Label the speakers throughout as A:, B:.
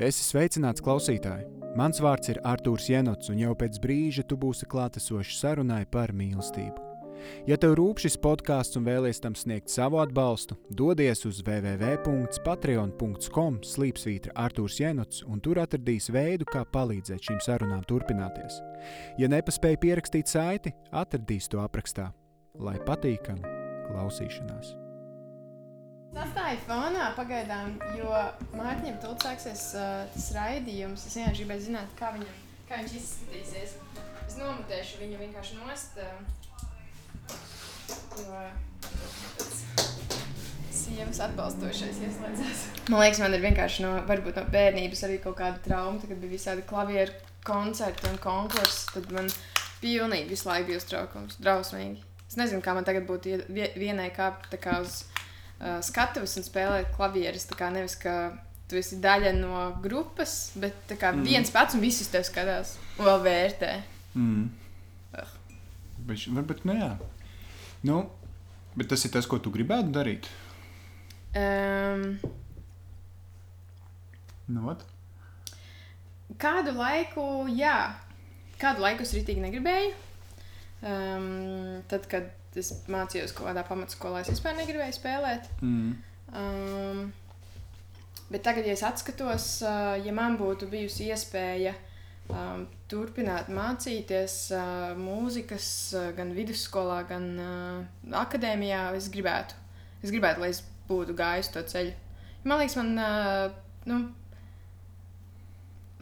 A: Esi sveicināts klausītāji! Mans vārds ir Artūrs Jenots, un jau pēc brīža tu būsi klātesošs sarunai par mīlestību. Ja tev rūp šis podkāsts un vēlies tam sniegt savu atbalstu, dodies uz www.patreon.com slīpsvītra Artūrs Jenots, un tur atradīs veidu, kā palīdzēt šīm sarunām turpināties. Ja nepaspēji pierakstīt saiti, atradīs to aprakstā. Lai patīkami klausīšanās!
B: Sastāja fonā pagaidām, jo Mārtiņam tūlīt sāksies uh, tas raidījums. Es vienkārši gribēju zināt, kā, viņam, kā viņš izskatīsies. Es nomutēšu viņu vienkārši nost. Uh, jo sievas atbalstošais ieslēdzās. Man liekas, man ir vienkārši no, varbūt no bērnības arī kaut kāda trauma, kad bija visādi klavieru koncerti un konkursi. Tad man pilnīgi visu laiku bija uztraukums, drausmīgi. Es nezinu, kā man tagad būtu ie- vie- vienai kāpt kā uz uh, skatuves un spēlēt klavierus. Tā kā nevis, ka tu esi daļa no grupas, bet kā mm. viens pats un visus tev skatās un vēl vērtē.
A: Mm.
B: Ugh.
A: Bet, varbūt, nu jā. Nu, bet tas ir tas, ko tu gribētu darīt.
B: Um,
A: Nu, ot.
B: kādu laiku, jā, kādu laiku es rītīgi negribēju. Um, tad, kad es mācījos kaut kādā pamatskolā, es vispār negribēju spēlēt.
A: mm.
B: Um, bet tagad, ja es atskatos, uh, ja man būtu bijusi iespēja um, turpināt mācīties uh, mūzikas uh, gan vidusskolā, gan uh, akadēmijā, es gribētu. Es gribētu, lai es būtu gājis to ceļu. Man liekas, man. Uh, nu,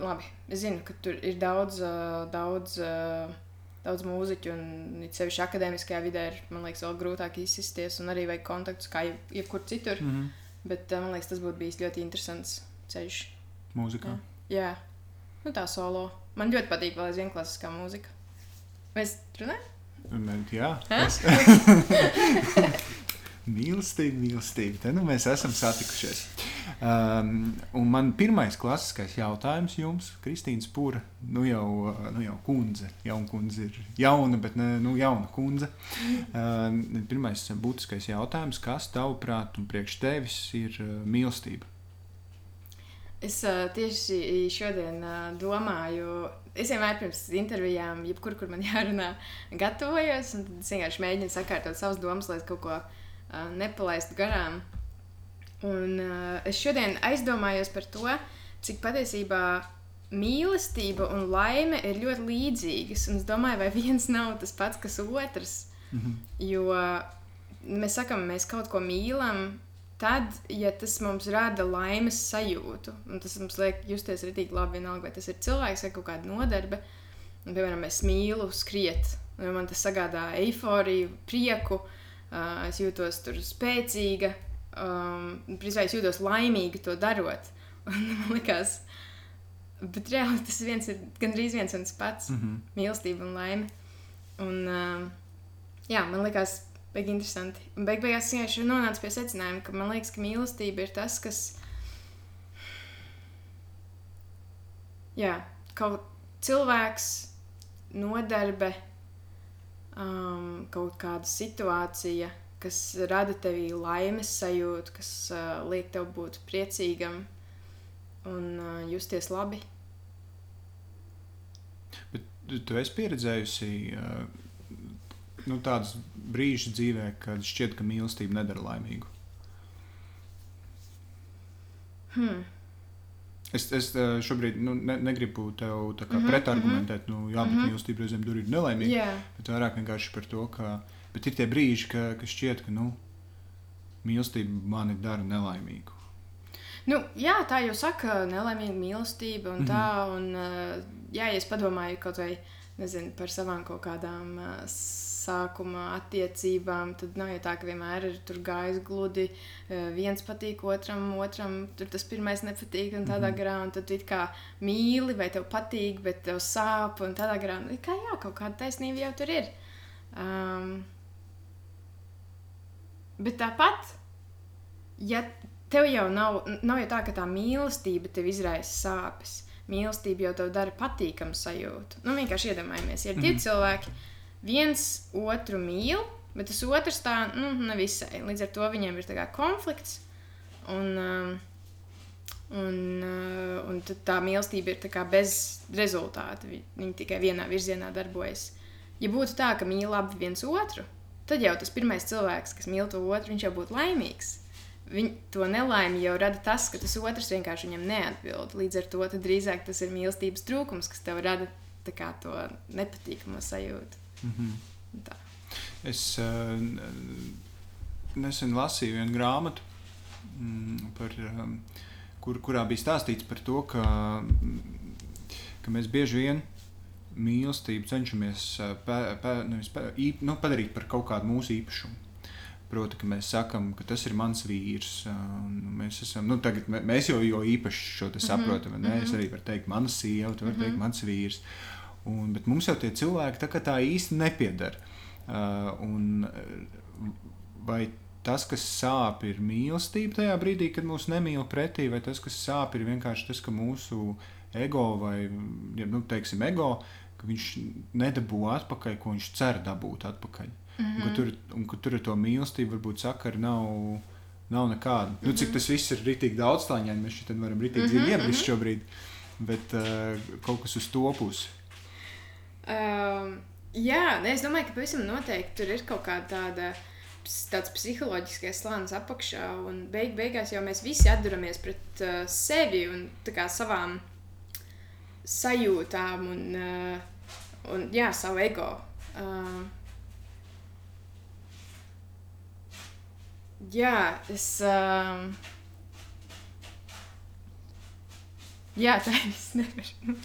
B: labi, es zinu, ka tur ir daudz, uh, daudz, uh, daudz mūziķu, un it sevišķi akadēmiskajā vidē ir, man liekas, vēl grūtāk izsisties, un arī vajag kontaktus kā jeb- jebkur citur.
A: Mm -hmm.
B: Bet uh, man liekas, tas būtu bijis ļoti interesants ceļš.
A: Mūzikā.
B: Jā. Jā, nu tā solo. Man ļoti patīk vēl aizvien klasiskā mūzika. Mēs runājam?
A: Un, jā,
B: Hä?
A: es... mīlestība, mīlestība. Te nu mēs esam satikušies. Um, un man pirmais klasiskais jautājums jums, Kristīna Spūra, nu jau, nu jau kundze, jauna kundze ir jauna, bet ne nu, jauna kundze. Um, pirmais būtiskais jautājums, kas tavuprāt un priekš tevis ir uh, mīlestība?
B: Es uh, tieši šodien uh, domāju, es vienmēr pirms intervijām, jebkur, kur man jārunā, gatavojos. tad Es vienkārši mēģinu sakārtot savas domas, lai kaut ko uh, nepalaistu garām. Un uh, es šodien aizdomājos par to, cik patiesībā mīlestība un laime ir ļoti līdzīgas. Un es domāju, vai viens nav tas pats, kas otrs.
A: Mhm.
B: Jo mēs sakām, mēs kaut ko mīlam, tad, ja tas mums rada laimes sajūtu, un tas mums liek justies rītīgi labi, vienalga, vai tas ir cilvēks vai kaut kāda nodarbe. Un, piemēram, es mīlu skriet, un man tas sagādā eifóriju, prieku, uh, es jūtos tur spēcīga, um, principā es jūtos laimīga to darot. Un man liekas, bet reāli tas viens ir gandrīz viens un tas pats
A: Mhm.
B: mīlestība un laime. Un, uh, jā, man liekas, baigi interesanti. Un beig beigās es vienkārši nonācu pie secinājuma, ka man liekas, ka mīlestība ir tas, kas. Jā, kaut cilvēks, nodarbe, um, kaut kāda situācija, kas rada tevī laimes sajūtu, kas uh, liek tev būt priecīgam un uh, justies labi.
A: Bet tu- esi pieredzējusi uh, nu, tādus brīžus dzīvē, kad šķiet, ka mīlestība nedara laimīgu.
B: Hmm.
A: Es, es uh, šobrīd nu, ne, negribu tev kā
B: Mhm,
A: pretargumentēt, nu, jā, bet
B: Mhm.
A: mīlestība reizēm tur ir nelaimīga.
B: Jā,
A: Bet vairāk vienkārši par to, ka bet ir tie brīži, ka, ka šķiet, ka nu, mīlestība mani dara nelaimīgu.
B: Nu, jā, tā jau saka, nelaimīga mīlestība un
A: Mhm.
B: tā. Un, uh, jā, es padomāju kaut vai nezinu, par savām kaut kādām uh, sākuma attiecībām, tad nav jau tā, ka vienmēr ir tur gājis gludi. Uh, viens patīk otram, otram tur tas pirmais nepatīk un tādā
A: Mhm.
B: mm -hmm. garā. Un tad tu it kā mīli vai tev patīk, bet tev sāp un tādā garā. Nu, kā jā, kaut kāda taisnība jau tur ir. Um, bet tāpat ja tev jau nav, nav jau tā, ka tā mīlestība tev izraisa sāpes. Mīlestība jau tev dara patīkamu sajūtu. Nu, vienkārši iedomājamies, ja ir divi
A: Mhm.
B: cilvēki, viens otru mīl, bet tas otrs tā, nu, nevisai. Līdz ar to viņiem ir konflikts. Un, um, un, uh, un tā mīlestība ir tā bez rezultāta. Vi- Viņi tikai vienā virzienā darbojas. Ja būtu tā, ka mīl abi viens otru, tad jau tas pirmais cilvēks, kas mīl to otru, viņš jau būtu laimīgs. Viņ, to nelaimi jau rada tas, ka tas otrs vienkārši viņam neatbild. Līdz ar to drīzāk tas ir mīlestības trūkums, kas tev rada kā to nepatīkamu sajūtu.
A: Mhm.
B: Tā.
A: Es uh, nesen lasīju vienu grāmatu, mm, par, um, kur, kurā bija stāstīts par to, ka, mm, ka mēs bieži vien mīlestību cenšamies uh, pē, pē, nevis pē, īp, nu, padarīt par kaut kādu mūsu īpašumu. Proti, ka mēs sakām, ka tas ir mans vīrs. uh, un Mēs, esam, nu, tagad, mē- mēs jau jo īpaši šo te saprotam. Mm -hmm. Es arī varu teikt, mana sieva, tu vari mm -hmm. teikt, mans vīrs. Un, bet mums jau tie cilvēki tā, tā īsti nepiedara. Uh, un, uh, vai tas, kas sāp, ir mīlestība tajā brīdī, kad mūs nemīl pretī, vai tas, kas sāp, ir vienkārši tas, ka mūsu ego vai ja, nu, teiksim, ego, ka viņš nedabū atpakaļ, ko viņš cer dabūt atpakaļ. Mm -hmm. un, ka tur, un ka tur ar to mīlestību varbūt sakari nav. Nav nekāda. Mm -hmm. nu, cik tas viss ir rītīgi daudz stāņaini, mēs šeit varam rītīgi mm -hmm. iebrist šobrīd. Bet uh, kaut kas uz to pusi.
B: Um, jā, ne, es domāju, ka pavisam noteikti tur ir kaut kāda tāda. Tāds psiholoģiskais slānis apakšā, un beig beigās jau mēs visi atduramies pret uh, sevi un savām sajūtām un, uh, un jā, savu ego. Uh, jā, es. Uh, jā, tā es nevaru.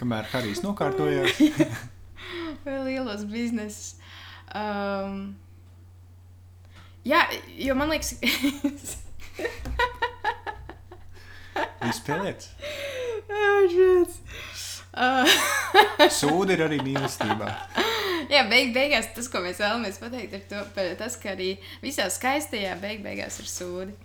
A: Kamēr Harijs nokārtojās,
B: vai lielos biznesus. Um, jā, jo man liekas,
A: izspēlēts.
B: Uh,
A: Sūdi ir arī mīlestībā.
B: jā, beig, beigās tas, ko mēs vēlamies pateikt, ir to, tas, ka arī visā skaistajā beig, beigās ir sūdi.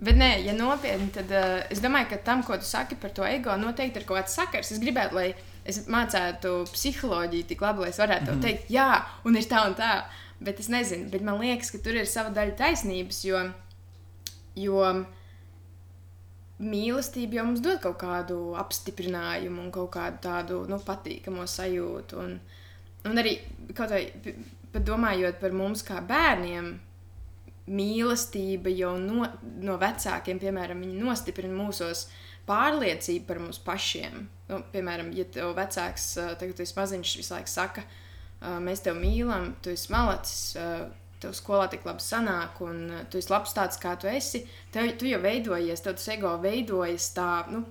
B: Bet, nē, ja nopietni, tad uh, es domāju, ka tam, ko tu saki par to ego, noteikti ir kaut kāds sakars. Es gribētu, lai es mācītu psiholoģiju tik labi, lai es varētu mm -hmm. teikt, jā, un ir tā un tā. Bet es nezinu, bet man liekas, ka tur ir sava daļa taisnības, jo, jo mīlestība jau mums dod kaut kādu apstiprinājumu un kaut kādu tādu nu, patīkamu sajūtu. Un, un arī kaut vai p- pat domājot par mums kā bērniem, mīlestība jau no, no vecākiem, piemēram, viņi nostiprina mūsos pārliecību par mums pašiem. Nu, piemēram, ja tev vecāks, ā, tagad tu esi maziņš, visu laiku saka, ā, mēs tevi mīlam, tu esi malacis, ā, tev skolā tik labi sanāk, un ā, tu esi labs tāds, kā tu esi, tev, tu jau veidojies, tev tas ego veidojas tā, nu,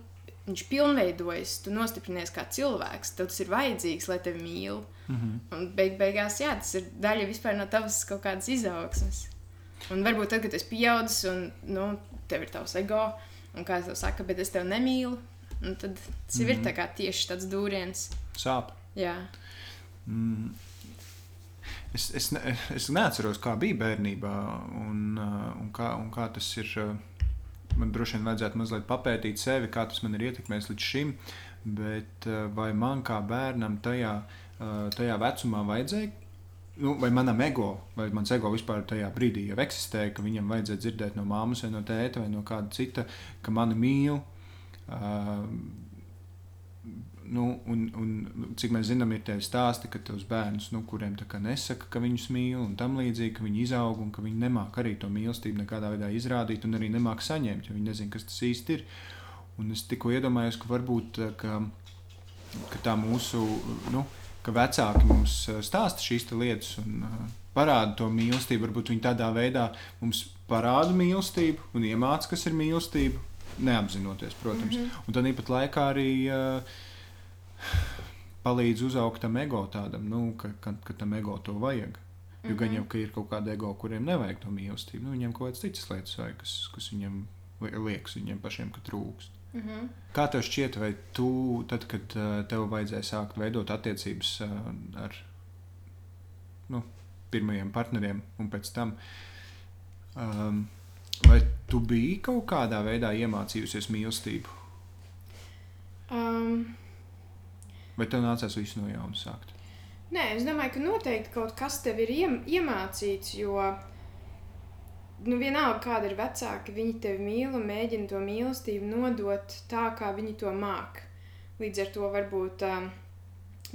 B: viņš pilnveidojas, tu nostiprinies kā cilvēks, tev tas ir vajadzīgs, lai tevi mīl. Mm -hmm. Un beig beigās, jā, tas ir daļa no tavas kaut kādas izaugsmes. Un varbūt tad, kad es pieaudzis un nu, tev ir tavs ego, un kā tev saka, bet es tevi nemīlu, un tad tas mm -hmm. ir tā kā tieši tāds dūriens.
A: Sāp.
B: Jā,
A: Mm. Es, es, ne, es neatceros, kā bija bērnībā, un, uh, un, kā, un kā tas ir. uh, Man droši vien vajadzētu mazliet papētīt sevi, kā tas man ir ietekmējis līdz šim. Bet uh, vai man kā bērnam tajā, tajā vecumā vajadzēja, nu, vai manam ego, vai mans ego vispār tajā brīdī jau eksistēja, ka viņam vajadzēja dzirdēt no māmas vai no tēta vai no kāda cita, ka mani mīl. Uh, Nu, un, un cik mēs zinām, ir tie stāsti, ka tos bērnus, nu, kuriem tā kā nesaka, ka viņus mīl, un tam līdzīgi, ka viņi izaug un ka viņi nemāk arī to mīlestību nekādā veidā izrādīt, un arī nemāk saņemt, jo viņi nezina, kas tas īsti ir. Un es tikko iedomājos, ka varbūt eh, ka, ka tā mūsu, nu, ka vecāki mums eh, stāsta šīs lietas un uh, parāda to mīlestību. Varbūt viņi tādā veidā mums parāda mīlestību un iemāca, kas ir mīlestība, neapzinoties, protams. Mm -hmm. Un tad īpat laikā arī. Uh, palīdz uzaugt tam ego tādam, nu, ka, ka, ka tam ego to vajag. Jo mm -hmm. gan jau ka ir kaut kāda ego, kuriem nevajag to mīlestību. Nu, viņiem kaut kādas citas lietas vajag, kas, kas viņiem li- liekas, viņiem pašiem, ka trūkst.
B: mm -hmm.
A: Kā tev šķiet, vai tu, tad, kad uh, tev vajadzēja sākt veidot attiecības uh, ar nu, pirmajiem partneriem un pēc tam, um, vai tu biji kaut kādā veidā iemācījusies mīlestību,
B: um,
A: vai tev nācās visu no jauna sākt?
B: Nē, es domāju, ka noteikti kaut kas tev ir iem, iemācīts, jo nu, vienalga, kāda ir vecāka, viņi tevi mīl un mēģina to mīlestību nodot tā, kā viņi to māk. Līdz ar to varbūt, um,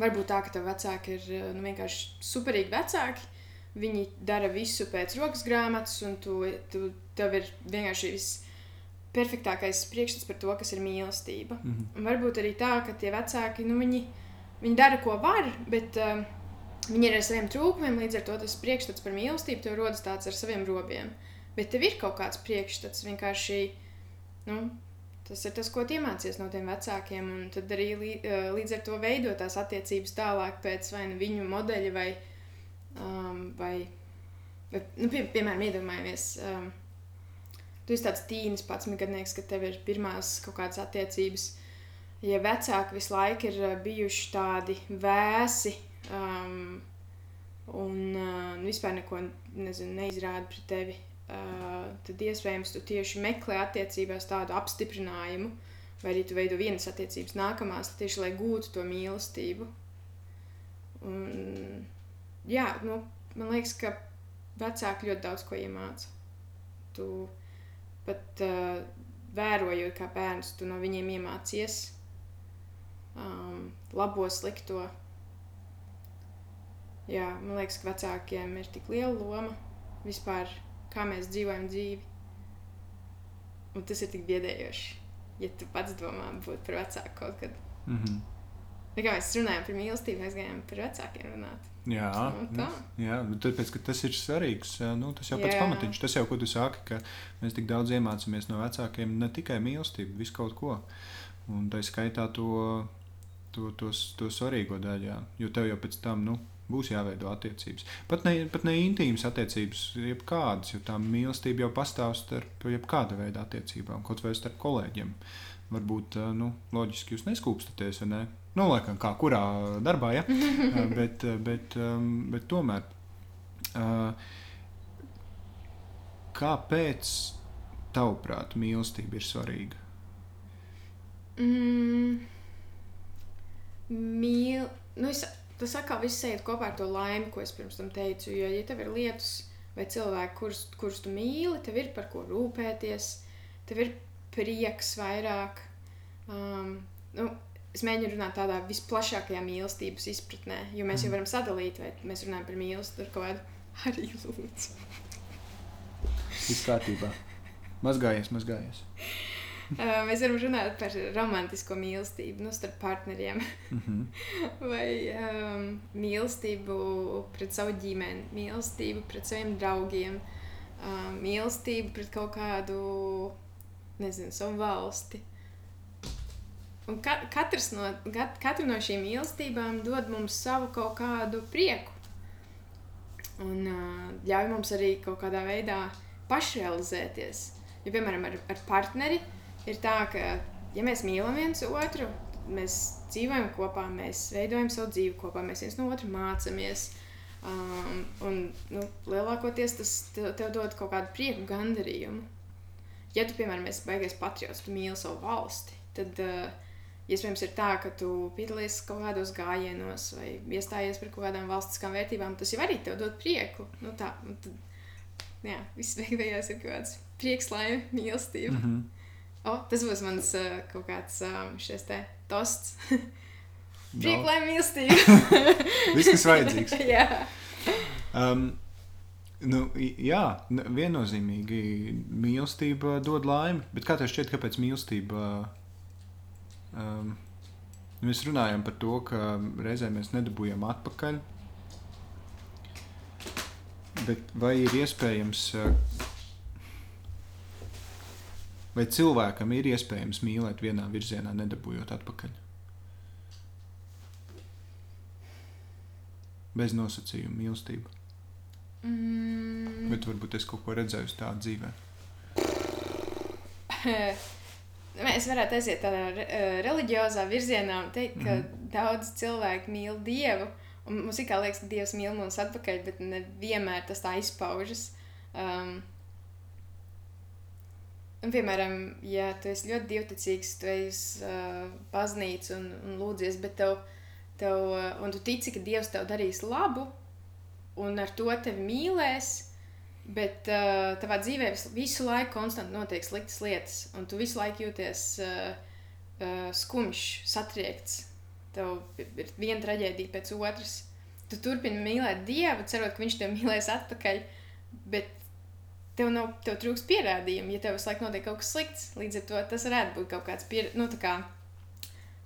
B: varbūt tā, ka tev vecāki ir uh, nu, vienkārši superīgi vecāki. Viņi dara visu pēc rokas grāmatas, un tu, tu, tev ir vienkārši viss perfektākais priekšstats par to, kas ir mīlestība. Mm -hmm. Un varbūt arī tā, ka tie vecāki, nu, viņi, viņi dara, ko var, bet uh, viņi ir ar saviem trūkumiem, līdz ar to tas priekšstats par mīlestību tev rodas tāds ar saviem robiem. Bet tev ir kaut kāds priekšstats vienkārši. Nu, tas ir tas, ko iemācījies no tiem vecākiem. Un tad arī līdz ar to veidot tās attiecības tālāk pēc vai nu viņu modeļa vai. Um, vai, vai nu, pie, piemēram, iedomājamies, um, tu esi tāds tīnis, pats gadnieks, ka tev ir pirmās kaut kādas attiecības. Ja vecāki visu laiku ir bijuši tādi vēsi um, un uh, vispār neko nezinu, neizrāda pret tevi, uh, tad iespējams tu tieši meklē attiecībās tādu apstiprinājumu, vai arī tu veido vienas attiecības nākamās, tieši lai gūtu to mīlestību. Un, jā, nu, man liekas, ka vecāki ļoti daudz ko iemāca. Tu pat uh, vērojot, kā bērns, tu no viņiem iemācies um, labo, slikto. Jā, man liekas, ka vecākiem ir tik liela loma vispār kā mēs dzīvojam dzīvi. Un tas ir tik biedējoši, ja tu pats domā būt par vecāku kaut kad. Mm -hmm. Tā kā mēs runājam par mīlestību, mēs gājām par vecākiem runāt.
A: Jā, nu, tā. jā tāpēc, tas ir svarīgs. Nu, tas jau pats pamatiņš, tas jau, ko tu saki, ka mēs tik daudz iemācāmies no vecākiem, ne tikai mīlestību, visu kaut ko. Un tā skaitā to, to, to, to svarīgo daļu, jā. jo tev jau pēc tam, nu, Būs jāveido attiecības. Pat ne, pat ne intīmas attiecības, jebkādas, jo tā mīlestība jau pastāv starp jebkāda veida attiecībām, kaut vai starp kolēģiem. Varbūt, nu, loģiski jūs neskūpstaties, vai ne? Nu, laikam, kā kurā darbā, ja? bet, bet, bet tomēr. Kāpēc, tavuprāt, mīlestība ir svarīga?
B: Mm, mīl... Nu, es tas atkal viss iet kopā ar to laimi, ko es pirms tam teicu. Jo, ja tev ir lietas vai cilvēki, kurus, kurus tu mīli, tev ir par ko rūpēties, tev ir prieks vairāk. Um, nu, es mēģinu runāt tādā visplašākajā mīlestības izpratnē, jo mēs jau mhm. varam sadalīt, vai mēs runājam par mīlestību ar kaut kādu arī lūdzu.
A: Viss kārtībā. Mazgājies, mazgājies.
B: Mēs varam runāt par romantisko mīlestību nu, starp partneriem. mm -hmm. Vai um, mīlestību pret savu ģimeni, mīlestību pret saviem draugiem, uh, mīlestību pret kaut kādu, nezinu, savu valsti. Un ka katrs no, kat katra no šīm mīlestībām dod mums savu kaut kādu prieku. Un uh, ļauj mums arī kaut kādā veidā pašrealizēties. Ja, piemēram, ar, ar partneri ir tā, ka, ja mēs mīlam viens otru, mēs dzīvojam kopā, mēs veidojam savu dzīvi kopā, mēs viens no otra mācāmies. Um, un nu, lielākoties tas tev, tev dod kaut kādu prieku, gandarījumu. Ja tu, piemēram, esi baigies patriots, tu mīli savu valsti, tad uh, iespējams ir tā, ka tu piedalies kaut kādos gājienos vai iestājies par kaut kādām valstiskām vērtībām. Tas jau arī tev dod prieku. Nu, tā, nu, tad, jā, viss beigās ir kaut kāds prieks, laime, mīlestība. Mm -hmm. Oh, tas būs mans uh, kaut kāds um, šis te tosts. Priekš, lai mīlestība.
A: Viss, kas vajadzīgs.
B: jā.
A: Um, nu, jā, viennozīmīgi mīlestība dod laimi. Bet kā tev šķiet, kāpēc mīlestība? Um, mēs runājam par to, ka reizē mēs nedabūjam atpakaļ. Bet vai ir iespējams uh, Vai cilvēkam ir iespējams mīlēt vienā virzienā, nedabūjot atpakaļ? Bez nosacījuma mīlestība. Mm. Bet varbūt es kaut ko redzēju tādu dzīvē.
B: Mēs varētu aiziet tādā reliģiozā virzienā un teikt, ka mm. daudz cilvēku mīl Dievu. Un mums ir kā liekas, ka Dievs mīl mūs atpakaļ, bet nevienmēr tas tā izpaužas. Um, Un, piemēram, ja tu esi ļoti dievticīgs, tu ej uz uh, baznīcu un, un lūdzies, bet tev, tev, uh, un tu tici, ka Dievs tev darīs labu, un ar to tevi mīlēs, Bet uh, tavā dzīvē visu, visu laiku konstanti notiek sliktas lietas, un tu visu laiku jūties uh, uh, skumjš, satriekts. Tev ir viena traģēdija pēc otras. Tu turpini mīlēt Dievu, cerot, ka Viņš tev mīlēs atpakaļ, bet tev, nav, tev trūks pierādījumu, ja tev visu laiku notiek kaut kas slikts. Līdz ar to tas varētu būt kaut kāds pier... nu, kā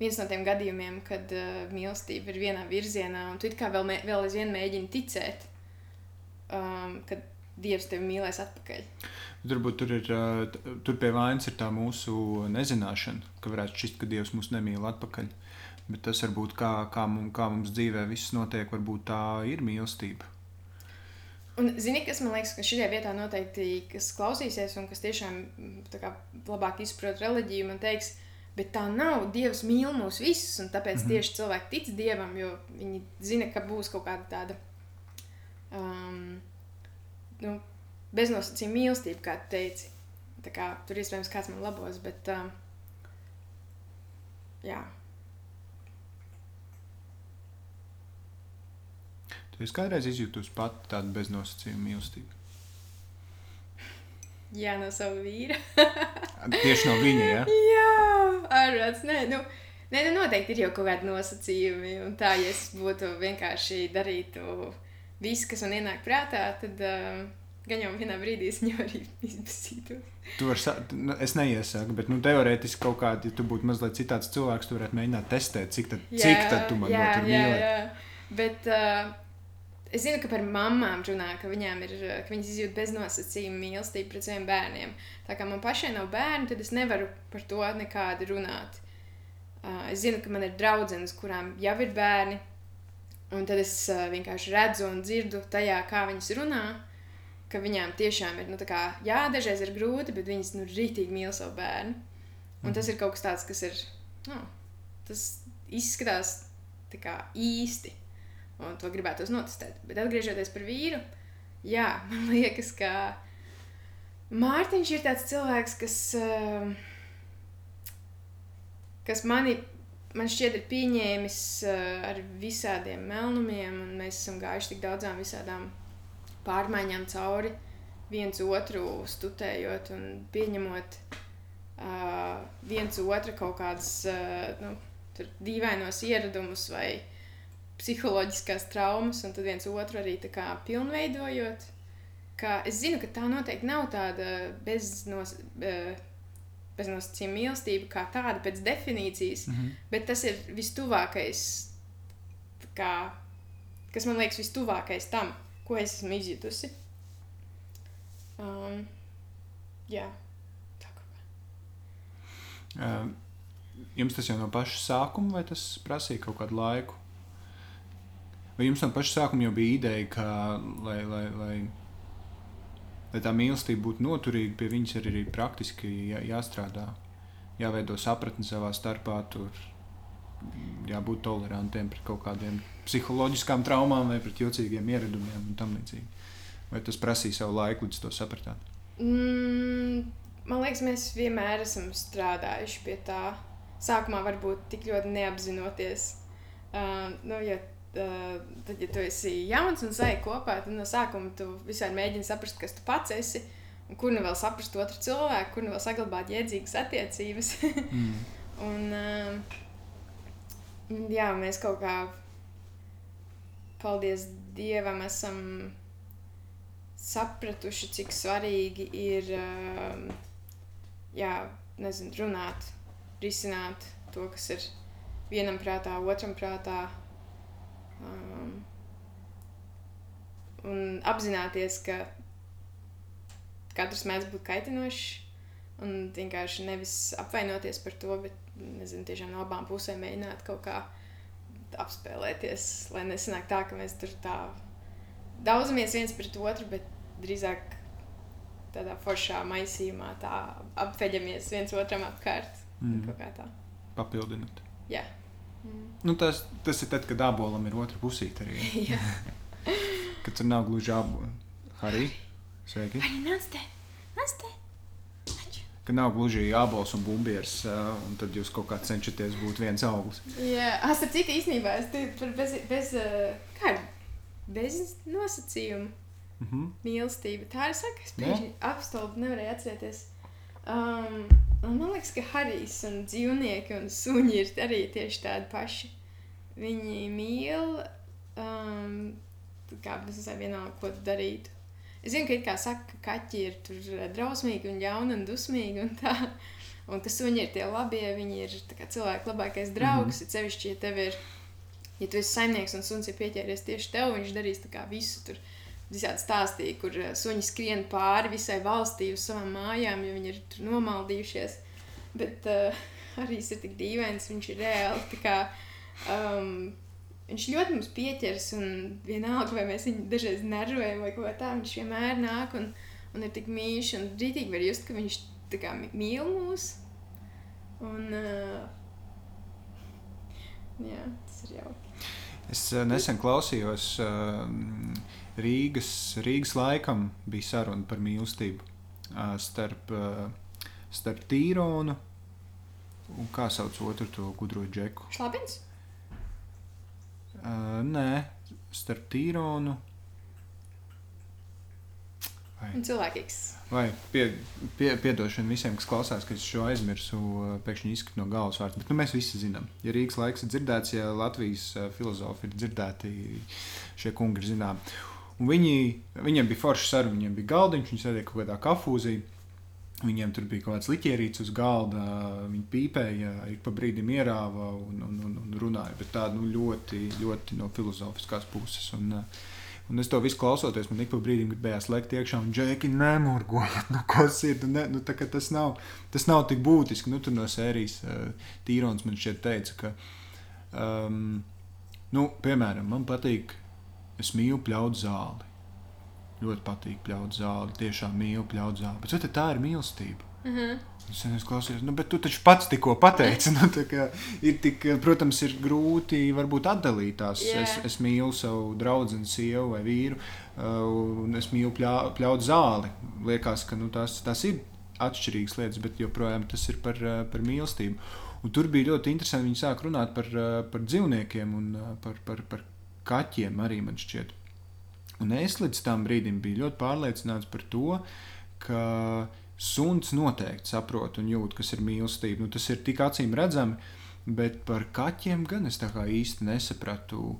B: viens no tiem gadījumiem, kad uh, mīlestība ir vienā virzienā, un tu kā vēl, mē, vēl aizvien mēģini ticēt, um, ka Dievs tevi mīlēs atpakaļ.
A: Turbūt tur ir tur pie vainas ir tā mūsu nezināšana, ka varētu šķist, ka Dievs mūs nemīl atpakaļ. Bet tas varbūt kā, kā, mums, kā mums dzīvē viss notiek, varbūt tā ir mīlestība.
B: Un, zini, kas man liekas, ka šajā vietā noteikti, kas klausīsies un kas tiešām kā, labāk izprot reliģiju, man teiks, bet tā nav. Dievs mīl mūs visus, un tāpēc mm -hmm. tieši cilvēki tic Dievam, jo viņi zina, ka būs kaut kāda tāda. Um, nu, beznosacījuma mīlestība, kā tu teici. Tā kā, tur iespējams kāds man labos, bet uh, jā.
A: Tu esi kādreiz izjutusi pati tādu beznosacījumu mīlestību?
B: Jā, no sava vīra.
A: Tieši no viņa, ja?
B: Jā, ārāds, nē, nu, nē, nu noteikti ir jau kaut kādi nosacījumi, un tā, ja es būtu vienkārši darītu visu, kas man ienāk prātā, tad uh, gan jau vienā brīdī es viņu arī izbasītu.
A: Nu, es neiesaku, bet nu, teorētiski kaut kādā, ja tu būtu mazliet citāds cilvēks, tu varētu mēģināt testēt, cik tad, jā, cik tad tu man jā, tur mīlēji.
B: Bet uh, es zinu, ka par mamām runā, ka viņām ir, ka viņas izjūt beznosacījumu mīlestību pret saviem bērniem. Tā kā man pašai nav bērni, tad es nevaru par to nekādi runāt. Uh, es zinu, ka man ir draudzenes, kurām jau ir bērni, Un tad es uh, vienkārši redzu un dzirdu tajā, kā viņas runā, ka viņām tiešām ir, nu, tā kā, jā, dažreiz ir grūti, bet viņas, nu, rītīgi mīl savu bērnu. Un tas mhm. ir kaut kas tāds, kas ir, nu, tas izskatās tā kā īsti, un to gribētu notestēt. Bet atgriežoties par vīru, jā, man liekas, ka Mārtiņš ir tāds cilvēks, kas, uh, kas mani man šķiet, ir pieņēmis uh, ar visādiem melnumiem, un mēs esam gājuši tik daudzām visādām pārmaiņām cauri, viens otru studējot un pieņemot uh, viens otru kaut kādas uh, nu, dīvainos ieradumus vai psiholoģiskās traumas, un tad viens otru arī kā, pilnveidojot. Ka es zinu, ka tā noteikti nav tāda beznos, uh, beznosacījuma mīlestība kā tāda pēc definīcijas, mm -hmm. bet tas ir vistuvākais, kā, kas man liekas vistuvākais tam, ko es esmu izjutusi. Um, jā, tā kā.
A: Uh, jums tas jau no paša sākuma, vai tas prasīja kaut kādu laiku? Vai jums no paša sākuma jau bija ideja, ka, lai, lai, lai lai tā mīlestība būtu noturīga, pie viņas arī, arī praktiski jā, jāstrādā. Jāveido sapratni savā starpā, tur jābūt tolerantiem pret kaut kādiem psiholoģiskām traumām vai pret jocīgiem ieradumiem un tam līdzīgi. Vai tas prasīja savu laiku, līdz to sapratāt?
B: Mm, man liekas, mēs vienmēr esam strādājuši pie tā. Sākumā varbūt tik ļoti neapzinoties. Uh, nu, ja tad, ja tu esi jauns un sēdi kopā, tad no sākuma tu visai mēģini saprast, kas tu pats esi. Un kur nu vēl saprast otru cilvēku, kur nu vēl saglabāt jēdzīgas attiecības. mm. un, uh, jā, mēs kaut kā, paldies Dievam, esam sapratuši, cik svarīgi ir uh, jā, nezinu, runāt, risināt to, kas ir vienam prātā, otram prātā, Um, un apzināties, ka katrs mēdz būt kaitinošs. Un vienkārši nevis apvainoties par to, bet nezinu, tiešām no abām pusēm mēģināt kaut kā apspēlēties. Lai nesanāk tā, ka mēs tur tā daudzamies viens pret otru, bet drīzāk tādā foršā maisījumā tā apveļamies viens otram apkārt. Mm.
A: Papildināt.
B: Jā.
A: Mm. Nu, tas, tas ir tad, kad abolam ir otra pusīte arī. kad tur nav gluži abola. Arī sveiki.
B: Arī nāc te.
A: Ka nav gluži abols un bumbieris, un tad jūs kaut kā cenšaties būt viens auglis.
B: Jā, es ar citu īstenībā, es tur bez, bez, kā, bez nosacījumu.
A: Mhm.
B: Mīlestība. Tā ir saka, es pēkšņi apstulbu nevarēju atcerēties. Um, man liekas, ka Harijs un dzīvnieki un suņi ir arī tieši tādi paši. Viņi mīl, um, kā visai vienalga, ko tu darītu. Es zinu, ka it kā saka, ka kaķi ir tur eh, drausmīgi un ļauni un dusmīgi un tā. Un ka suņi ir tie labie, viņi ir cilvēka labākais draugs. Mm -hmm. Cevišķi, ja tev ir, ja tu esi saimnieks un suns ir pieķēries tieši tev, viņš darīs tā kā visu tur. Visādi stāstīja, kur eh, suņi skrien pāri visai valstī uz savām mājām, jo viņi ir tur nomaldījušies. Bet uh, arī tas ir tik dīvains, viņš ir reāli. Kā, um, viņš ļoti mums pieķers, un vienalga, vai mēs viņu dažreiz nervojam vai ko tādu, viņš vienmēr nāk un, un ir tik mīļš. Un rītīgi var just, ka viņš kā mīl mūs. Un, uh, jā, tas ir jauki.
A: Es nesen klausījos uh, Rīgas, Rīgas laikam bija saruna par mīlestību starp, starp Tīronu un kā sauc otru to gudro džeku.
B: Šlapins?
A: Uh, nē, starp Tīronu. Vai,
B: Un cilvēks.
A: vai pie, pie, piedošana visiem, kas klausās, ka es šo aizmirsu, pēkšņi izkrīt no galvas vārds. Bet nu, mēs visi zinām, ja Rīgas laiks ir dzirdēts, ja Latvijas filozofi ir dzirdēti, šie kungi ir zināmi. Viņi, viņiem bija forša saruna, viņiem bija galdiņš, viņi sēdēja kaut kādā kafūzī. Viņiem tur bija kaut kāds liķierīts uz galda, viņi pīpēja, ik pa brīdim ierāva un, un, un, un runāja. Bet tā nu, ļoti, ļoti no filozofiskās puses. Un, uh, un es to visu klausoties, man ik pa brīdim gribējās lekt iekšā, un džeki, nemurgojiet, nu, kas ir. Ne, nu, tā, tas, nav, tas nav tik būtiski. Nu, tur no sērijas uh, Tīrons man šeit teica, ka, um, nu, piemēram, man patīk, es mīlu pļaut zāli. Ļoti patīk pļaut zāli, tiešām mīlu pļaut zāli. Bet vai tā ir mīlestība?
B: Uh -huh.
A: Es sen klausījos, nu, bet tu taču pats tikko pateici, nu, kā ir tik, protams, ir grūti varbūt atdalīt tās.
B: Jā.
A: Es, es mīlu savu draugu, sievu vai vīru, uh, un es mīlu pļā, pļaut zāli. Liekas, ka nu, tās, tās ir atšķirīgas lietas, bet joprojām tas ir par, uh, par mīlestību. Un tur bija ļoti interesanti. Viņi sāk runāt par, uh, par dzīvniekiem un uh, par, par, par kaķiem arī man šķiet. Un es līdz tam brīdim biju ļoti pārliecināts par to, ka suns noteikti saprot un jūt, kas ir mīlestība. Nu, tas ir tik acīm redzami, bet par kaķiem gan es tā kā īsti nesapratu.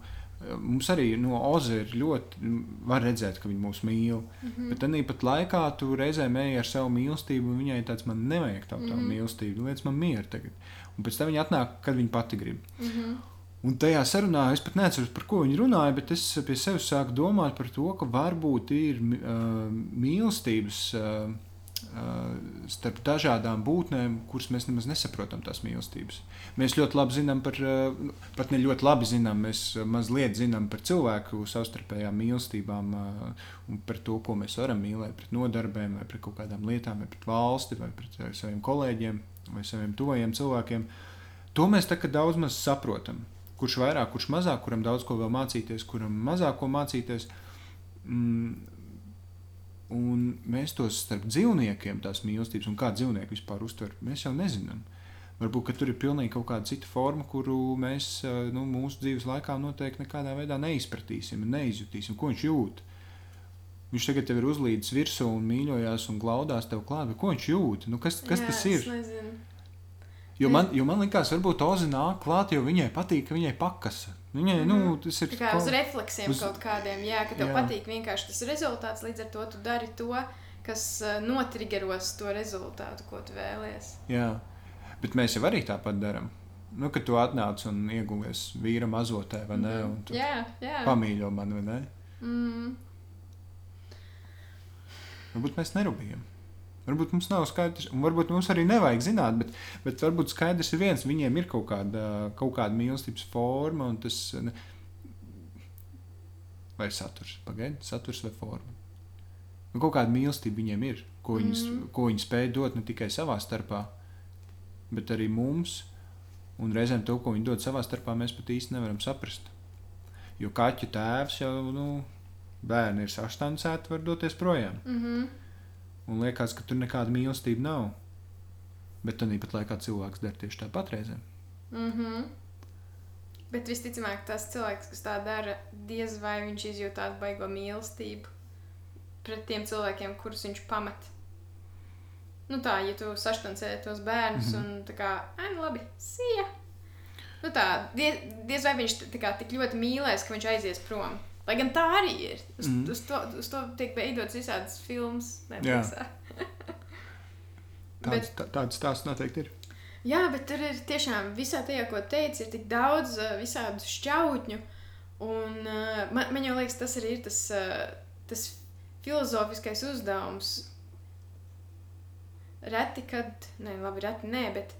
A: Mums arī no Oza ir ļoti, var redzēt, ka viņi mūs mīl. Mm -hmm. Bet arī pat laikā tu reizēm ej ar savu mīlestību, un viņai tāds man nevajag tādu mm -hmm. mīlestību. Lietas man mieru tagad. Un pēc tam viņa atnāk, kad viņa pati grib.
B: Uh -huh.
A: Un tajā sarunā es pat neatceros, par ko viņi runāja, bet es pie sevis sāku domāt par to, ka varbūt ir uh, mīlestības uh, uh, starp dažādām būtnēm, kuras mēs nemaz nesaprotam, tās mīlestības. Mēs ļoti labi zinām par, uh, pat ne ļoti labi zinām, mēs mazliet zinām par cilvēku savstarpējām mīlestībām uh, un par to, ko mēs varam mīlēt, pret nodarbēm, vai pret kaut kādām lietām, vai pret valsti, vai pret uh, saviem kolēģiem, vai saviem tuvajiem cilvēkiem. To mēs tagad daudz maz saprotam kurš vairāk, kurš mazāk, kuram daudz ko vēl mācīties, kuram mazāk ko mācīties. Mm, un mēs tos starp dzīvniekiem, tās mīlestības, un kā dzīvnieki vispār uztver, mēs jau nezinām. Varbūt tur ir pilnīgi kaut kāda cita forma, kuru mēs eh, nu, mūsu dzīves laikā noteikti nekādā veidā neizpratīsim, neizjutīsim, ko viņš jūt. Viņš tagad ir uzlīdis virsū un mīļojās un glaudās tev klāt, bet ko viņš jūt? Nu, kas kas
B: Jā,
A: tas
B: es
A: ir?
B: nezinu.
A: Jo man, jo man liekas, varbūt Oza nāk klāt, jo viņai patīk, ka viņai pakasa. Viņai, mm -hmm. nu, tas ir
B: Tā kā uz refleksiem
A: uz-
B: kaut kādiem, jā, ka tev
A: Jā.
B: patīk vienkārši tas rezultāts, līdz ar to tu dari to, kas uh, notriggeros to rezultātu, ko tu vēlies.
A: Jā, bet mēs jau arī tāpat darām. Nu, kad tu atnāc un ieguvies vīram azotē, vai ne? Un tu
B: Jā, jā.
A: pamīļo mani, vai ne?
B: Mm.
A: Varbūt mēs nerūpējam. Varbūt mums nav skaidrs, un varbūt mums arī nevajag zināt, bet, bet varbūt skaidrs ir viens, viņiem ir kaut kāda, kaut kāda mīlestības forma, un tas ne, vai saturs, pagaidi, saturs vai forma. Nu, kaut kāda mīlestība viņiem ir, ko viņi, mm.
B: Mhm.
A: ko viņi spēj dot ne tikai savā starpā, bet arī mums, un reizēm to, ko viņi dod savā starpā, mēs pat īsti nevaram saprast. Jo kaķu tēvs jau, nu, bērni ir saštancēti, var doties projām.
B: Mm -hmm.
A: Un liekas, ka tur nekāda mīlestība nav. Bet tad pat laikā cilvēks dara tieši tāpat reizēm.
B: Mm -hmm. Bet visticamāk, tas cilvēks, kas tā dara, diez vai viņš izjūt tādu baigo mīlestību. pret tiem cilvēkiem, kurus viņš pamet. Nu tā, ja tu saštancē tos bērnus mm -hmm. un tā kā, ai, nu labi, sija. Nu tā, diez, diez vai viņš tā kā tik ļoti mīlēs, ka viņš aizies prom. Lai gan tā arī ir. Uz, mm. uz, to, uz to tiek veidots visādas filmas.
A: Tāds, tā, tāds stāsts noteikti ir.
B: Jā, bet tur ir tiešām visā tajā, ko teici, ir tik daudz uh, visādu šķautņu. Un uh, man, man jau liekas, tas arī ir tas, uh, tas filozofiskais uzdevums. Reti, kad, ne, labi, reti nē, bet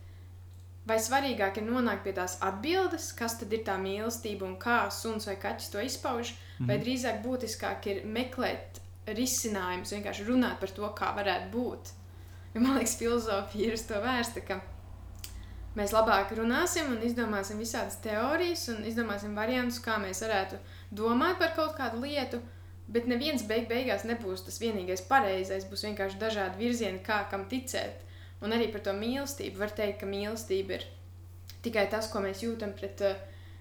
B: vai svarīgāk ir nonākt pie tās atbildes, kas tad ir tā mīlestība un kā suns vai kaķis to izpauž, mm -hmm. vai mhm. drīzāk būtiskāk ir meklēt risinājumus, vienkārši runāt par to, kā varētu būt. Jo man liekas, filozofija ir uz to vērsta, ka mēs labāk runāsim un izdomāsim visādas teorijas un izdomāsim variantus, kā mēs varētu domāt par kaut kādu lietu. Bet neviens beig beigās nebūs tas vienīgais pareizais. Būs vienkārši dažādi virzieni, kā kam ticēt. Un arī par to mīlestību var teikt, ka mīlestība ir tikai tas, ko mēs jūtam pret uh,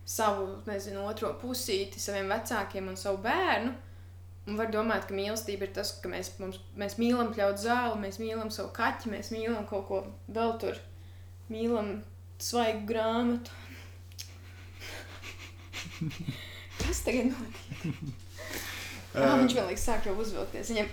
B: savu, nezinu, otro pusīti, saviem vecākiem un savu bērnu. Un var domāt, ka mīlestība ir tas, ka mēs, mums, mēs mīlam pļaut zāli, mēs mīlam savu kaķi, mēs mīlam kaut ko vēl tur mīlam svaigu grāmatu. Kas tagad notiek? Uh, viņš ir sāk jau uzvilkties. Viņam,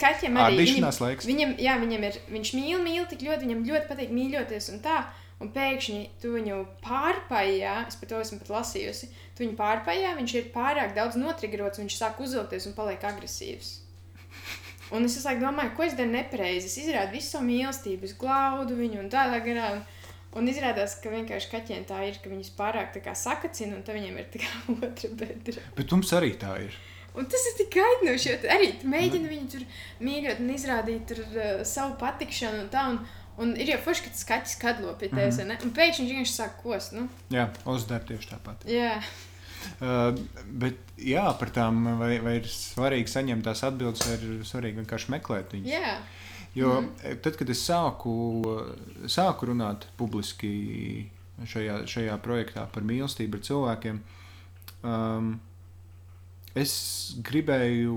B: kaķiem arī
A: viņam, laiks.
B: viņam, jā, viņam ir, viņš mīl, mīl tik ļoti, viņam ļoti patīk mīļoties un tā. Un pēkšņi tu viņu pārpājā, es par to esmu pat lasījusi, tu viņu pārpājā, viņš ir pārāk daudz notrigrots, viņš sāk uzvilkties un paliek agresīvs. Un es laikam domāju, ko es daru nepareizi. Es izrādu visu savu mīlestību, es glaudu viņu un tādā garā. Un, un izrādās, ka vienkārši kaķiem tā ir, ka viņus pārāk sakacina, un tad viņiem ir tikai otra bedra.
A: Bet mums arī tā ir.
B: Un tas ir tik kaitinoši, jo arī tu mēģini viņu tur mīļot un izrādīt tur, uh, savu patikšanu un tā. Un, Un ir jau forši, ka tas kaķis kadlo pie tevis, mm -hmm. un pēkšņi viņš vienkārši sāk kost. Nu?
A: Jā, uzdara tieši tāpat.
B: Jā.
A: Uh, bet jā, par tām vai, vai ir svarīgi saņemt tās atbildes, vai ir svarīgi vienkārši meklēt viņas.
B: Jā.
A: Jo mm -hmm. tad, kad es sāku, sāku runāt publiski šajā, šajā projektā par mīlestību ar cilvēkiem, um, es gribēju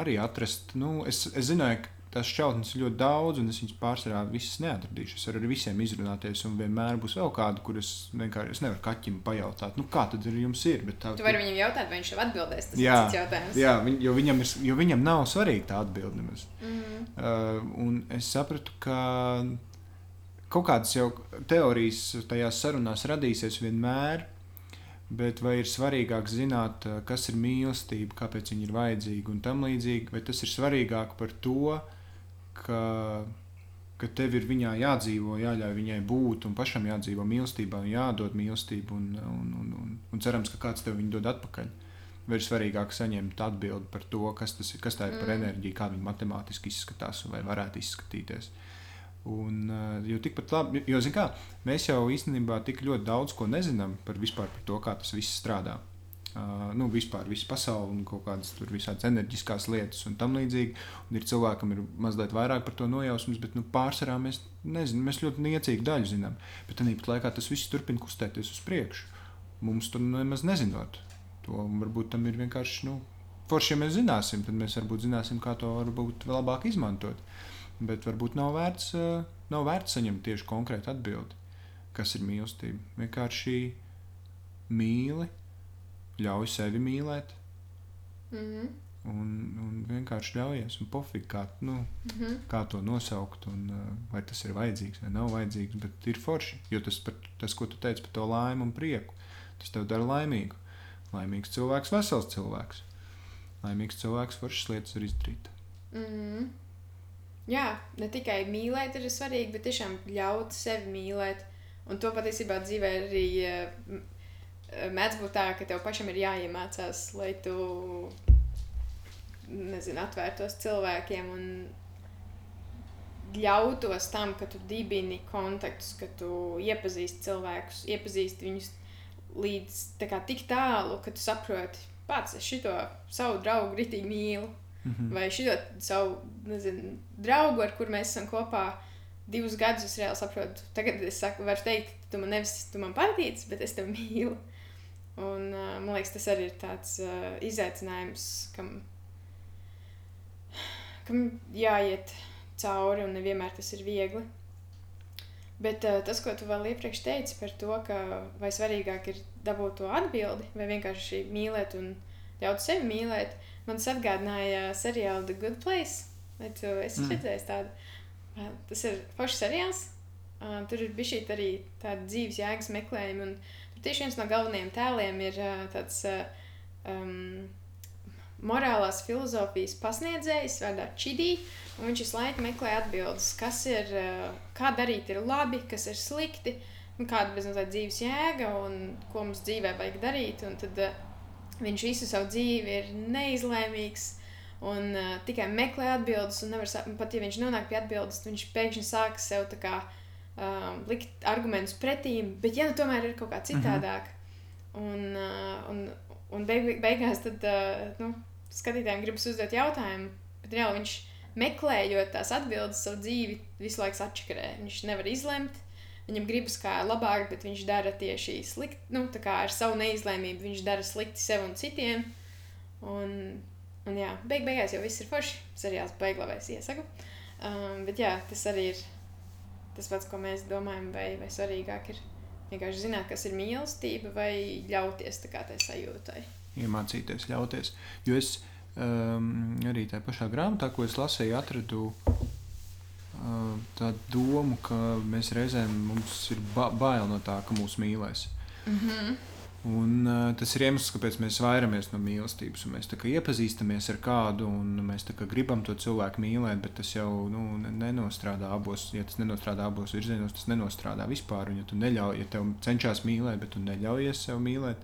A: arī atrast, nu, es, es zināju, ka tās šķautnes ir ļoti daudz, un es viņas pārsvarā visas neatradīšu. Es varu ar visiem izrunāties, un vienmēr būs vēl kāda, kuras vienkārši es nevaru kaķim pajautāt, nu, kā tad ir jums ir.
B: Tā, tu vari viņam jautāt, vai viņš tev atbildēs. Tas jā, ir jautājums.
A: Jā, viņ, jo, viņam ir, jo viņam nav svarīga tā atbilde nemaz. Mm -hmm. uh, un es sapratu, ka kaut kādas jau teorijas tajās sarunās radīsies vienmēr. Bet vai ir svarīgāk zināt, kas ir mīlestība, kāpēc viņa ir vajadzīga un tam līdzīgi, vai tas ir svarīgāk par to, uh, ka, ka tev ir viņā jādzīvo, jāļauj viņai būt, un pašam jādzīvo mīlestībā, un jādod mīlestību, un, un, un, un, un cerams, ka kāds tev viņu dod atpakaļ. Vai ir svarīgāk saņemt atbildi par to, kas, tas, kas tā ir par mm. enerģiju, kā viņa matemātiski izskatās, vai varētu izskatīties. Un, jo tikpat labi, jo, kā, mēs jau īstenībā tik ļoti daudz ko nezinām par, par to, kā tas viss strādā. Uh, nu, vispār visu pasauli un kaut kādas tur visādas enerģiskās lietas un tam līdzīgi. Un ir cilvēkam ir mazliet vairāk par to nojausmas, bet nu, pārsvarā mēs nezinām, mēs ļoti niecīgi daļu zinām. Bet tāpat laikā tas viss turpina kustēties uz priekšu. Mums tur nemaz nezinot. To varbūt tam ir vienkārši, nu, forši, ja mēs zināsim, tad mēs varbūt zināsim, kā to varbūt labāk izmantot. Bet varbūt nav vērts, uh, nav vērts saņemt tieši konkrētu atbildi, kas ir mīlestība. Vienkārši mīli ļauj sevi mīlēt. Mm -hmm. Un, un vienkārši ļaujies, un pofīgi, kā, nu, mm -hmm. kā to nosaukt, un uh, vai tas ir vajadzīgs vai nav vajadzīgs. Bet ir forši, jo tas, par, tas ko tu teici par to laimi un prieku, tas tev dara laimīgu. Laimīgs cilvēks, vesels cilvēks. Laimīgs cilvēks, foršas lietas var izdarīt.
B: Mm -hmm. Jā, ne tikai mīlēt ir svarīgi, bet tiešām ļaut sevi mīlēt. Un to patiesībā dzīvē arī uh, mēdz būt tā, ka tev pašam ir jāiemācās, lai tu nezinu, atvērtos cilvēkiem un ļautos tam, ka tu dibini kontaktus, ka tu iepazīsti cilvēkus, iepazīsti viņus līdz kā, tik tālu, ka tu saproti, pats es šo savu draugu ritīgi mīlu. Mm -hmm. Vai šo savu nezinu, draugu, ar kuru mēs esam kopā divus gadus, es reāli saprotu. Tagad es saku, varu teikt, tu man nevis tu man patīc, bet es tevi mīlu. Un, uh, man liekas, tas arī ir tāds uh, izaicinājums, kam kam jāiet cauri, un nevienmēr tas ir viegli. Bet uh, tas, ko tu vēl iepriekš teici par to, ka vai svarīgāk ir dabūt to atbildi, vai vienkārši mīlēt un ļaut sevi mīlēt, man tas atgādināja seriālu The Good Place. Vai tu esi mm. redzējis tādu? Uh, tas ir foršs seriāls. Uh, tur ir bijis arī tāda dzīves jēgas meklējuma. Tur tieši viens no galvenajiem tēliem ir uh, tāds uh, um, morālās filozofijas pasniedzējs, vārdā Čidī. Viņš visu laiku meklē atbildes, kas ir, uh, kā darīt ir labi, kas ir slikti, kāda ir dzīves jēga un ko mums dzīvē vajag darīt. Un tad uh, viņš visu savu dzīvi ir neizlēmīgs. Un uh, tikai meklē atbildes, nevar, pat ja viņš nonāk pie atbildes, viņš pēkšņi sāk sev kā um, likt argumentus pretī, bet ja nu tomēr ir kaut kā citādāk. Mm -hmm. Un, uh, un, un beig, beigās tad, uh, nu, skatītājiem gribas uzdot jautājumu, bet reāli viņš meklējot tās atbildes savu dzīvi, visu laiku atšakarē. Viņš nevar izlemt, viņam gribas kā labāk, bet viņš dara tieši slikti, nu, tā kā ar savu neizlēmību viņš dara slikti sev un citiem. Un, un jā, beig beigās jau viss ir forši, seriāls beiglavais iesaku. Um, bet jā, tas arī ir tas pats, ko mēs domājam, vai, vai svarīgāk ir vienkārši zināt, kas ir mīlestība, vai ļauties tā kā tai sajūtai.
A: Iemācīties, ļauties. Jo es um, arī tajā pašā grāmatā, ko es lasīju, atradu uh, tādu domu, ka mēs reizēm mums ir ba bail no tā, ka mūs mīlēs. Mm -hmm. Un, uh, tas ir iemesls, kāpēc mēs vairamies no mīlestības. Mēs iepazīstamies ar kādu, un mēs gribam to cilvēku mīlēt, bet tas jau nu, nenostrādā abos. Ja tas nenostrādā abos virzienos, tas nenostrādā vispār. Un, ja tu neļauj, ja tev cenšas mīlēt, bet tu neļaujies sev mīlēt,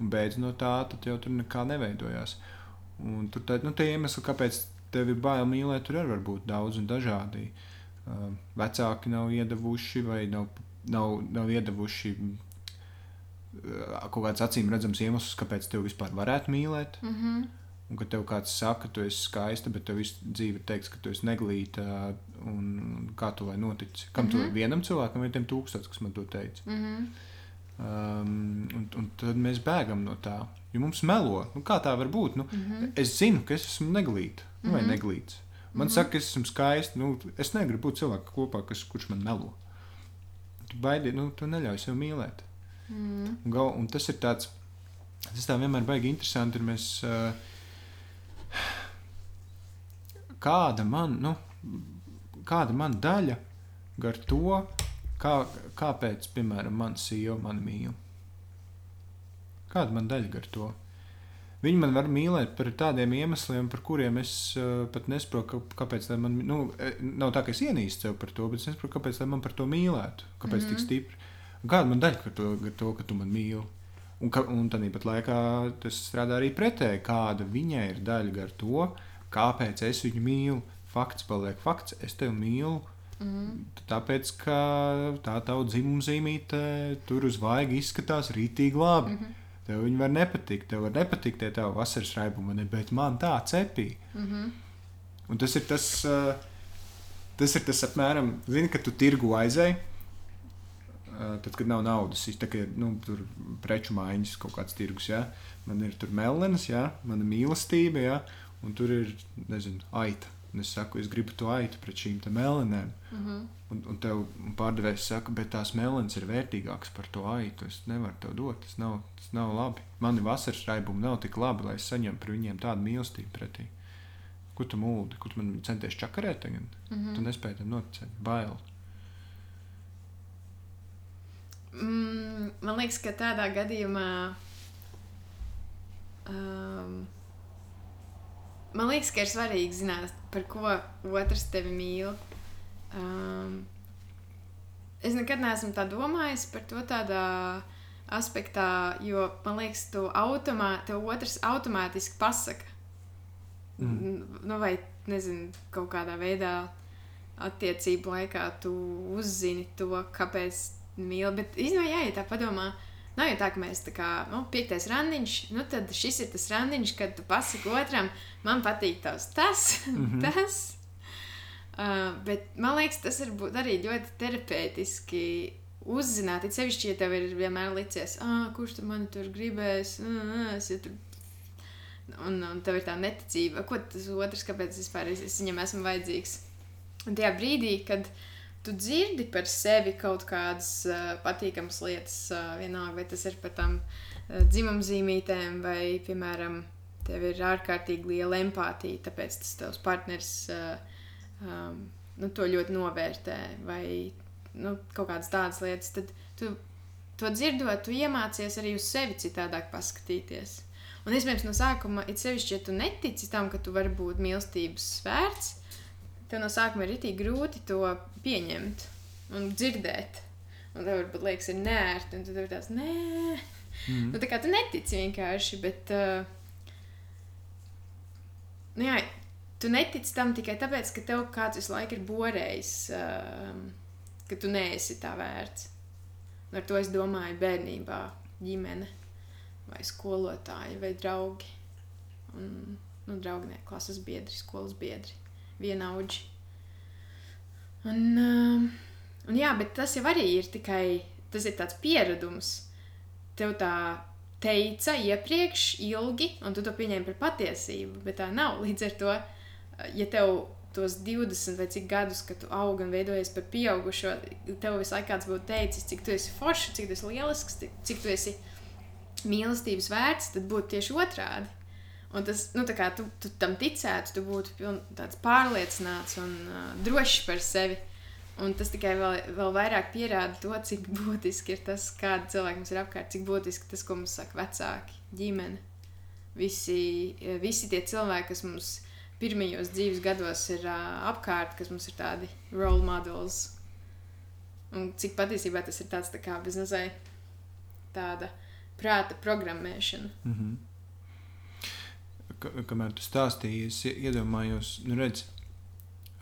A: un beidz no tā, tad jau tur nekā neveidojās. Un tur tā, nu, tie iemesli, kāpēc tev ir bail mīlēt, tur arī var būt daudz un dažādi. Uh, vecāki nav iedavuši vai nav, nav, nav iedavuši kaut kāds acīm redzams iemesls, kāpēc tev vispār varētu mīlēt. Mm -hmm. Un kad tev kāds saka, ka tu esi skaista, bet tev visu dzīvi teiks, ka tu esi neglīta, un kā tu lai notici? Kam mm -hmm. tu mhm. vienam cilvēkam vai tiem tūkstošiem, kas man to teica? Mm -hmm. um, un, un tad mēs bēgam no tā. Jo mums melo, nu, kā tā var būt? Nu, mm -hmm. Es zinu, ka es esmu neglīta vai mm -hmm. neglīts. Man mm saka, ka es esmu skaista. Nu, es negribu būt cilvēkam kopā, kas, kurš man melo. Tu baidi, nu, tu neļauj sev mīlēt. Mm. Un, gal, un tas ir tāds, tas tā vienmēr baigi interesanti. Mēs, uh, kāda man, nu, kāda man daļa gar to, kā, kāpēc, piemēram, mana sieva mani mīl. Kāda man daļa gar to? Viņi man var mīlēt par tādiem iemesliem, par kuriem es uh, pat nesaprotu, kāpēc man, nu, nav tā, ka es ienīstu sev par to, bet es nesaprotu, kāpēc man par to mīlētu, kāpēc mm -hmm. tik stipri. Kāda man daļa par to, to, ka tu man mīli? Un, ka, un tādā pat laikā tas strādā arī pretēji. Kāda viņai ir daļa ar to, kāpēc es viņu mīlu? Fakts paliek fakts, es tevi mīlu. Mm. Tāpēc, ka tā tava dzimuma zīmīte tur uz vaiga izskatās rītīgi labi. Mm -hmm. Tev viņi var nepatikt, tev var nepatikt tie tavi vasaras raibumi, bet man tā cepī. Mm -hmm. Un tas ir tas, uh, tas ir tas apmēram, zini, ka tu tirgu aizēji tad, kad nav naudas, tā kā nu, tur preču maiņas kaut kāds tirgus, ja? man ir tur melnas, ja? mana mīlestība, ja? un tur ir, nezinu, aita. Un es saku, es gribu to aitu pret šīm melnēm. Mm -hmm. Un, un tev pārdevējs saka, bet tās melnas ir vērtīgākas par to aitu. Es nevaru tev dot, tas nav, tas nav labi. Mani vasaras raibumi nav tik labi, lai es saņemtu par viņiem tādu mīlestību pretī. Ko tu mūldi, ko tu man centies čakarēt tagad? Mm -hmm. Tu nespēji tam noticēt, bail.
B: Mm, man liekas, ka tādā gadījumā. Um, man liekas, ka ir svarīgi zināt, par ko otrs tevi mīl. Um, es nekad neesmu tā domājis par to tādā aspektā, jo man liekas, tu automā, tev otrs automātiski pasaka. Mm. Nu, vai nezinu, kaut kādā veidā attiecību laikā tu uzzini to, kāpēc mīl. Bet īstenībā, ja tā padomā, nav jau tā, ka mēs tā kā nu, piektais randiņš, nu tad šis ir tas randiņš, kad tu pasaki otram, man patīk tavs tas, mm -hmm. tas. Uh, bet man liekas, tas būt arī ļoti terapeitiski uzzināt. It sevišķi, ja tev ir vienmēr licies, ah, kurš tur man tur gribēs, ah, es ja tur Un, un tev ir tā neticība, ko tas otrs, kāpēc vispār es, es viņam esmu vajadzīgs. Un tajā brīdī, kad tu dzirdi par sevi kaut kādas uh, patīkamas lietas, uh, vienalga, vai tas ir par tām uh, dzimumzīmītēm, vai, piemēram, tev ir ārkārtīgi liela empātija, tāpēc tas tavs partners uh, um, nu, to ļoti novērtē, vai nu, kaut kādas tādas lietas, tad tu to dzirdot, tu iemācies arī uz sevi citādāk paskatīties. Un, iespējams, no sākuma, it sevišķi, ja tu netici tam, ka tu vari būt mīlestības vērts, tev no sākuma ir itī grūti to pieņemt un dzirdēt. Un tev varbūt liekas, ir nērti, un tu tur tāds, nē, mm. nu, tā kā tu netici vienkārši, bet, uh, nu jā, tu netici tam tikai tāpēc, ka tev kāds visu laiku ir borējis, uh, ka tu neesi tā vērts. Un ar to es domāju bērnībā, ģimene vai skolotāji, vai draugi. Un, nu, draugi, ne, klases biedri, skolas biedri, vienaudži. Un, um, un jā, bet tas jau arī ir tikai tas ir tāds pieredums. Tev tā teica iepriekš, ilgi, un tu to pieņēmi par patiesību, bet tā nav. Līdz ar to, ja tev tos 20 vai cik gadus, kad tu aug un veidojies par pieaugušo, tev visu laiku kāds būtu teicis, cik tu esi foršs, cik tu esi lielisks, cik tu esi mīlestības vērts, tad būtu tieši otrādi. Un tas, nu, tā kā tu, tu tam ticētu, tu būtu piln, tāds pārliecināts un uh, drošs par sevi. Un tas tikai vēl, vēl vairāk pierāda to, cik būtiski ir tas, kāda cilvēka mums ir apkārt, cik būtiski tas, ko mums saka vecāki, ģimene. Visi, visi tie cilvēki, kas mums pirmajos dzīves gados ir uh, apkārt, kas mums ir tādi role models. Un cik patiesībā tas ir tāds tā kā biznesai tāda prāta programmēšana. Mm -hmm.
A: Kamēr tu stāstīji, es iedomājos, nu redz,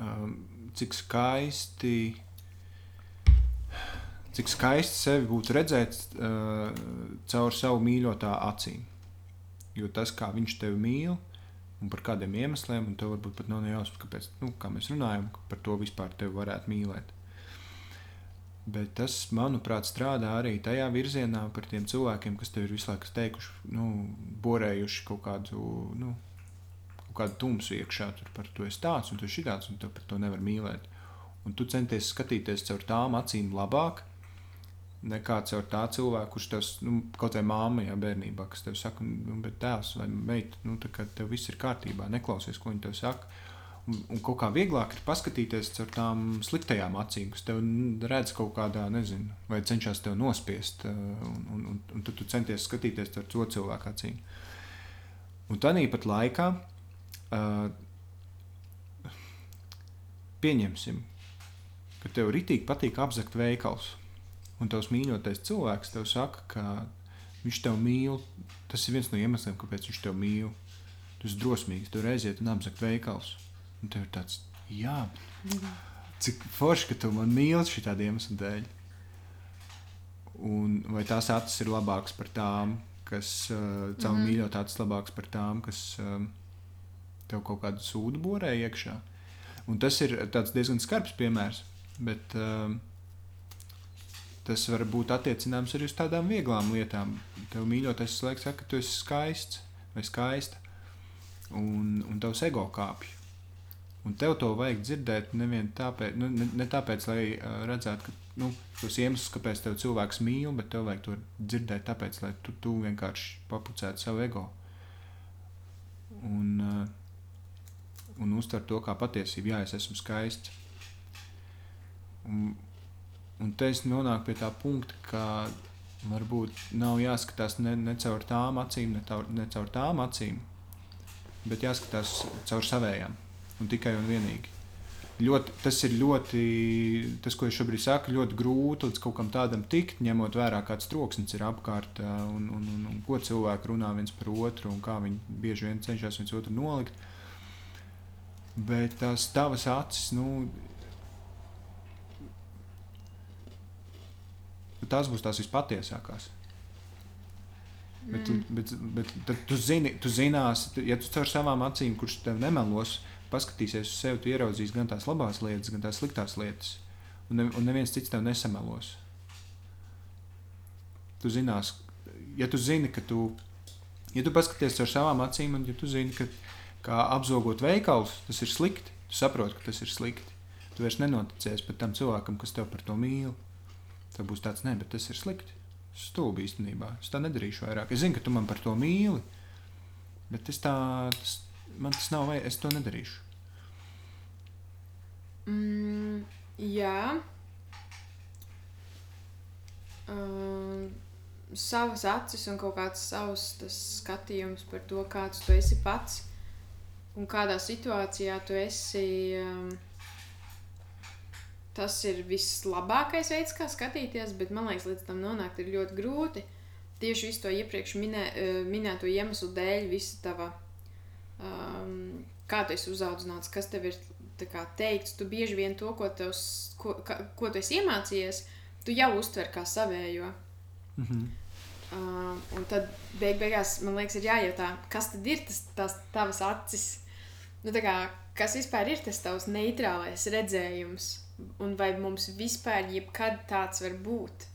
A: um, cik skaisti, cik skaisti sevi būtu redzēt uh, caur savu mīļotā acīm. Jo tas, kā viņš tevi mīl, un par kādiem iemesliem, un tev varbūt pat nav nejausmas, kāpēc, nu, kā mēs runājam, par to vispār tevi varētu mīlēt. Bet tas, manuprāt, strādā arī tajā virzienā par tiem cilvēkiem, kas tev ir visu laiku teikuši, nu, borējuši kaut kādu, nu, kaut kādu tumsu iekšā. Tur par to ir tāds un tu esi tāds, un tu par to nevar mīlēt. Un tu centies skatīties caur tām acīm labāk, nekā caur tā cilvēku, kurš tev, nu, kaut vai māma, ja bērnībā, kas tev saka, nu, bet tēvs vai meita, nu, tā kā tev viss ir kārtībā, neklausies, ko viņi tev saka Un, un kaut kā vieglāk ir paskatīties ar tām sliktajām acīm, kas tev redz kaut kādā, nezinu, vai cenšas tevi nospiest. Un, un, un, un tad tu centies skatīties ar to cilvēku acīm. Un tādā pat laikā uh, pieņemsim, ka tev ritīgi patīk apzakt veikals. Un tavs mīļotais cilvēks tev saka, ka viņš tev mīl. Tas ir viens no iemesliem, kāpēc viņš tev mīl. Tu esi drosmīgs, tu reiziet un apzakt veikals. Un tev ir tāds, jā, cik forši, ka tu man mīli šī tāda iemesla dēļ. Un vai tās acis ir labākas par tām, kas uh, caur mm -hmm. mīļotātes labākas par tām, kas um, tev kaut kādu sūdu borē iekšā. Un tas ir diezgan skarbs piemērs, bet um, tas var būt attiecināms arī uz tādām vieglām lietām. Tev mīļotais slēgts, saka, ka tu esi skaists vai skaista, un, un tavs ego kāpj. Un tev to vajag dzirdēt nevien tāpēc, nu, ne, ne tāpēc, lai uh, redzētu, ka nu, tos iemeslus, kāpēc tev cilvēks mīl, bet tev vajag to dzirdēt tāpēc, lai tu, tu vienkārši papucētu savu ego. Un, uh, un uztver to kā patiesību, jā, es esmu skaists. Un, un te es nonāku pie tā punkta, ka varbūt nav jāskatās ne, ne caur tām acīm, ne, taur, ne caur tām acīm, bet jāskatās caur savējām un tikai un vienīgi. Ļoti, tas ir ļoti, tas, ko es šobrīd saku, ļoti grūti līdz kaut kam tādam tikt, ņemot vērā, kāds troksnis ir apkārt un, un, un, un ko cilvēki runā viens par otru un kā viņi bieži vien cenšas viens otru nolikt. Bet tās tavas acis, nu, tās būs tās vispatiesākās. Mm. bet, bet, bet tu, zini, tu zināsi, ja tu caur savām acīm, kurš tev nemelos, paskatīsies uz sevi, tu ieraudzīsi gan tās labās lietas, gan tās sliktās lietas. Un, ne, un neviens cits tev nesamelos. Tu zinās, ja tu zini, ka tu Ja tu paskaties ar savām acīm, un ja tu zini, ka kā apzogot veikalus, tas ir slikti, tu saproti, ka tas ir slikti. Tu vairs nenoticies pat tam cilvēkam, kas tev par to mīl. Tev būs tāds, nē, bet tas ir slikti. Stulbi īstenībā. Es tā nedarīšu vairāk. Es zinu, ka tu man par to mīli, bet es tā, tas, man tas nav, vai es to nedarīšu.
B: Mm, jā. Um, savas acis un kaut kāds savs skatījums par to, kāds tu esi pats un kādā situācijā tu esi. Um, tas ir vislabākais veids, kā skatīties, bet man liekas, līdz tam nonākt ir ļoti grūti. Tieši visu to iepriekš minē, uh, minēto iemeslu dēļ, visa tava, um, kā tu esi uzaudzināts, kas tev ir kā, teikts, tu bieži vien to, ko, tevs, ko, ka, ko tu esi iemācījies, tu jau uztver kā savējo. Mm -hmm. uh, un tad beig beigās man liekas, ir jājautā, kas tad ir tas tās tavas acis? Nu, kā, kas vispār ir tas tavs neitrālais redzējums? Un vai mums vispār jebkad tāds var būt?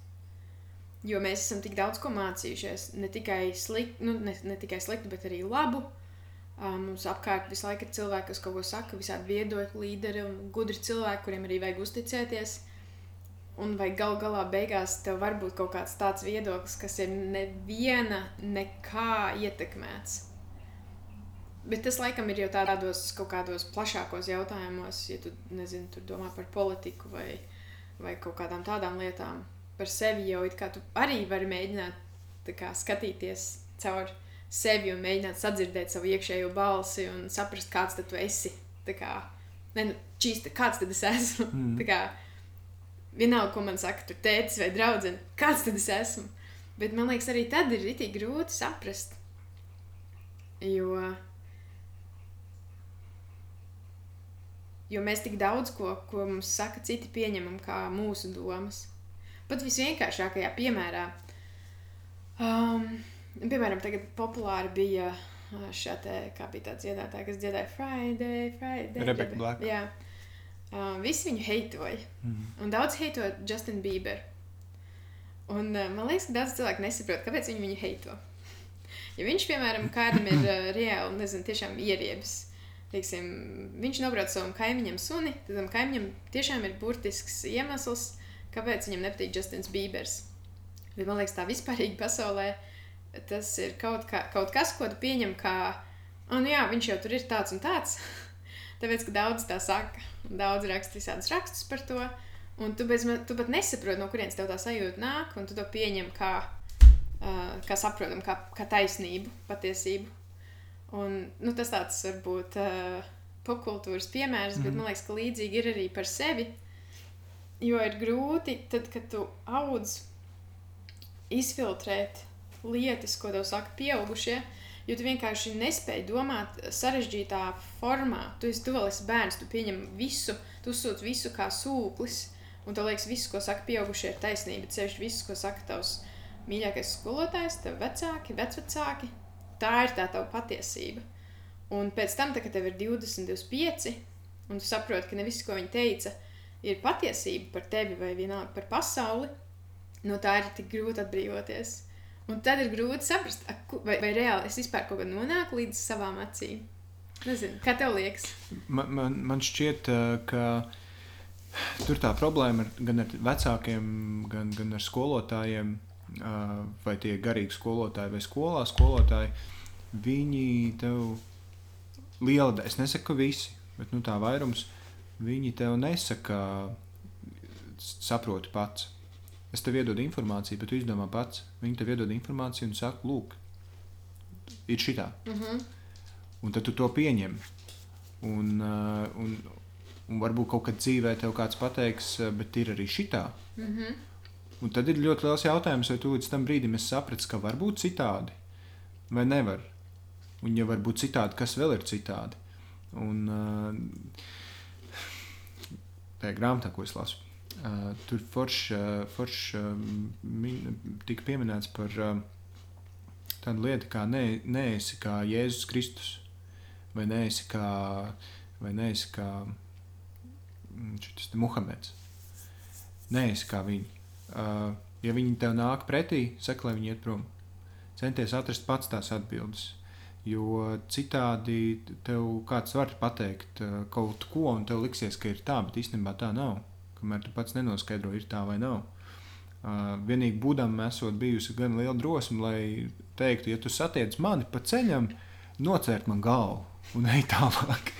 B: Jo mēs esam tik daudz ko mācījušies. Ne tikai slikti, nu, ne, ne tikai slikti, bet arī labu. Uh, mums apkārt visu laiku ir cilvēki, kas kaut ko saka, visādi viedokļi, līderi un gudri cilvēki, kuriem arī vajag uzticēties. Un vai gal galā beigās tev var būt kaut kāds tāds viedoklis, kas ir neviena nekā ietekmēts. Bet tas laikam ir jau tādos kaut kādos plašākos jautājumos, ja tu nezini, tur domā par politiku vai, vai kaut kādām tādām lietām. Par sevi jau it kā tu arī vari mēģināt kā, skatīties caur sevi un mēģināt sadzirdēt savu iekšējo balsi un saprast, kāds tu esi. Tā kā, ne, nu, čīsta, kāds tad es esmu? Mm. Tā kā, vienalga, ko man saka, tur tēvs vai draugs, kāds tad es esmu. Bet man liekas, arī tad ir rītīgi grūti saprast. Jo, jo mēs tik daudz ko, ko mums saka, citi pieņemam kā mūsu domas. Pat visvienkāršākajā piemērā. Um, piemēram, tagad populāri bija šāda, kā bija tāds dziedātājs, kas dziedāja Friday, Friday.
A: Rebeka Black.
B: Jā. Uh, visi viņu heitoja. Mm -hmm. Un daudz heitoja Justinu Bieberu. Un uh, man liekas, ka daudz cilvēku nesaprot, kāpēc viņi viņu heito. Ja viņš, piemēram, kādam ir uh, reāli, nezinu, tiešām ieriebies, teiksim, viņš nobrauc savam kaimiņam suni, tad tam kaimiņam tiešām ir burtisks iemesls, kāpēc viņam nepatīk Justins Biebers. Bet man liekas, tā vispārīgi pasaulē tas ir kaut, kā, kaut kas, ko tu pieņem kā, oh, nu jā, viņš jau tur ir tāds un tāds. Tāpēc, ka daudz tā saka, daudz raksta visādus rakstus par to, un tu, bez, tu pat nesaproti, no kurienes tev tā sajūta nāk, un tu to pieņem kā, uh, kā saprotam, kā, kā taisnību, patiesību. Un, nu, tas tāds varbūt uh, popkultūras piemērs, mm. bet man liekas, ka līdzīgi ir arī par sevi. Jo ir grūti, tad, kad tu audz, izfiltrēt lietas, ko tev saka pieaugušie. Jo tu vienkārši nespēji domāt sarežģītā formā. Tu esi vēl esi bērns, tu pieņem visu, tu uzsūti visu kā sūklis. Un tev liekas, viss, ko saka pieaugušie, ir taisnība. Ceļš viss, ko saka tavs mīļākais skolotājs, tev vecāki, vecvecāki. Tā ir tā tava patiesība. Un pēc tam, tā, kad tev ir 20, 25, un tu saproti, ka ne viss, ko viņi teica, ir patiesība par tevi vai vienalga par pasauli, no tā ir tik grūti atbrīvoties. Un tad ir grūti saprast, vai, vai reāli es vispār kaut kad nonāku līdz savām acīm. Nezinu, kā tev liekas?
A: Man, man, man šķiet, ka tur tā problēma ir gan ar vecākiem, gan, gan ar skolotājiem, vai tie garīgi skolotāji vai skolā skolotāji. Viņi tev liela daļa, es nesaku, visi, bet nu, tā vairums, viņi tev nesaka, saproti pats Es tev iedodu informāciju, bet tu izdomā pats. Viņi tev iedod informāciju un saka, lūk, ir šitā. Mm -hmm. Un tad tu to pieņem. Un, un, un varbūt kaut kad dzīvē tev kāds pateiks, bet ir arī šitā. Mm -hmm. Un tad ir ļoti liels jautājums, vai tu līdz tam brīdim saprati, ka var būt citādi vai nevar. Un, ja var būt citādi, kas vēl ir citādi? Un, uh, tajā grāmatā, ko es lasu, Uh, tur forši uh, forš, uh, tika pieminēts par tādu lietu, kā ne, neesi kā Jēzus Kristus, vai neesi kā, vai neesi kā mm, šis Muhameds. Neesi kā viņi. Uh, ja viņi tev nāk pretī, saka, lai viņi iet prom. centies atrast pats tās atbildes. Jo citādi tev kāds var pateikt uh, kaut ko, un tev liksies, ka ir tā, bet īstenībā tā nav. Kamēr tu pats nenoskaidro, ir tā vai nav. Uh, vienīgi būdam, esot bijusi gan liela drosme, lai teiktu, ja tu satiec mani pa ceļam, nocērt man galvu un ej tālāk.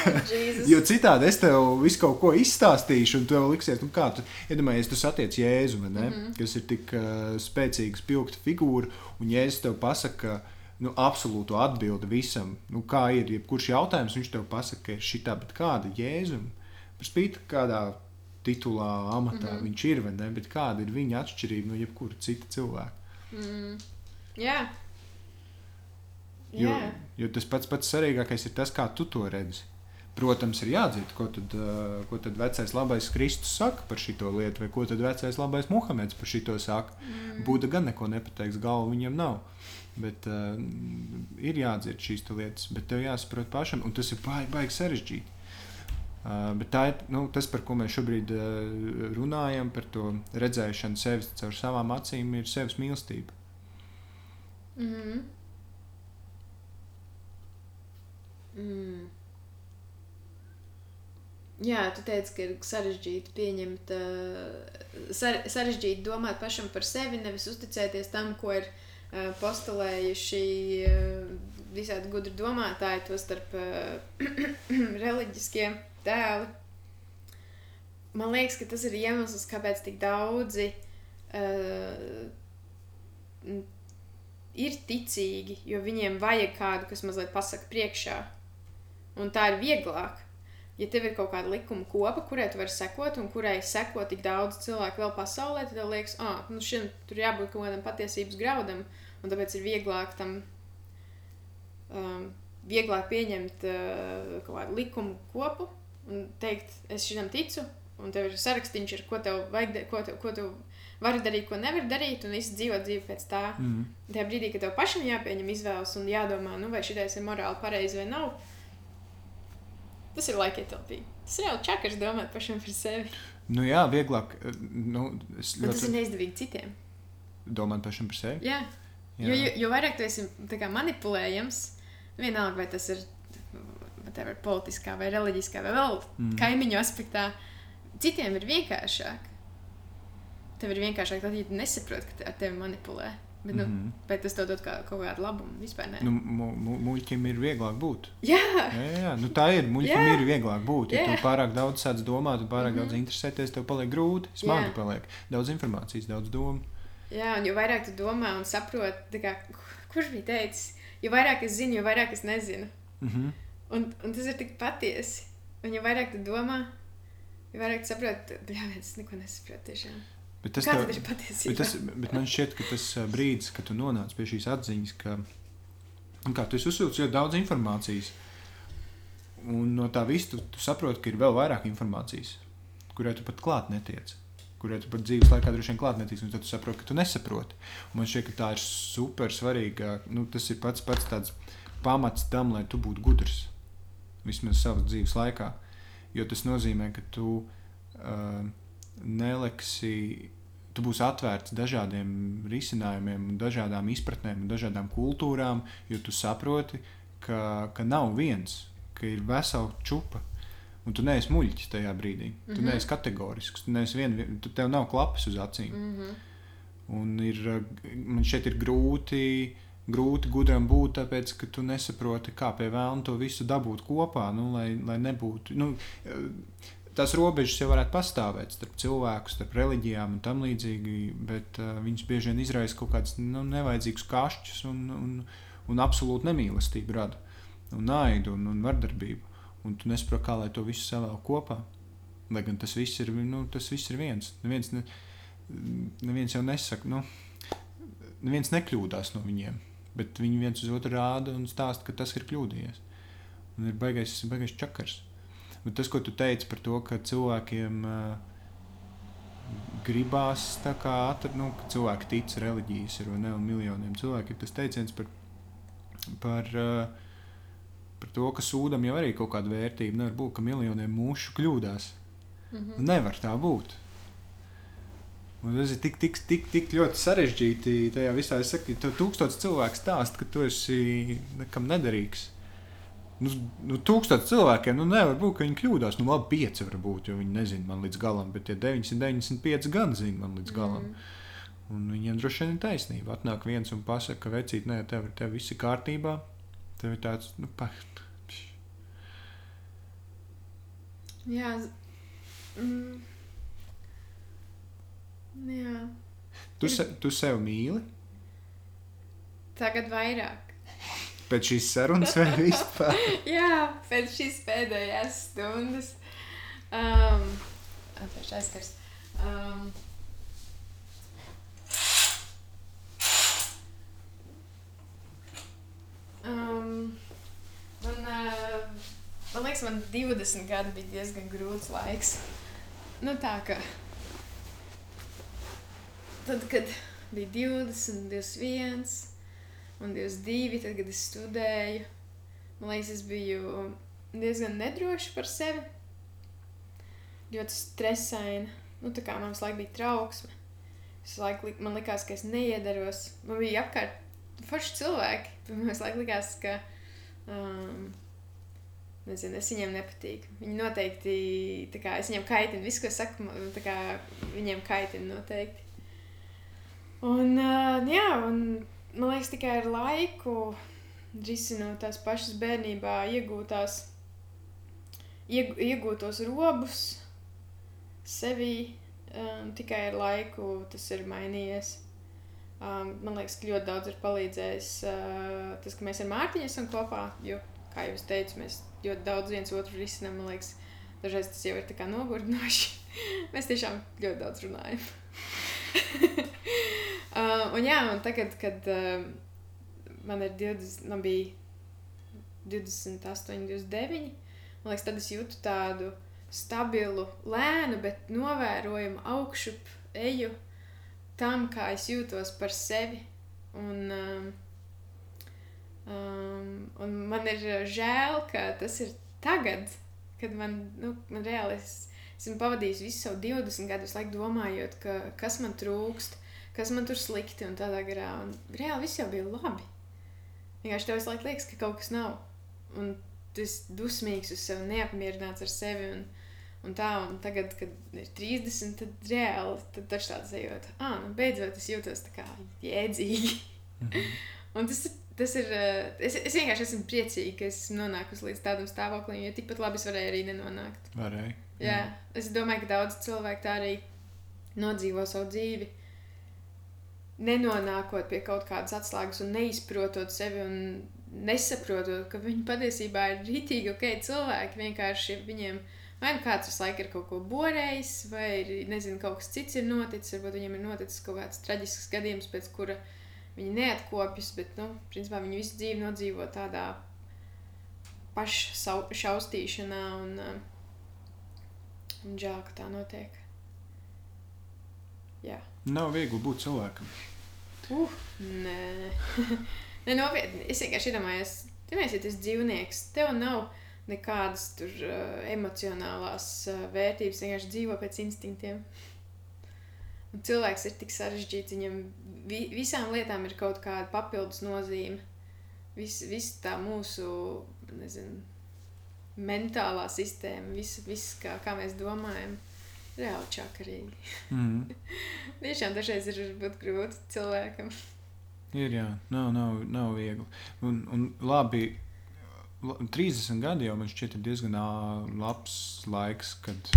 A: jo citādi es tev visu kaut ko izstāstīšu, un tev liksies, nu kā tu iedomājies, tu satiec Jēzu, mm -hmm. kas ir tik uh, spēcīga, spilgta figūra, un Jēzus tev pasaka, nu, absolūtu atbildi visam. Nu, kā ir, jebkurš jautājums, viņš tev pasaka, ka šitā, bet kāda jēzuma, par spīti kādā titulā, amatā mm -hmm. viņš ir, vai ne, bet kāda ir viņa atšķirība no jebkura cita cilvēka.
B: Mm. Jā.
A: Jo, yeah. jo tas pats pats svarīgākais ir tas, kā tu to redzi. Protams, ir jādzird, ko tad, ko tad vecais labais Kristus saka par šo lietu, vai ko tad vecais labais Muhameds par šo saka. Mm. Būda gan neko nepateiks, galva viņam nav. Bet uh, ir jādzird šīs lietas, bet tev jāsaprot pašam, un tas ir baigi, baigi sarežģīti. Uh, bet tā ir nu, tas, par ko mēs šobrīd uh, runājam, par to redzēšanu sevis caur savām acīm, ir sevis mīlestība.
B: Mm -hmm. Mm. Jā, tu teici, ka ir sarežģīti pieņemt, sare, sarežģīti domāt pašam par sevi, nevis uzticēties tam, ko ir postulējuši visādi gudri domātāji, to starp reliģiskie tēli. Man liekas, ka tas ir iemesls, kāpēc tik daudzi uh, ir ticīgi, jo viņiem vajag kādu, kas mazliet pasaka priekšā. Un tā ir vieglāk ja tev ir kaut kāda likuma kopa, kurai tu vari sekot, un kurai seko tik daudz cilvēku vēl pasaulē, tad tev liekas, ah, nu šim tur jābūt kaut kādam patiesības graudam, un tāpēc ir vieglāk tam, um, vieglāk pieņemt uh, kaut kādu likumu kopu un teikt, es šitam ticu, un tev ir sarakstīns, ar ko tev vajag, ko, tev, ko tu vari darīt, ko nevari darīt, un viss dzīvo dzīvi pēc tā. Mm. Tajā brīdī, kad tev pašam jāpieņem izvēles un jādomā, nu, vai šitais ir morāli pareizi vai nav, Tas ir laikietilpīgi. Tas ir jau čakars domāt pašam par sevi.
A: Nu jā, vieglāk. Nu,
B: es ļoti... Tas ir neizdevīgi citiem.
A: Domāt pašam par sevi?
B: Jā. jā. Jo, jo, jo vairāk tu esi kā, manipulējams, vienalga vai tas ir whatever, politiskā vai reliģiskā vai vēl mm. kaimiņu aspektā, citiem ir vienkāršāk. Tev ir vienkāršāk, tad, ja nesaproti, ka ar tevi manipulē. Bet, nu, mm -hmm. bet tas tev dod kā, kaut kādu labumu vispār. Ne?
A: Nu, mu, mu, muļķim ir vieglāk būt.
B: Jā,
A: jā, jā. Nu, tā ir. Muļķim jā. ir vieglāk būt. Ja jā. tu pārāk daudz sāc domāt, pārāk mm -hmm. daudz interesēties, tev paliek grūti. Smagi jā. paliek. Daudz informācijas, daudz domu.
B: Jā, un jo vairāk tu domā un saproti, kā, kurš bija teicis, jo vairāk es zinu, jo vairāk es nezinu. Mm -hmm. un, un tas ir tik patiesi. Un jo vairāk tu domā, jo vairāk tu saproti, ka es neko nesaprotu tiešām.
A: Bet tas, tev, ir bet, tas, bet man šķiet, ka tas brīdis, kad tu nonāc pie šīs atziņas, ka kā, tu uzsūci ļoti daudz informācijas, un no tā visa tu, tu saproti, ka ir vēl vairāk informācijas, kurai tu pat klāt netiec. Kurai tu pat dzīves laikā droši vien klāt netiec, un tad tu saproti, ka tu nesaproti. Un man šķiet, ka tā ir super svarīga. Nu, tas ir pats, pats tāds pamats tam, lai tu būtu gudrs. Vismaz savas dzīves laikā. Jo tas nozīmē, ka tu. Uh, neliksi, tu būsi atvērts dažādiem risinājumiem, dažādām izpratnēm, dažādām kultūrām, jo tu saproti, ka, ka nav viens, ka ir vesela čupa. Un tu neesi muļķis tajā brīdī. Tu mm -hmm. neesi kategorisks. Tu neesi vien, tu, tev nav klapas uz acīm. Mm -hmm. Un ir, man šeit ir grūti, grūti gudram būt, tāpēc ka tu nesaproti, kā pie vēlna to visu dabūt kopā, nu, lai, lai nebūtu. Nu, tās robežas jau varētu pastāvēt starp cilvēku, starp reliģijām un tam līdzīgi, bet uh, viņas bieži vien izraisa kaut kādus nu, nevajadzīgus kašķus un, un, un absolūti nemīlestību rada, un naidu un, un vardarbību. Un tu nesaproti, kā lai to visu savēl kopā. Lai gan tas viss ir, nu, tas viss ir viens. Neviens, ne, neviens jau nesaka, nu, neviens nekļūdās no viņiem, bet viņi viens uz otru rāda un stāsta, ka tas ir kļūdījies. Un ir baigais, baigais čakars. Bet tas, ko tu teici par to, ka cilvēkiem uh, gribās tā kā atrast, nu, ka cilvēki tic reliģijas ir ne un miljoniem cilvēku, ir tas teiciens par, par, par to, ka sūdam jau arī kaut kāda vērtība. Nevar būt, ka miljoniem mūšu kļūdās. Mm -hmm. Nevar tā būt. Un tas ir tik, tik, tik, tik ļoti sarežģīti. Tajā visā es saku, ka tūkstoš cilvēku stāsta, ka tu esi nekam nederīgs. Nu, nu, tūkstoši cilvēkiem nu, nevar būt, ka viņi kļūdās. Nu, labi, pieci var būt, jo viņi nezina man līdz galam, bet tie 995 gan zina man līdz galam. Mm. Un viņiem droši vien ir taisnība. Atnāk viens un pasaka, ka vecīt, nē, tev, tev viss ir kārtībā. Tev ir tāds, nu, pa.
B: Jā, mm. Jā.
A: Tu, se, tu sev mīli
B: Tagad vairāk.
A: Pēc šīs sarunas vai vispār?
B: Jā, pēc šīs pēdējās stundas. Um, Atvērš aizskars. Um, um, man, uh, man liekas, man 20 gadi bija diezgan grūts laiks. Nu tā kā. Tad, kad bija 20, 21 un 22, tad, kad es studēju, man liekas, es biju diezgan nedroša par sevi. Ļoti stresaina. Nu, tā kā man laiku bija trauksme. Visu laiku li man likās, ka es neiedaros. Man bija apkārt forši cilvēki. Man laiku likās, ka um, nezinu, es viņiem nepatīku. Viņi noteikti, kā es viņiem kaitinu, visu, ko es saku, kā viņiem kaitinu noteikti. Un, uh, jā, un man liekas, tikai ar laiku risinot tās pašas bērnībā iegūtās, ieg, iegūtos robus sevī, um, tikai ar laiku tas ir mainījies. Um, man liekas, ka ļoti daudz ir palīdzējis uh, tas, ka mēs ar Mārtiņu esam kopā. Jo, kā jau es teicu, mēs ļoti daudz viens otru risinām. Man liekas, dažreiz tas jau ir nogurdinoši. mēs tiešām ļoti daudz runājam. uh, un jā, un tagad, kad uh, man ir 20, man bija 28, 29, man liekas, tad es jūtu tādu stabilu, lēnu, bet novērojumu augšup eju tam, kā es jūtos par sevi. Un, um, um, un man ir žēl, ka tas ir tagad, kad man, nu, man reāli es, esmu pavadījis visu savu 20 gadu laiku domājot, ka, kas man trūkst, kas man tur slikti un tādā garā. Un reāli viss jau bija labi. Vienkārši tev visu laiku liekas, ka kaut kas nav. Un tu esi dusmīgs uz sevi, neapmierināts ar sevi. Un, un tā, un tagad, kad ir 30, tad reāli tad taču tāds sajūta, ah, nu beidzot es jūtos tā kā jēdzīgi. un tas ir. Tas ir es, es vienkārši esmu priecīga, ka esmu nonākusi līdz tādam stāvoklim, jo tikpat labi es varēju arī nenonākt.
A: Varēja.
B: Jā, es domāju, ka daudz cilvēku tā arī nodzīvo savu dzīvi. Nenonākot pie kaut kādas atslēgas un neizprotot sevi un nesaprotot, ka viņi patiesībā ir rītīgi ok cilvēki. Vienkārši viņiem vai nu kāds visu laiku ir kaut ko borējis, vai ir, nezinu, kaut kas cits ir noticis. Varbūt viņiem ir noticis kaut kāds traģisks gadījums, pēc kura viņi neatkopjas, bet, nu, principā viņi visu dzīvi nodzīvo tādā pašaustīšanā un, un žēl, ka tā notiek. Jā.
A: Nav viegli būt cilvēkam.
B: Uh, nē, nē nopietni. Es vienkārši iedomājos, iedomājos, ja tas dzīvnieks, tev nav nekādas tur uh, emocionālās uh, vērtības, vienkārši dzīvo pēc instinktiem. Un cilvēks ir tik sarežģīts, viņam vi visām lietām ir kaut kāda papildus nozīme. Viss vis tā mūsu, nezinu, mentālā sistēma, viss, vis, kā, kā mēs domājam, reāli čakarīgi.
A: Mm.
B: Tiešām dažreiz ir būt grūti cilvēkam.
A: Ir, jā, nav, nav, nav viegli. Un, un labi, la- 30 gadi jau man šķiet diezgan labs laiks, kad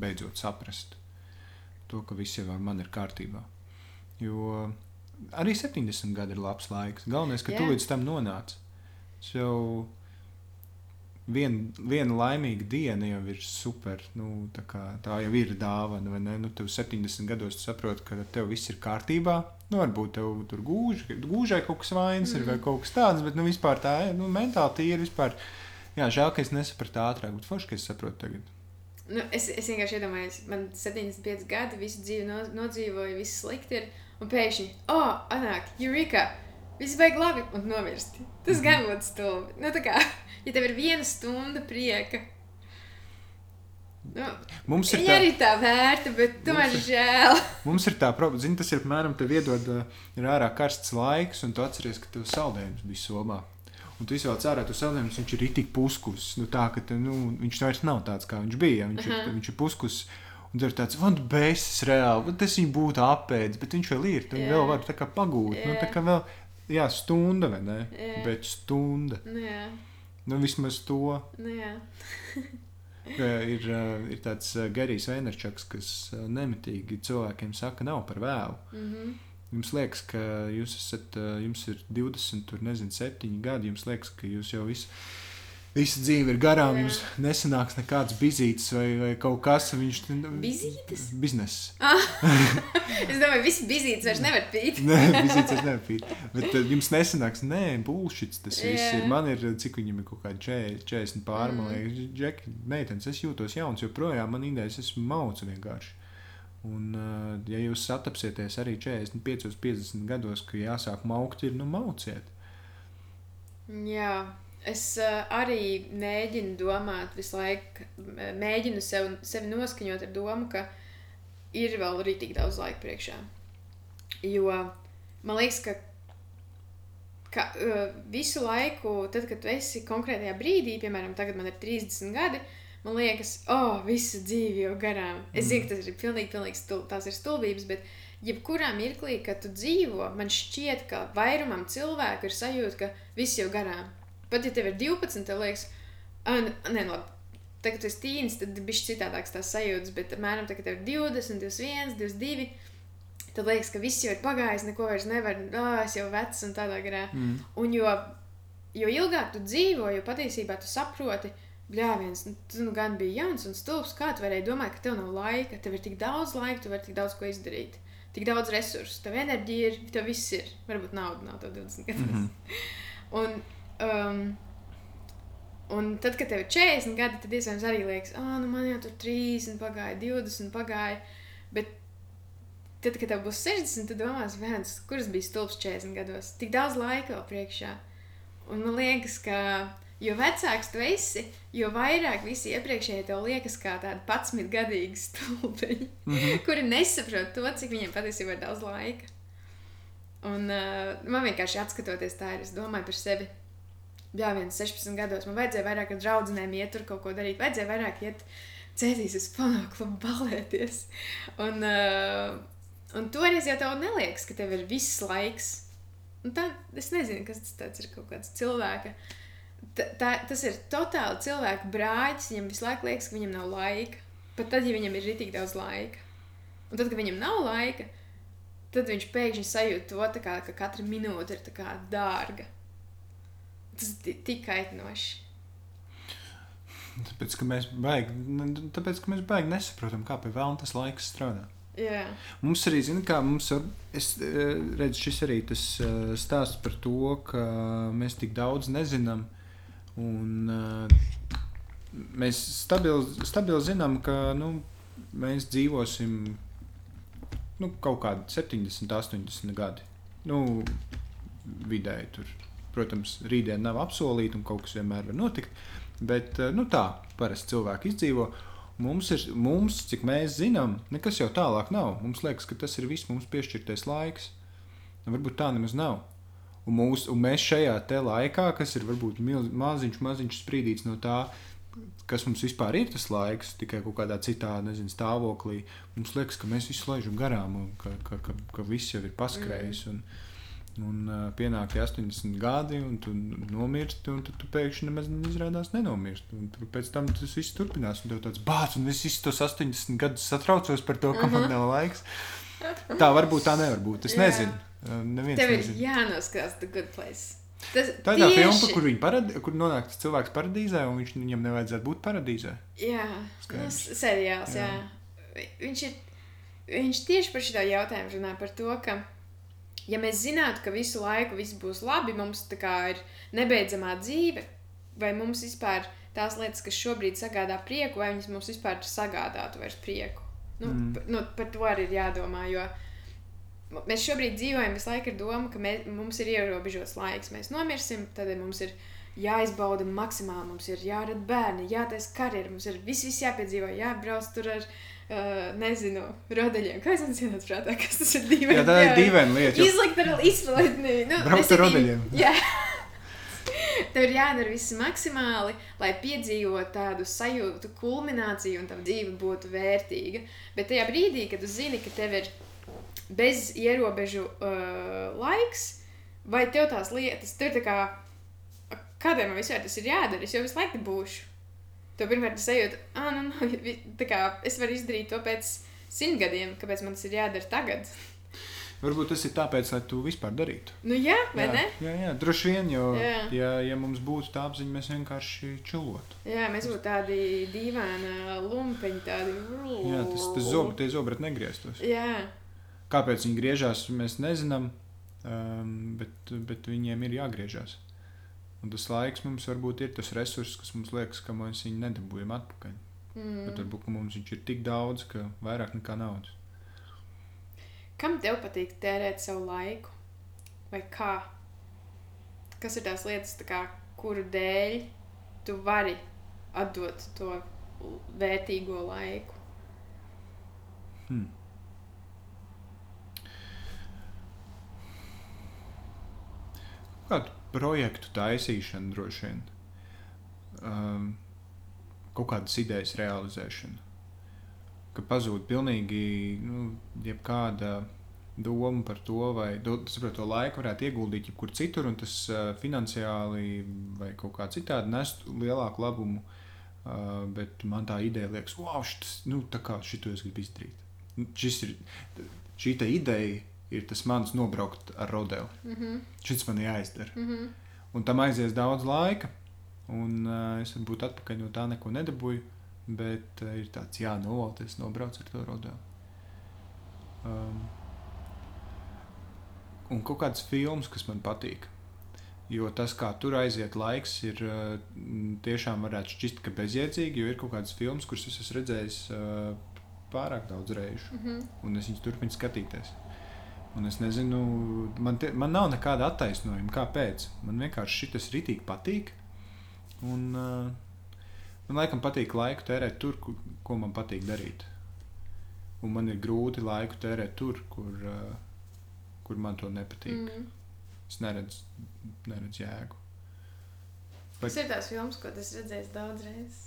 A: beidzot saprast to, ka viss jau ar mani ir kārtībā. Jo arī 70 gadi ir labs laiks. Galvenais, ka
B: Jā.
A: tu līdz tam nonāc. Jau vien, viena laimīga diena jau ir super. Nu, tā, kā, tā jau ir dāvana. vai ne? Nu, tev 70 gados tu saproti, ka tev viss ir kārtībā. Nu, varbūt tev tur gūž, gūžai kaut kas vainas mm. ir vai kaut kas tāds, bet nu, vispār tā ir nu, mentāli tīra. Vispār. Jā, žēl, ka es nesapratu ātrāk, bet forši, ka es saprotu tagad.
B: Nu, es, es vienkārši iedomājos, man 75 gadi, visu dzīvi no, nodzīvoju, viss slikti ir. Un pēkšņi, oh, Anāk, Eureka! Viss beigas labi un nomirst. Tas gan būtu stulbi. Nu, tā kā, ja tev ir viena stunda prieka, Nu,
A: Mums ir tā,
B: arī tā vērta, bet tomēr
A: Mums
B: žēl.
A: mums ir tā problēma, zini, tas ir apmēram te iedod, ir ārā karsts laiks, un tu atceries, ka tev saldējums bija somā. Un tu izvēlējies ārā to saldējumu, viņš ir itī puskus. Nu, tā, ka, nu, viņš vairs nav tāds, kā viņš bija. Viņš, uh -huh. ir, viņš ir puskus. Un tur ir tāds, man beigas reāli, tas viņu būtu apēdis, bet viņš vēl ir. Tu
B: Jā.
A: vēl vari tā kā pagūt. Nu, tā kā vēl, jā, stunda vai ne?
B: Jā.
A: Bet stunda.
B: Nu, jā,
A: Nu, vismaz to.
B: nu,
A: Ir, eh, ir tāds eh, Garijs Veinerčaks, kas eh, nemitīgi cilvēkiem saka, nav par vēlu.
B: Mm -hmm.
A: Jums liekas, ka jūs esat, jums ir 20, tur nezinu, 7 gadi. Jums liekas, ka jūs jau visu, visu dzīvi ir garām.
B: Jā.
A: Jums nesanāks nekāds bizītis vai, vai kaut kas. Viņš
B: Bizītis?
A: Bizness.
B: Es domāju, visi bizītes vairs nevar pīt.
A: Nē, bizītis es nepītu. Bet uh, jums nesanāks, nē, bullshit. Tas viss
B: Jā.
A: ir. Man ir, cik viņam ir kaut kādi 40, 40 pāri. Man
B: Mm.
A: Džeki, meitenes, es jūtos jauns, joprojām man idejas, es maucu vienkārši. Un, uh, ja jūs satapsieties arī 45, 50 gados, ka jāsāk maukt, ir nu mauciet.
B: Jā, es uh, arī mēģinu domāt visu laiku, m- mēģinu sev, sevi noskaņot ar domu, ka ir vēl rītīgi daudz laika priekšā. Jo man liekas, ka, ka uh, visu laiku, tad, kad esi konkrētajā brīdī, piemēram, tagad man ir 30 gadi, man liekas, oh, visa dzīve jau garām. Es zinu, ka tas ir pilnīgi, pilnīgi stul, tās ir stulbības, bet jebkurā mirklī, kad tu dzīvo, man šķiet, ka vairumam cilvēku ir sajūta, ka viss jau garām. Pat ja tev ir 12, tev liekas, ah, n- nē, no, tagad tu esi tīns, tad bija citādākas tās sajūtas, bet apmēram tagad, kad tev ir 20, 21, 22. Tad liekas, ka viss jau ir pagājis, neko vairs nevar, ah, es jau vecs un tādā garā.
A: Mm.
B: Un jo, jo ilgāk tu dzīvo, jo patiesībā tu saproti, bļāviens, nu, tu nu gan biji jauns un stulbs, kā tu varēji domāt, ka tev nav laika, tev ir tik daudz laika, tu vari tik daudz ko izdarīt, tik daudz resursu, tev enerģija ir, tev viss ir, varbūt nauda nav tev 20 gados.
A: Mhm.
B: Un, um, un tad, kad tev ir 40 gadi, tad iespējams arī liekas, ah, nu man jau tur 30 pagāja, 20 pagāja, bet tad, kad tev būs 60, tad domās, viens, kurš bija stulbs 40 gados, tik daudz laika vēl priekšā. Un man liekas, ka jo vecāks tu esi, jo vairāk visi iepriekšējie tev liekas kā tādi 11 gadīgi stulbiņi,
A: Mm -hmm.
B: kuri nesaprot to, cik viņiem patiesībā ir daudz laika. Un uh, man vienkārši atskatoties tā, ir, es domāju par sevi. Jā, viens 16 gados man vajadzēja vairāk ar draugiem iet tur kaut ko darīt, vajadzēja vairāk iet cēsīs uz panākumu, balēties. Un, uh, un toreiz jau tev neliekas, ka tev ir viss laiks. Un tā, es nezinu, kas tas ir kaut kāds cilvēka. Tā, tā, tas ir totāli cilvēka brāļs. Viņam visu laiku liekas, ka viņam nav laika. Pat tad, ja viņam ir tik daudz laika. Un tad, kad viņam nav laika, tad viņš pēkšņi sajūt to, kā, ka katra minūte ir dārga. Tas ir ti- tik kaitinoši.
A: Tāpēc, ka mēs baigi, tāpēc, ka mēs baigi nesaprotam, kā pie vēlna tas laiks strādā.
B: Jā,
A: Mums arī, zina, kā mums ir, es eh, redzu, šis arī tas eh, stāsts par to, ka mēs tik daudz nezinām. Un eh, mēs stabili, stabili zinām, ka nu, mēs dzīvosim nu, kaut kādi 70, 80 gadi. Nu, vidēji tur. Protams, rītdien nav apsolīta un kaut kas vienmēr var notikt. Bet eh, nu, tā parasti cilvēki izdzīvo. Mums ir, mums, cik mēs zinām, nekas jau tālāk nav. Mums liekas, ka tas ir viss mums piešķirtais laiks. Nu, varbūt tā nemaz nav. Un, mūs, un mēs šajā laikā, kas ir varbūt milz, maziņš, maziņš sprīdīts no tā, kas mums vispār ir tas laiks, tikai kaut kādā citā nezinu, stāvoklī, mums liekas, ka mēs visu laižam garām un ka, ka, ka, ka viss jau ir paskrējis. Un, un uh, pienāk tie 80 gadi, un tu nomirsti, un tad tu pēkšņi nemaz izrādās nenomirsti. Un tu pēc tam tas viss turpinās, un tev tāds bācis, un es visus tos 80 gadus satraucos par to, ka man nav laiks. Tā varbūt tā nevar būt. Es
B: Jā.
A: nezinu. Uh, Neviens
B: tev ir
A: nezina.
B: jānoskatās The Good Place. Tas
A: Tā ir tā filma,
B: tieši-
A: kur, paradi, kur nonāk tas cilvēks paradīzē, un viņš, viņam nevajadzētu būt paradīzē.
B: Jā, nu,
A: Skaidrs.
B: s- seriāls. Jā.
A: Jā.
B: Viņš, ir, viņš tieši par šo jautājumu runā par to, ka, ja mēs zinātu, ka visu laiku viss būs labi, mums tā kā ir nebeidzamā dzīve, vai mums vispār tās lietas, kas šobrīd sagādā prieku, vai viņas mums vispār sagādātu vairs prieku. Nu,
A: Mm.
B: mm. nu, par to arī ir jādomā. Jo mēs šobrīd dzīvojam visu laiku ar domu, ka mēs, mums ir ierobežots laiks. Mēs nomirsim, tad mums ir jāizbauda maksimāli. Mums ir jārada bērni, jātaisa karjeras, mums ir viss, viss jāpiedzīvo, jābrauc tur ar. Uh, nezinu, rodeļiem. Kā es atceros, prātā, kas tas ir dīvaini?
A: Jā, tā ir dīvaina lieta. jo
B: Izlikt ar izplatni. Nu,
A: Braukt ar rodeļiem.
B: Jā. Tev ir jādara viss maksimāli, lai piedzīvotu tādu sajūtu, kulmināciju un tā dzīve būtu vērtīga. Bet tajā brīdī, kad tu zini, ka tev ir bez ierobežu uh, laiks, vai tev tās lietas, tur tā kā, kādiem man vispār tas ir jādara, es jau visu laiku būšu. Tev pirmkārt ir sajūta, ah, nu, nu, tā kā es varu izdarīt to pēc simt gadiem, kāpēc man tas ir jādara tagad.
A: Varbūt tas ir tāpēc, lai tu vispār darītu.
B: Nu jā, vai
A: jā,
B: ne?
A: Jā, jā, droši vien, jo,
B: Jā.
A: ja, ja mums būtu tā apziņa, mēs vienkārši čilotu.
B: Jā, mēs būtu tādi dīvaini lumpiņi, tādi.
A: Jā, tas, tas zobi, tie zobi negrieztos.
B: Jā,
A: Kāpēc viņi griežās, mēs nezinām, um, bet, bet viņiem ir jāgriežās. Un tas laiks mums varbūt ir tas resurss, kas mums liekas, ka mēs viņu nedabūjam atpakaļ. Mm. Bet varbūt mums viņš ir tik daudz, ka vairāk nekā naudas.
B: Kam tev patīk tērēt savu laiku? Vai kā? Kas ir tās lietas, tā kā, kuru dēļ tu vari atdot to vērtīgo laiku?
A: Hmm. Kādu projektu taisīšanu droši vien. Um, kaut kādas idejas realizēšana. Ka pazūd pilnīgi nu, jebkāda doma par to, vai do, saprot, to laiku varētu ieguldīt jebkur citur, un tas uh, finansiāli vai kaut kā citādi nestu lielāku labumu. Uh, bet man tā ideja liekas, wow, šis, nu, tā kā šito es gribu izdarīt. Nu, Šis ir, šī ideja ir tas mans nobraukt ar rodeli.
B: Mm -hmm.
A: Šis man jāizdara.
B: Mm -hmm.
A: Un tam aizies daudz laika, un uh, es varbūt atpakaļ no tā neko nedabūju. Bet uh, ir tāds, jā, novalk, es nobraucu ar to rodeli. Um, un kaut kāds films, kas man patīk. Jo tas, kā tur aiziet laiks, ir tiešām varētu šķist, ka bezjēdzīgi, jo ir kaut kāds films, kurus es esmu redzējis pārāk daudz reižu,
B: Mm -hmm.
A: un es viņus turpinu skatīties. Un es nezinu, man, te, man nav nekāda attaisnojuma, kāpēc. Man vienkārši šis ritīgi patīk. Un, uh, man laikam patīk laiku tērēt tur, kur, ko man patīk darīt. Un man ir grūti laiku tērēt tur, kur, uh, kur man to nepatīk. Mm. Es neredzu, neredzu jēgu.
B: Tas ir tās filmas, ko es redzēju daudz reizes.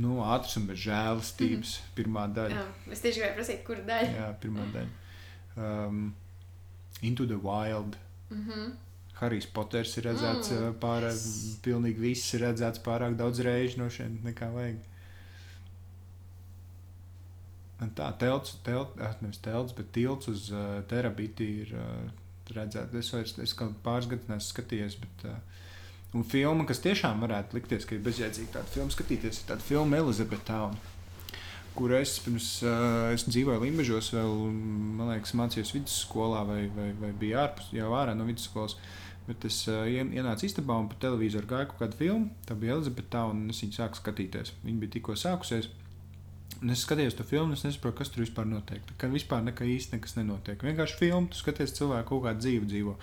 A: Nu, ātrs un bez žēlastības. Mm. Pirmā daļa.
B: Jā, es tieši gribēju prasīt, kur daļa.
A: Jā, pirmā daļa. Um, Into the Wild.
B: Mm -hmm.
A: Harijs Poters ir redzēts
B: Mm.
A: mm. pārāk, pilnīgi viss ir redzēts pārāk daudz reižu no šiem, nekā vajag. Un tā, telts, telt, ah, nevis telts, bet tilts uz uh, terabīti ir uh, redzēts. Es vairs, es kaut pāris gadus neesmu skatījies, bet, uh, un filma, kas tiešām varētu likties, ka ir bezjēdzīgi tāda filma skatīties, ir tāda filma Elizabeth Town. Kur es pirms uh, es dzīvoju Limbaģos, vēl, man liekas, mācījos vidusskolā vai, vai, vai bija ārpus, jau ārā no vidusskolas. Bet es uh, ien- ienācu istabā un pa televizoru gāju kaut kādu filmu. Tā bija Elizabete Town, un es viņu sāku skatīties. Viņa bija tikko sākusies. Un es skatījos to filmu, un es nesaprotu, kas tur vispār notiek. Tā kā vispār nekā īsti nekas nenotiek. Vienkārši filmu, tu skaties, cilvēku kaut kādu dzīvi dzīvo.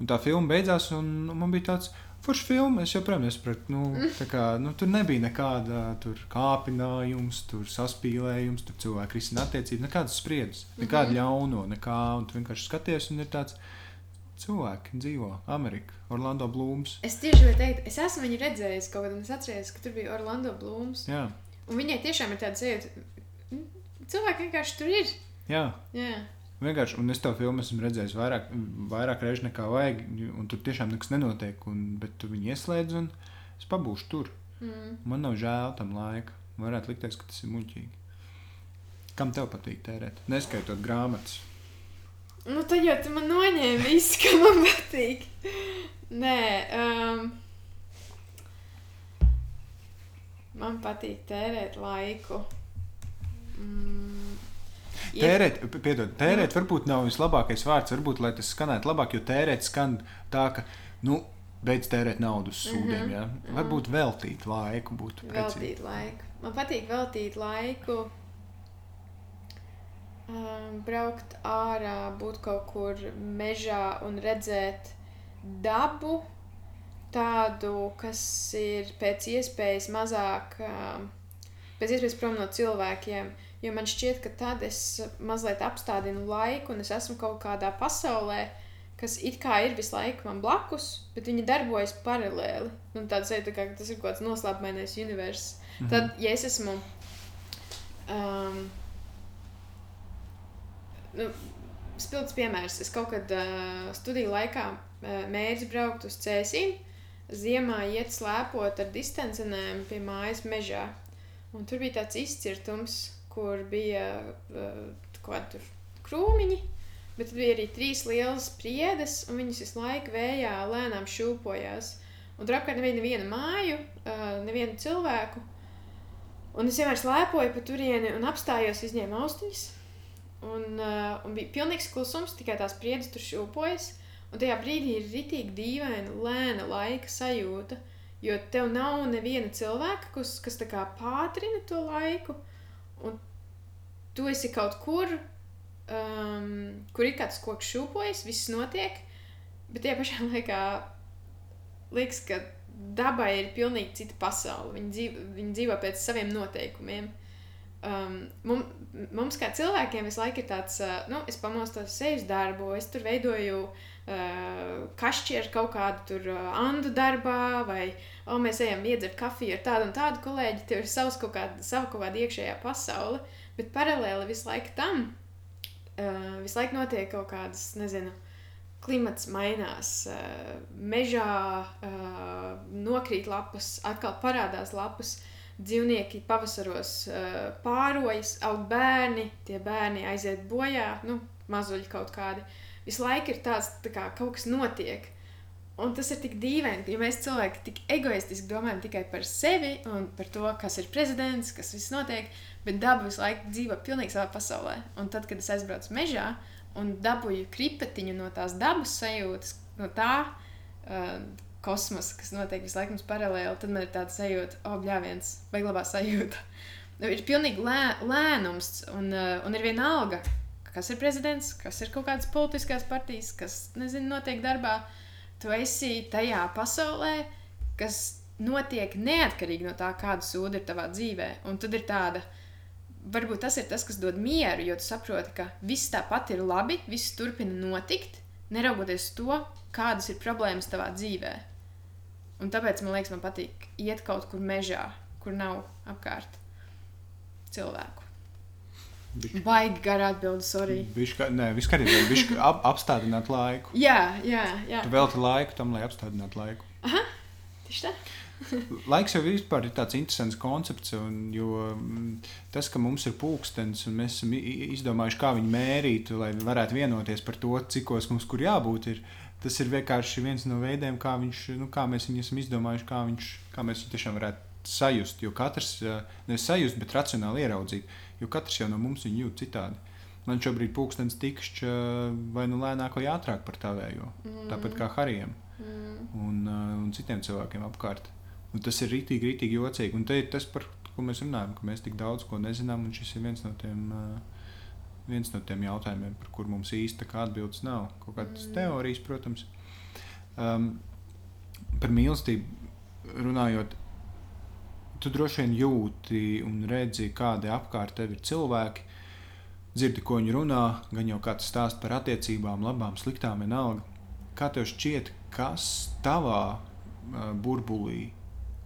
A: Un tā filma beidzās, un nu, man bija tāds foršs filma. Es joprojām nesapratu, nu, kā, nu, tur nebija nekāda tur kāpinājums, tur saspīlējums, tur cilvēki risina attiecības, nekādas spriedzes, nekāda ļauno, nekā. Un tu vienkārši skaties, un ir tāds cilvēki dzīvo Amerikā, Orlando Blūms.
B: Es tieši gribēju teikt, es esmu viņu redzējis kaut kad, un es atceros, ka tur bija Orlando Blūms.
A: Jā,
B: Un viņai tiešām ir tāda sajūta, mm, cilvēki vienkārši tur ir.
A: jā.
B: Jā,
A: Vienkārši, un es to filmu esmu redzējis vairāk, vairāk reizes nekā vajag, un tur tiešām nekas nenotiek. Un, bet tu viņu ieslēdz, un es pabūšu tur.
B: mm.
A: Man nav žēl tam laika. Varētu likties, ka tas ir muļķīgi. Kam tev patīk tērēt? Neskaitot grāmatas.
B: Nu, tad jau tu man noņēmi visu, kas man patīk. Nē, um, man patīk tērēt laiku. Mm,
A: Tērēt, piedod, tērēt varbūt nav vislabākais vārds. Varbūt, lai tas skanētu labāk, jo tērēt skan tā, ka, nu, beidz tērēt naudu uz sūdiem.
B: Mhm,
A: Ja?
B: mhm.
A: Varbūt veltīt laiku būtu precīzi.
B: Veltīt laiku. Man patīk veltīt laiku, um, braukt ārā, būt kaut kur mežā un redzēt dabu. tādu, kas ir pēc iespējas mazāk, pēc iespējas prom no cilvēkiem. Jo man šķiet, ka tad es mazliet apstādinu laiku, un es esmu kaut kādā pasaulē, kas it kā ir visu laiku man blakus, bet viņi darbojas paralēli. Un tāds ir, tā kā, tas ir kaut kāds noslēpumainais universs. Mm -hmm. Tad, ja es esmu. Um, nu, Spilgts piemērs. Es kaut kad uh, studiju laikā uh, mērķis braukt uz Cēsīm ziemā iet slēpot ar distancenēm pie mājas mežā. Un tur bija tāds izcirtums, kur bija uh, kādi krūmiņi, bet bija arī trīs lielas priedes, un viņas visu laiku vējā lēnām šūpojās. Un tur apkārt nebija neviena māju, uh, nevienu cilvēku. Un es vienmēr slēpoju pa turieni un apstājos, izņēmu austiņas. Un, uh, un bija pilnīgs klusums, tikai tās priedes tur šūpojas. Un tajā brīdī ir rītīgi dīvaina, lēna laika sajūta. Jo tev nav neviena cilvēka, kas, kas tā kā pātrina to laiku, un tu esi kaut kur, um, kur ir kāds koks šūpojas, viss notiek, bet tajā pašā laikā liekas, ka dabai ir pilnīgi cita pasaule. Viņi dzīvo, viņi dzīvo pēc saviem noteikumiem. Um, mums, kā cilvēkiem, visu laiku ir tāds, uh, nu, es pamostos, eju uz darbu, es tur veidoju uh, uh, kašķi kaut kādu tur uh, andu darbā, vai oh, mēs ejam iedzert kafiju ar tādu un tādu kolēģi. Tev ir savs kaut kāda, sava kaut kāda iekšējā pasaule, bet paralēli visu laiku tam uh, visu laiku notiek kaut kādas, nezinu. Klimats mainās, uh, mežā uh, nokrīt lapas, atkal parādās lapas, dzīvnieki pavasaros uh, pārojas, aug bērni, tie bērni aiziet bojā, nu, mazuļi kaut kādi. Visu laiku ir tāds, tā kā kaut kas notiek. Un tas ir tik dīvaini, ja mēs cilvēki tik egoistiski domājam tikai par sevi un par to, kas ir prezidents, kas viss notiek, bet daba visu laiku dzīvo pilnīgi savā pasaulē. Un tad, kad es aizbraucu mežā un dabūju kripetiņu no tās dabas sajūtas, no tā uh, kosmosa, kas notiek visu laiku mums paralēli, tad man ir tāds sajūta, oh, bļāviens, vai labā sajūta. ir pilnīgi lē, lēnums un, uh, un ir viena alga kas ir prezidents, kas ir kaut kādas politiskās partijas, kas, nezinu, notiek darbā. Tu esi tajā pasaulē, kas notiek neatkarīgi no tā, kāda sūda ir tavā dzīvē. Un tad ir tāda, varbūt tas ir tas, kas dod mieru, jo tu saproti, ka viss tāpat ir labi, viss turpina notikt, neraugoties to, kādas ir problēmas tavā dzīvē. Un tāpēc man liekas, man patīk iet kaut kur mežā, kur nav apkārt cilvēku. Bišķi. Baigi gara atbilde, sorry.
A: Viņš kā, nē, kārtībā, viņš ap, apstādināt laiku.
B: Jā, jā, jā.
A: Tu velti laiku tam, lai apstādinātu laiku.
B: Aha, tieši tā.
A: Laiks jau vispār ir tāds interesants koncepts, un, jo mm, tas, ka mums ir pulkstenis un mēs esam izdomājuši, kā viņu mērīt, lai varētu vienoties par to, cikos mums kur jābūt, ir, tas ir vienkārši viens no veidiem, kā, viņš, nu, kā mēs viņu esam izdomājuši, kā, viņš, kā mēs viņu tiešām varētu sajust. Jo katrs nevis sajust, bet racionāli ieraudzīt jo katrs jau no mums viņu jūt citādi. Man šobrīd pūkstens tikšķi vai nu lēnāk vai ātrāk par tavējo. Mm. Tāpat kā Harijam mm. un, un citiem cilvēkiem apkārt. Un tas ir rītīgi, rītīgi jocīgi. Un te ir tas, par ko mēs runājam, ka mēs tik daudz ko nezinām, un šis ir viens no tiem, viens no tiem jautājumiem, par kuriem mums īsti atbildes nav. Kaut kādas mm. teorijas, protams. Um, par mīlestību runājot, tu droši vien jūti un redzi, kādi apkārt tev ir cilvēki. Dzirdi, ko viņi runā, gan jau kāds stāsta par attiecībām, labām, sliktām, vienalga. Kā tev šķiet, kas tavā uh, burbulī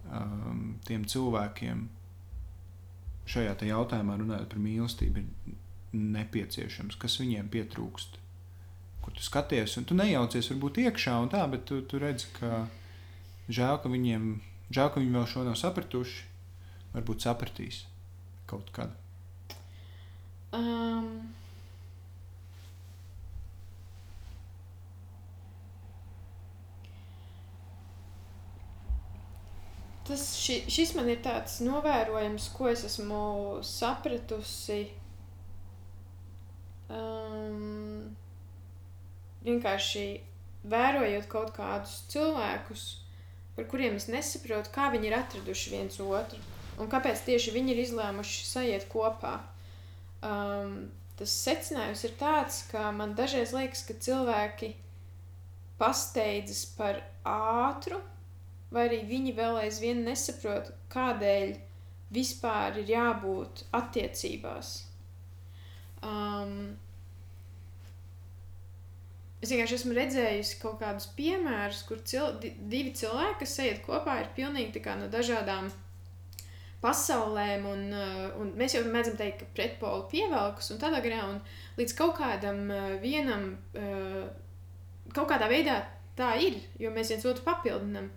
A: um, tiem cilvēkiem šajā jautājumā, runājot par mīlestību, ir nepieciešams, kas viņiem pietrūkst? Kur tu skaties, un tu nejaucies varbūt iekšā un tā, bet tu, tu redzi, ka žēl, ka viņiem Žēl, ka viņi vēl šo nav sapratuši. Varbūt sapratīs kaut kad.
B: Um. Tas, ši, šis man ir tāds novērojums, ko es esmu sapratusi. Um, vienkārši vērojot kaut kādus cilvēkus, par kuriem es nesaprotu, kā viņi ir atraduši viens otru un kāpēc tieši viņi ir izlēmuši sajiet kopā. Um, tas secinājums ir tāds, ka man dažreiz liekas, ka cilvēki pasteidzas par ātru, vai arī viņi vēl aizvien nesaprot, kādēļ vispār ir jābūt attiecībās. Um, es vienkārši esmu redzējusi kaut kādus piemērus, kur cil divi cilvēki, kas ejiet kopā, ir pilnīgi no dažādām pasaulēm, un, uh, un mēs jau mēdzam teikt, ka pretpoli pievelkas un tādā garā, un līdz kaut kādam uh, vienam, uh, kaut kādā veidā tā ir, jo mēs viens otru papildinām.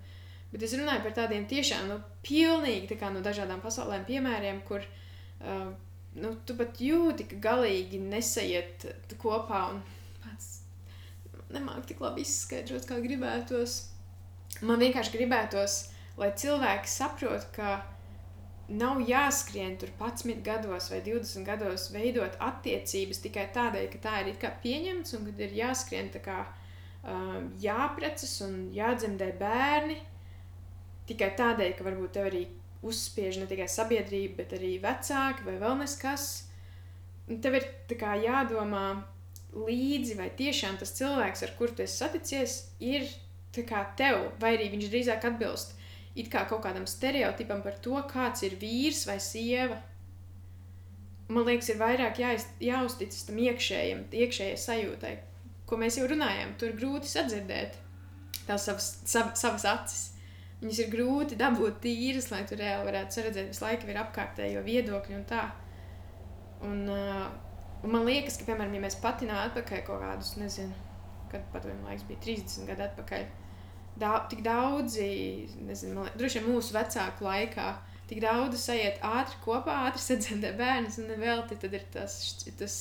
B: Bet es runāju par tādiem tiešām nu, pilnīgi kā, no dažādām pasaulēm piemēriem, kur uh, nu, tu pat jūti, ka galīgi nesaiet kopā un pats nemāki tik labi izskaidrot, kā gribētos. Man vienkārši gribētos, lai cilvēki saprot, ka nav jāskrien tur 11 gados vai 20 gados veidot attiecības tikai tādēļ, ka tā ir pieņemts un kad ir jāskrien tā kā um, jāprecas un jādzemdē bērni tikai tādēļ, ka varbūt tev arī uzspiež ne tikai sabiedrība, bet arī vecāki vai vēl neskas. Tev ir kā, jādomā līdzi, vai tiešām tas cilvēks, ar kuru tu esi saticies, ir kā tev, vai arī viņš drīzāk atbilst it kā kaut kādam stereotipam par to, kāds ir vīrs vai sieva. Man liekas, ir vairāk jāiz, jāuzticas tam iekšējam, iekšējai sajūtai, ko mēs jau runājām. Tur grūti sadzirdēt tās savas, sav, savas acis. Viņas ir grūti dabūt tīras, lai tu reāli varētu redzēt, visu laiku ir apkārtējo viedokļu un tā. Un, uh, un man liekas, ka, piemēram, ja mēs patinām atpakaļ kaut kādus, nezinu, kad vienam laiks bija 30 gadu atpakaļ, da, tik daudzi, nezinu, droši vien mūsu vecāku laikā, tik daudz sajiet ātri kopā, ātri sadzemdē bērnus, un vēl te tad ir tas, tas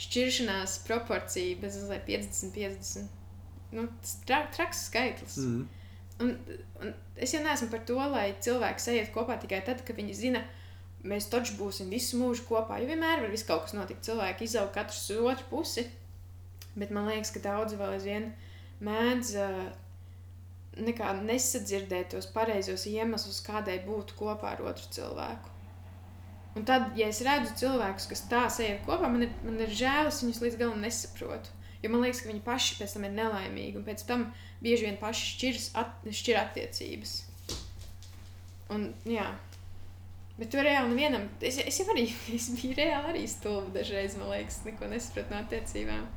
B: šķiršanās proporcija bez 50, 50. Nu, tas tra, traks skaitlis. Mm. Un, un es jau neesmu par to, lai cilvēki sajiet kopā tikai tad, kad viņi zina, mēs taču būsim visu mūžu kopā. Jo vienmēr var viss kaut kas notikt. Cilvēki izaug katrs uz otru pusi. Bet man liekas, ka daudzi vēl aizvien mēdz uh, nesadzirdēt tos pareizos iemeslus, kādēļ būt kopā ar otru cilvēku. Un tad, ja es redzu cilvēkus, kas tā sēž kopā, man ir, man ir žēl, es viņus līdz galam nesaprotu. Jo man liekas, ka viņi paši pēc tam ir nelaimīgi, un pēc tam bieži vien paši šķirs, at, šķir attiecības. Un, jā. Bet tur reāli nevienam, es, es jau arī, es biju reāli arī stulba dažreiz, man liekas, neko nesapratu no attiecībām.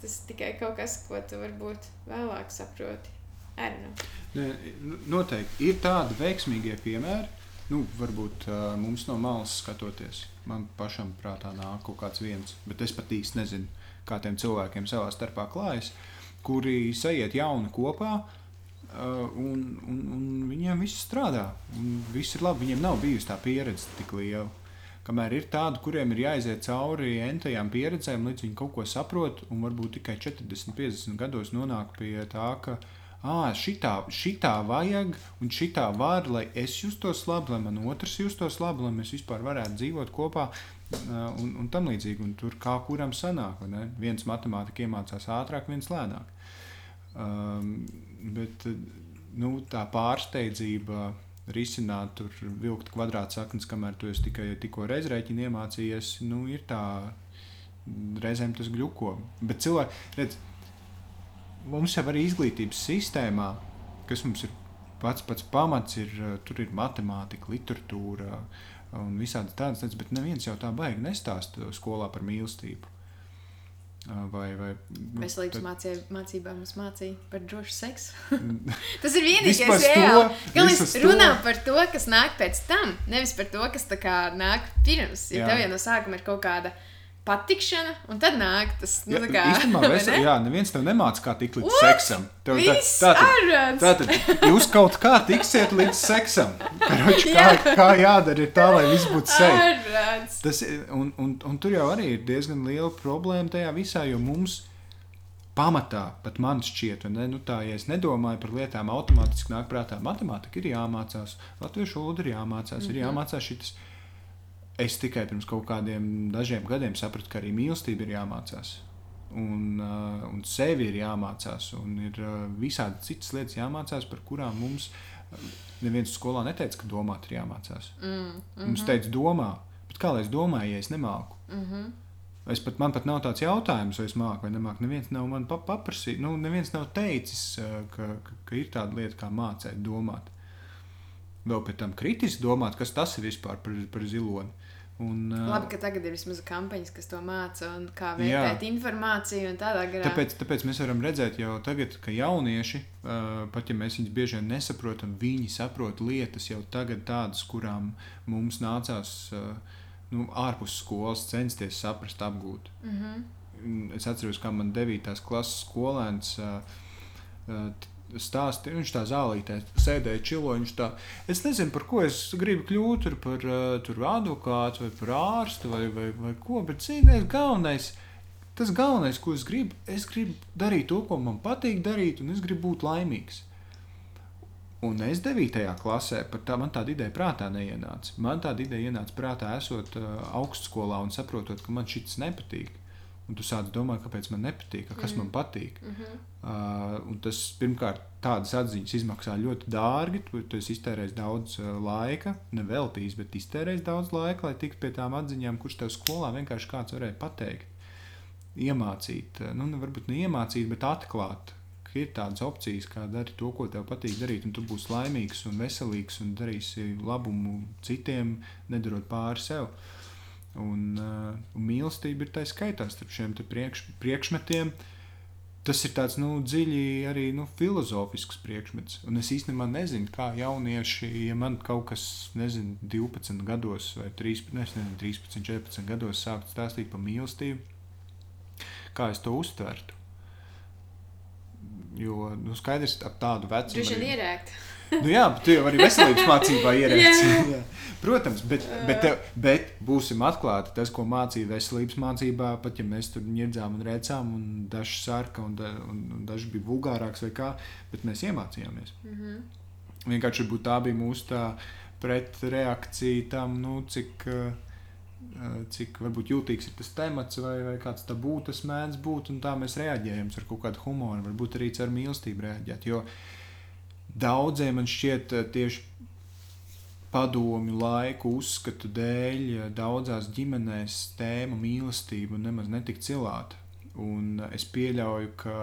B: Tas tikai kaut kas, ko tu varbūt vēlāk saproti.
A: Ne, noteikti ir tādi veiksmīgie piemēri. Nu, varbūt uh, mums no malas skatoties, man pašam prātā nāk kaut kāds viens, bet es pat īsti nezinu, kā tiem cilvēkiem savā starpā klājas, kuri sajiet jauni kopā, uh, un, un, un viņiem viss strādā. Viss ir labi, viņiem nav bijusi tā pieredze tik liela. Kamēr ir tādi, kuriem ir jāiziet cauri entajām pieredzēm, līdz viņi kaut ko saprot, un varbūt tikai 40, 50 gados nonāk pie tā, ka viņi ah, šitā, šitā vajag, un šitā var, lai es justos labi, lai man otrs justos labi, lai mēs vispār varētu dzīvot kopā. Un, un tam līdzīgi, un tur kā kuram sanāk. Viens matemātikā iemācās ātrāk, viens lēnāk. Um, bet nu, tā pārsteidzība risināt, tur vilkt kvadrātsaknes, kamēr tu tikai tikko reizrēķinu iemācījies, nu, ir tā reizēm tas gļuko. Bet cilvēki, redz, mums jau arī izglītības sistēmā, kas mums ir pats pats pamats, ir, eh, tur ir matemātika, literatūra un visādas tādas lietas, bet neviens jau tā baigi nestāsta skolā par mīlestību. Vai, vai,
B: Veselības tad... mācīja, mācībā mums mācīja par drošu seksu. tas ir vienīgais, kas manā runā par to, kas nāk pēc tam. Nevis par to, kas nāk pirms. Ja tev jau no sākuma ir kaut kāda uh, patikšana, un tad nāk tas nu,
A: jā, kā, īstenībā, vesel, ne? jā, neviens tev nemāca, kā tikt līdz What? seksam. Tev, tā, tātad, tātad jūs kaut kā tiksiet līdz seksam. Karoči, kā, jā. kā jādara ir tā, lai viss būtu seksams. Tas, un, un, un tur jau arī ir diezgan liela problēma tajā visā, jo mums pamatā, pat man šķiet, ne, nu tā, ja es nedomāju par lietām, automātiski nāk prātā matemātika ir jāmācās, latviešu valoda ir jāmācās, mm -hmm. ir mhm. jāmācās šitas es tikai pirms kaut kādiem dažiem gadiem sapratu, ka arī mīlestība ir jāmācās. Un, uh, un sevi ir jāmācās, un ir uh, visādi citas lietas jāmācās, par kurām mums uh, neviens skolā neteica, ka domāt ir jāmācās. Mm, mm -hmm. Mums teica, domā, bet kā lai es domāju, ja es nemāku? Mm -hmm. Es pat, man pat nav tāds jautājums, vai es māku vai nemāku. Neviens nav man pa paprasījis, nu, neviens nav teicis, ka, ka, ka ir tāda lieta kā mācīt domāt. Vēl pēc tam kritiski domāt, kas tas ir vispār par, par ziloni. Un,
B: Labi, ka tagad ir vismaz kampaņas, kas to māca un kā vērtēt jā. informāciju un tādā garā.
A: Tāpēc, tāpēc mēs varam redzēt jau tagad, ka jaunieši, pat ja mēs viņus bieži vien nesaprotam, viņi saprot lietas jau tagad tādas, kurām mums nācās nu, ārpus skolas censties saprast, apgūt. Mm -hmm. Es atceros, kā man 9. klases skolēns stāstīja. Viņš tā zālītē sēdēja, čiloja. Viņš tā, es nezinu, par ko es gribu kļūt, par uh, advokātu vai par ārstu vai, vai, vai ko, bet ziniet, galvenais. Tas galvenais, ko es gribu, es gribu darīt to, ko man patīk darīt, un es gribu būt laimīgs. Un es 9. klasē, tā man tāda ideja prātā neienāca. Man tāda ideja ienāca prātā, esot uh, augstskolā un saprotot, ka man šis nepatīk. Un tu sāc domāt, kāpēc man nepatīk, kas mm. man patīk. Mm -hmm. uh, tas pirmkārt, tādas atziņas izmaksā ļoti dārgi. Tu, tu iztērēji daudz uh, laika, neveltījis, bet iztērēji daudz laika, lai tiktu pie tām atziņām, kuras tev skolā vienkārši kāds varēja pateikt. Iemācīt, uh, nu, varbūt ne iemācīt, bet atklāt, ka ir tādas opcijas, kā dari to, ko tev patīk darīt, un tu būsi laimīgs un veselīgs un darīsi labumu citiem, nedarot pāri sev. Uh, Un, uh, un mīlestība ir tā skaitā starp šiem priekš, priekšmetiem. Tas ir tāds nu, dziļi arī nu, filozofisks priekšmets. Un es īstenībā nezinu, kā jaunieši, ja man kaut kas, nezinu, 12 gados vai 13, nezinu, 13 14 gados sākt stāstīt par mīlestību, kā es to uztvertu. Jo nu, skaidrs, ap tādu vecumu.
B: Viņš ir ierēkts
A: nu, jā, bet tu jau arī veselības mācībā ierēci. Protams, bet, bet, tev, bet būsim atklāti. Tas, ko mācīja veselības mācībā, pat ja mēs tur ņirdzām un rēcām, un dažs sarka, un, da, un, un dažs bija vulgārāks vai kā, bet mēs iemācījāmies. Mm -hmm. Vienkārši tā bija mūsu tā pretreakcija tam, nu, cik. Cik varbūt jūtīgs ir tas temats, vai, vai kāds tā būtu, tas mēdz būt, un tā mēs reaģējam ar kaut kādu humoru, varbūt arī ar mīlestību reaģēt. Jo uh, daudziem man šķiet eh, tieši padomju laiku uzskatu dēļ daudzās ģimenēs tēma mīlestība nemaz netika cilāta. Un es pieļauju, ka,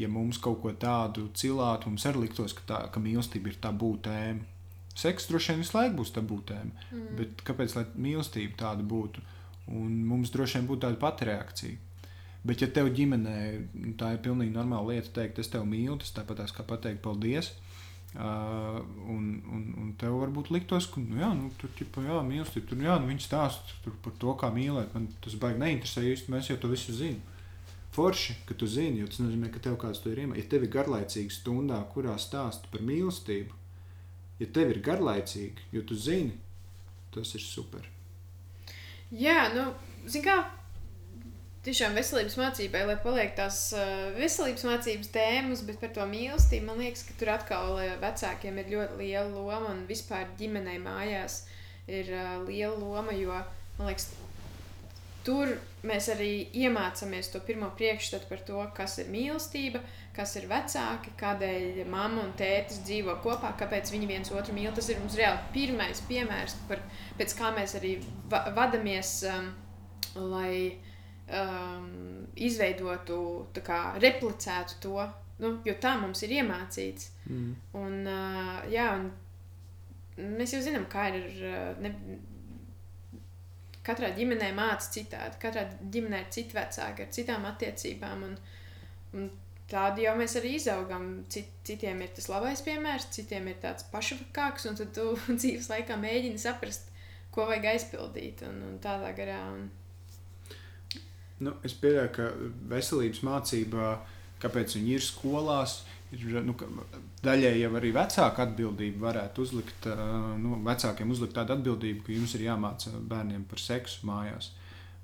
A: ja mums kaut ko tādu cilātu, mums arī liktos, ka, tā, ka mīlestība ir tabū tēma. Seks droši vien visu laiku būs tabū tēma, mm. bet kāpēc lai mīlestība tāda būtu? Un mums droši vien būtu tāda pati reakcija. Bet, ja tev ģimenē tā ir pilnīgi normāla lieta, teikt, es tevi mīlu, tas tāpat kā pateikt paldies. Uh, Uh, un, un, un tev varbūt liktos, ka, nu, jā, nu, tur ķipa, jā, mīlestība, tur, jā, nu, viņi stāsta par to, kā mīlēt. Man tas baigi neinteresē īsti, mēs jau to visu zinām. Forši, ka tu zini, jo tas nozīmē, ka tev kāds to ir iemācījis. Ja tev ir garlaicīga stundā, kurā stāsta par mīlestību, ja tev ir garlaicīgi, jo tu zini, tas ir super.
B: Jā, nu, zini kā, tiešām veselības mācībai, lai paliek tās veselības mācības tēmas, bet par to mīlestību man liekas, ka tur atkal vecākiem ir ļoti liela loma un vispār ģimenei mājās ir liela loma, jo man liekas, tur mēs arī iemācāmies to pirmo priekšstatu par to, kas ir mīlestība, kas ir vecāki, kādēļ mamma un tētis dzīvo kopā, kāpēc viņi viens otru mīl. Tas ir mums reāli pirmais piemērs, par, pēc kā mēs arī va vadamies, um, lai um, izveidotu, kā, replicētu to, nu, jo tā mums ir iemācīts. Mm. Un, uh, jā, un mēs jau zinām, kā ir. Uh, ne, Katrā ģimenē mācās citādi, katrā ģimenē ir citi vecāki ar citām attiecībām. Un, un tādi jau mēs arī izaugam. Cit, citiem ir tas labais piemērs, citiem ir tāds pašapakāks, un tu dzīves laikā mēģini saprast, ko vajag aizpildīt un, un tādā garā. Un,
A: Nu, es pieļauju, ka veselības mācībā, kāpēc viņi ir skolās, ir nu, daļai jau arī vecāka atbildība varētu uzlikt, nu, vecākiem uzlikt tādu atbildību, ka jums ir jāmāca bērniem par seksu mājās.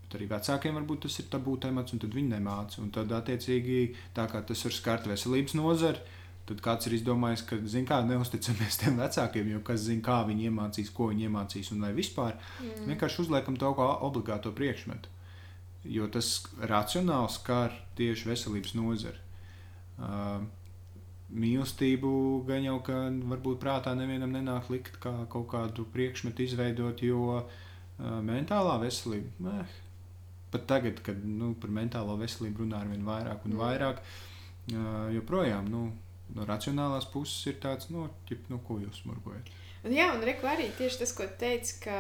A: Bet arī vecākiem varbūt tas ir tabū temats, un tad viņi nemāca. Un tad, attiecīgi, tā kā tas var skart veselības nozari, tad kāds ir izdomājis, ka, zin kā, neusticamies tiem vecākiem, jo kas zina, kā viņi iemācīs, ko viņi iemācīs, un vai vispār. Mm. Vienkārši uzliekam to kā obligāto priekšmetu jo tas racionāli skar tieši veselības nozari. Uh, mīlestību gan jau, ka varbūt prātā nevienam nenāk likt kā kaut kādu priekšmetu izveidot, jo uh, mentālā veselība, eh, pat tagad, kad nu, par mentālo veselību runā ar vien vairāk un vairāk, uh, joprojām nu, no racionālās puses ir tāds, nu, ķip, nu ko jūs smurgojat.
B: Jā, un Reku arī tieši tas, ko teica, ka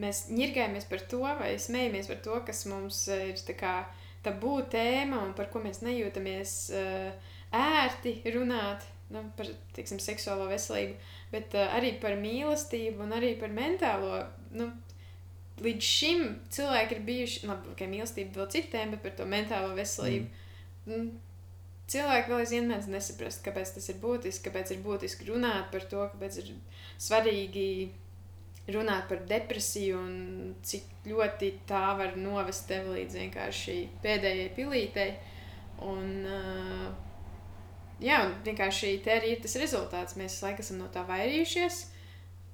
B: mēs ņirgājamies par to vai smējamies par to, kas mums ir tā kā tabū tēma un par ko mēs nejūtamies uh, ērti runāt nu, par tiksim, seksuālo veselību, bet uh, arī par mīlestību un arī par mentālo. Nu, līdz šim cilvēki ir bijuši, labi, ka mīlestība vēl citiem, bet par to mentālo veselību. Mm. Cilvēki vēl aizvien mēdz nesaprast, kāpēc tas ir būtiski, kāpēc ir būtiski runāt par to, kāpēc ir svarīgi runāt par depresiju un cik ļoti tā var novest tevi līdz vienkārši pēdējai pilītei. Un, uh, jā, un vienkārši te arī ir tas rezultāts. Mēs laikam esam no tā vairījušies.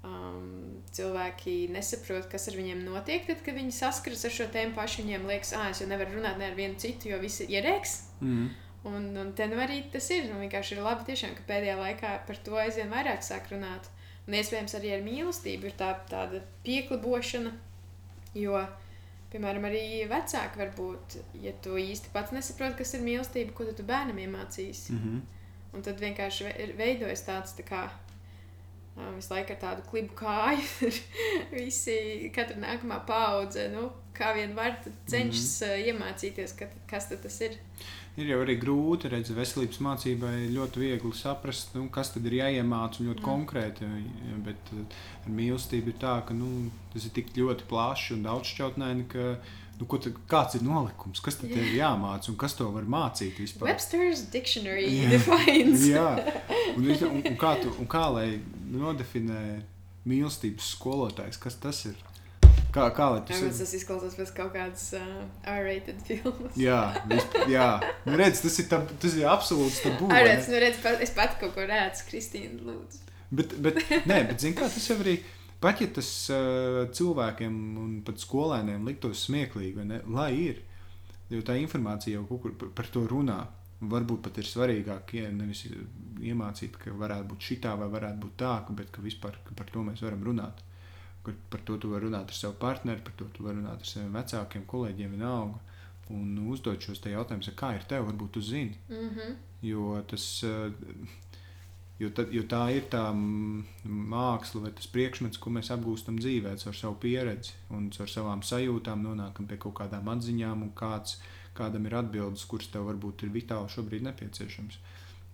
B: Um, cilvēki nesaprot, kas ar viņiem notiek, tad, kad viņi saskaras ar šo tēmu pašu. Viņiem liekas, ah, es jau nevaru runāt ne ar vienu citu, jo visi ir ierēks. Mm. Un, un te nu arī tas ir. Un vienkārši ir labi, tiešām, ka pēdējā laikā par to aizvien vairāk sāk runāt. Un iespējams arī ar mīlestību ir tā, tāda pieklibošana, jo, piemēram, arī vecāki var būt, ja tu īsti pats nesaproti, kas ir mīlestība, ko tu bērnam iemācīsi. Mm -hmm. Un tad vienkārši veidojas tāds tā kā visu laiku ar tādu klibu kāju. Visi, katra nākamā paudze, nu, kā vien var, cenšas mm -hmm. iemācīties, ka, kas tas ir
A: ir jau arī grūti redzēt, veselības mācībai ļoti viegli saprast, nu, kas tad ir jāiemācās ļoti mm. konkrēti. Bet eh, ar mīlestību ir tā, ka nu, tas ir tik ļoti plašs un daudzšķautnēni, ka nu, tad, kāds ir nolikums, kas tad ir jāmācās un kas to var mācīt vispār.
B: Webster's dictionary jā, defines.
A: jā, un, un, un, kā tu, un kā lai nodefinē mīlestības skolotājs, kas tas ir? Kā, kā lai
B: tas ir? Tas izklausās pēc kaut kādas uh, R-rated filmas.
A: jā, visp, jā. Nu, redz, tas ir, tab, tas ir absolūts tabū.
B: Redz, nu, redz, pat, es pat kaut ko redzu, Kristīna, lūdzu.
A: Bet, bet, nē, bet zin kā, tas jau arī, pat ja tas uh, cilvēkiem un pat skolēniem liktos smieklīgi, ne, lai ir, jo tā informācija jau kaut kur par, par to runā. Varbūt pat ir svarīgāk, ja nevis iemācīt, ka varētu būt šitā vai varētu būt tā, bet ka vispār ka par to mēs varam runāt kur par to tu vari runāt ar savu partneri, par to tu vari runāt ar saviem vecākiem, kolēģiem, vienalga. Un uzdot šos jautājumus, kā ir tev, varbūt tu zini. Mm -hmm. Jo, tas, eh, jo, ta, jo tā ir tā māksla vai tas priekšmets, ko mēs apgūstam dzīvē, ar savu pieredzi un ar savām sajūtām, nonākam pie kaut kādām atziņām, un kāds, kādam ir atbildes, kuras tev varbūt ir vitāli šobrīd nepieciešams.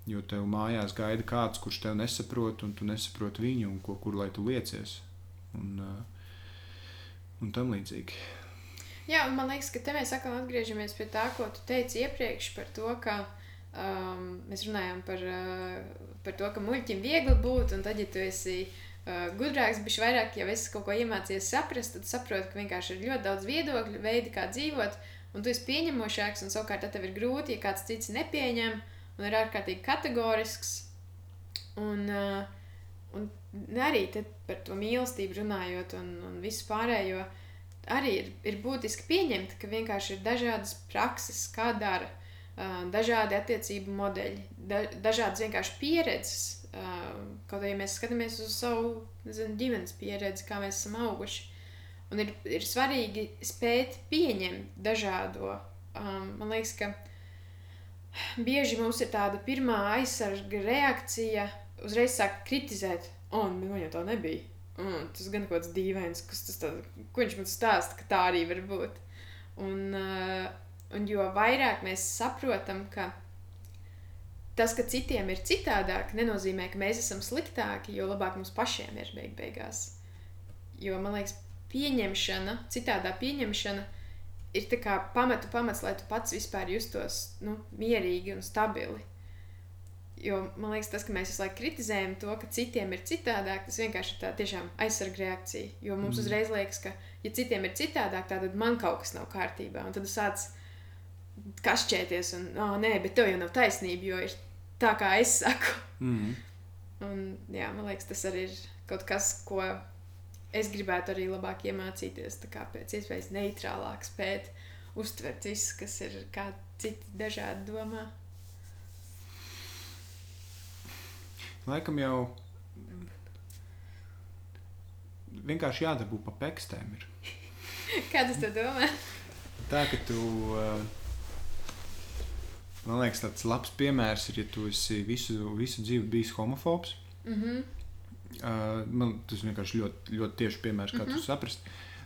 A: Jo tev mājās gaida kāds, kurš tev nesaprot, un tu nesaproti viņu, un ko, kur lai tu liecies un, uh, un tam līdzīgi.
B: Jā, un man liekas, ka te mēs atkal atgriežamies pie tā, ko tu teici iepriekš par to, ka um, mēs runājām par, uh, par to, ka muļķim viegli būt, un tad, ja tu esi uh, gudrāks, bišķi vairāk, ja esi kaut ko iemācījies saprast, tad saproti, ka vienkārši ir ļoti daudz viedokļu, veidi, kā dzīvot, un tu esi pieņemošāks, un savukārt tev ir grūti, ja kāds cits nepieņem, un ir ārkārtīgi kategorisks. Un, uh, Un arī par to mīlestību runājot, un, un visu pārējo, arī ir, ir būtiski pieņemt, ka vienkārši ir dažādas prakses, kā dara, dažādi attiecību modeļi, da, dažādas vienkārši pieredzes. Kaut arī ja mēs skatāmies uz savu nezinu, ģimenes pieredzi, kā mēs esam auguši. Un ir, ir svarīgi spēt pieņemt dažādo. Man liekas, ka bieži mums ir tāda pirmā aizsarga reakcija uzreiz sāk kritizēt, oh, nu, man jau tā nebija. Mm, tas gan kaut kāds dīvains, kas tas tā, ko viņš man stāsta, ka tā arī var būt. Un, uh, un jo vairāk mēs saprotam, ka tas, ka citiem ir citādāk, nenozīmē, ka mēs esam sliktāki, jo labāk mums pašiem ir beig beigās. Jo man liekas, pieņemšana, citādā pieņemšana ir pamatu pamats, lai tu pats vispār justos nu, mierīgi un stabili. Jo man liekas, tas, ka mēs visu laiku kritizējam to, ka citiem ir citādāk, tas vienkārši ir tā tiešām aizsarga reakcija. Jo mums mm. uzreiz liekas, ka, ja citiem ir citādāk, tad man kaut kas nav kārtībā. Un tad sāc kašķēties, un, oh, nē, bet tev jau nav taisnība, jo ir tā, kā es saku. Mm. Un, jā, man liekas, tas arī ir kaut kas, ko es gribētu arī labāk iemācīties. Tā kā pēc iespējas neitrālāk spēt uztvert visu, kas ir kā citi dažādi domā.
A: Laikam jau vienkārši jādabū pa pekstēm. Ir.
B: Kā tas tev domā?
A: tā, ka tu. Uh, man liekas, tāds labs piemērs ir, ja tu esi visu, visu dzīvi bijis homofobs. Mm -hmm. uh, man tas vienkārši ļoti, ļoti tieši piemērs, kā mm -hmm. tu saprast.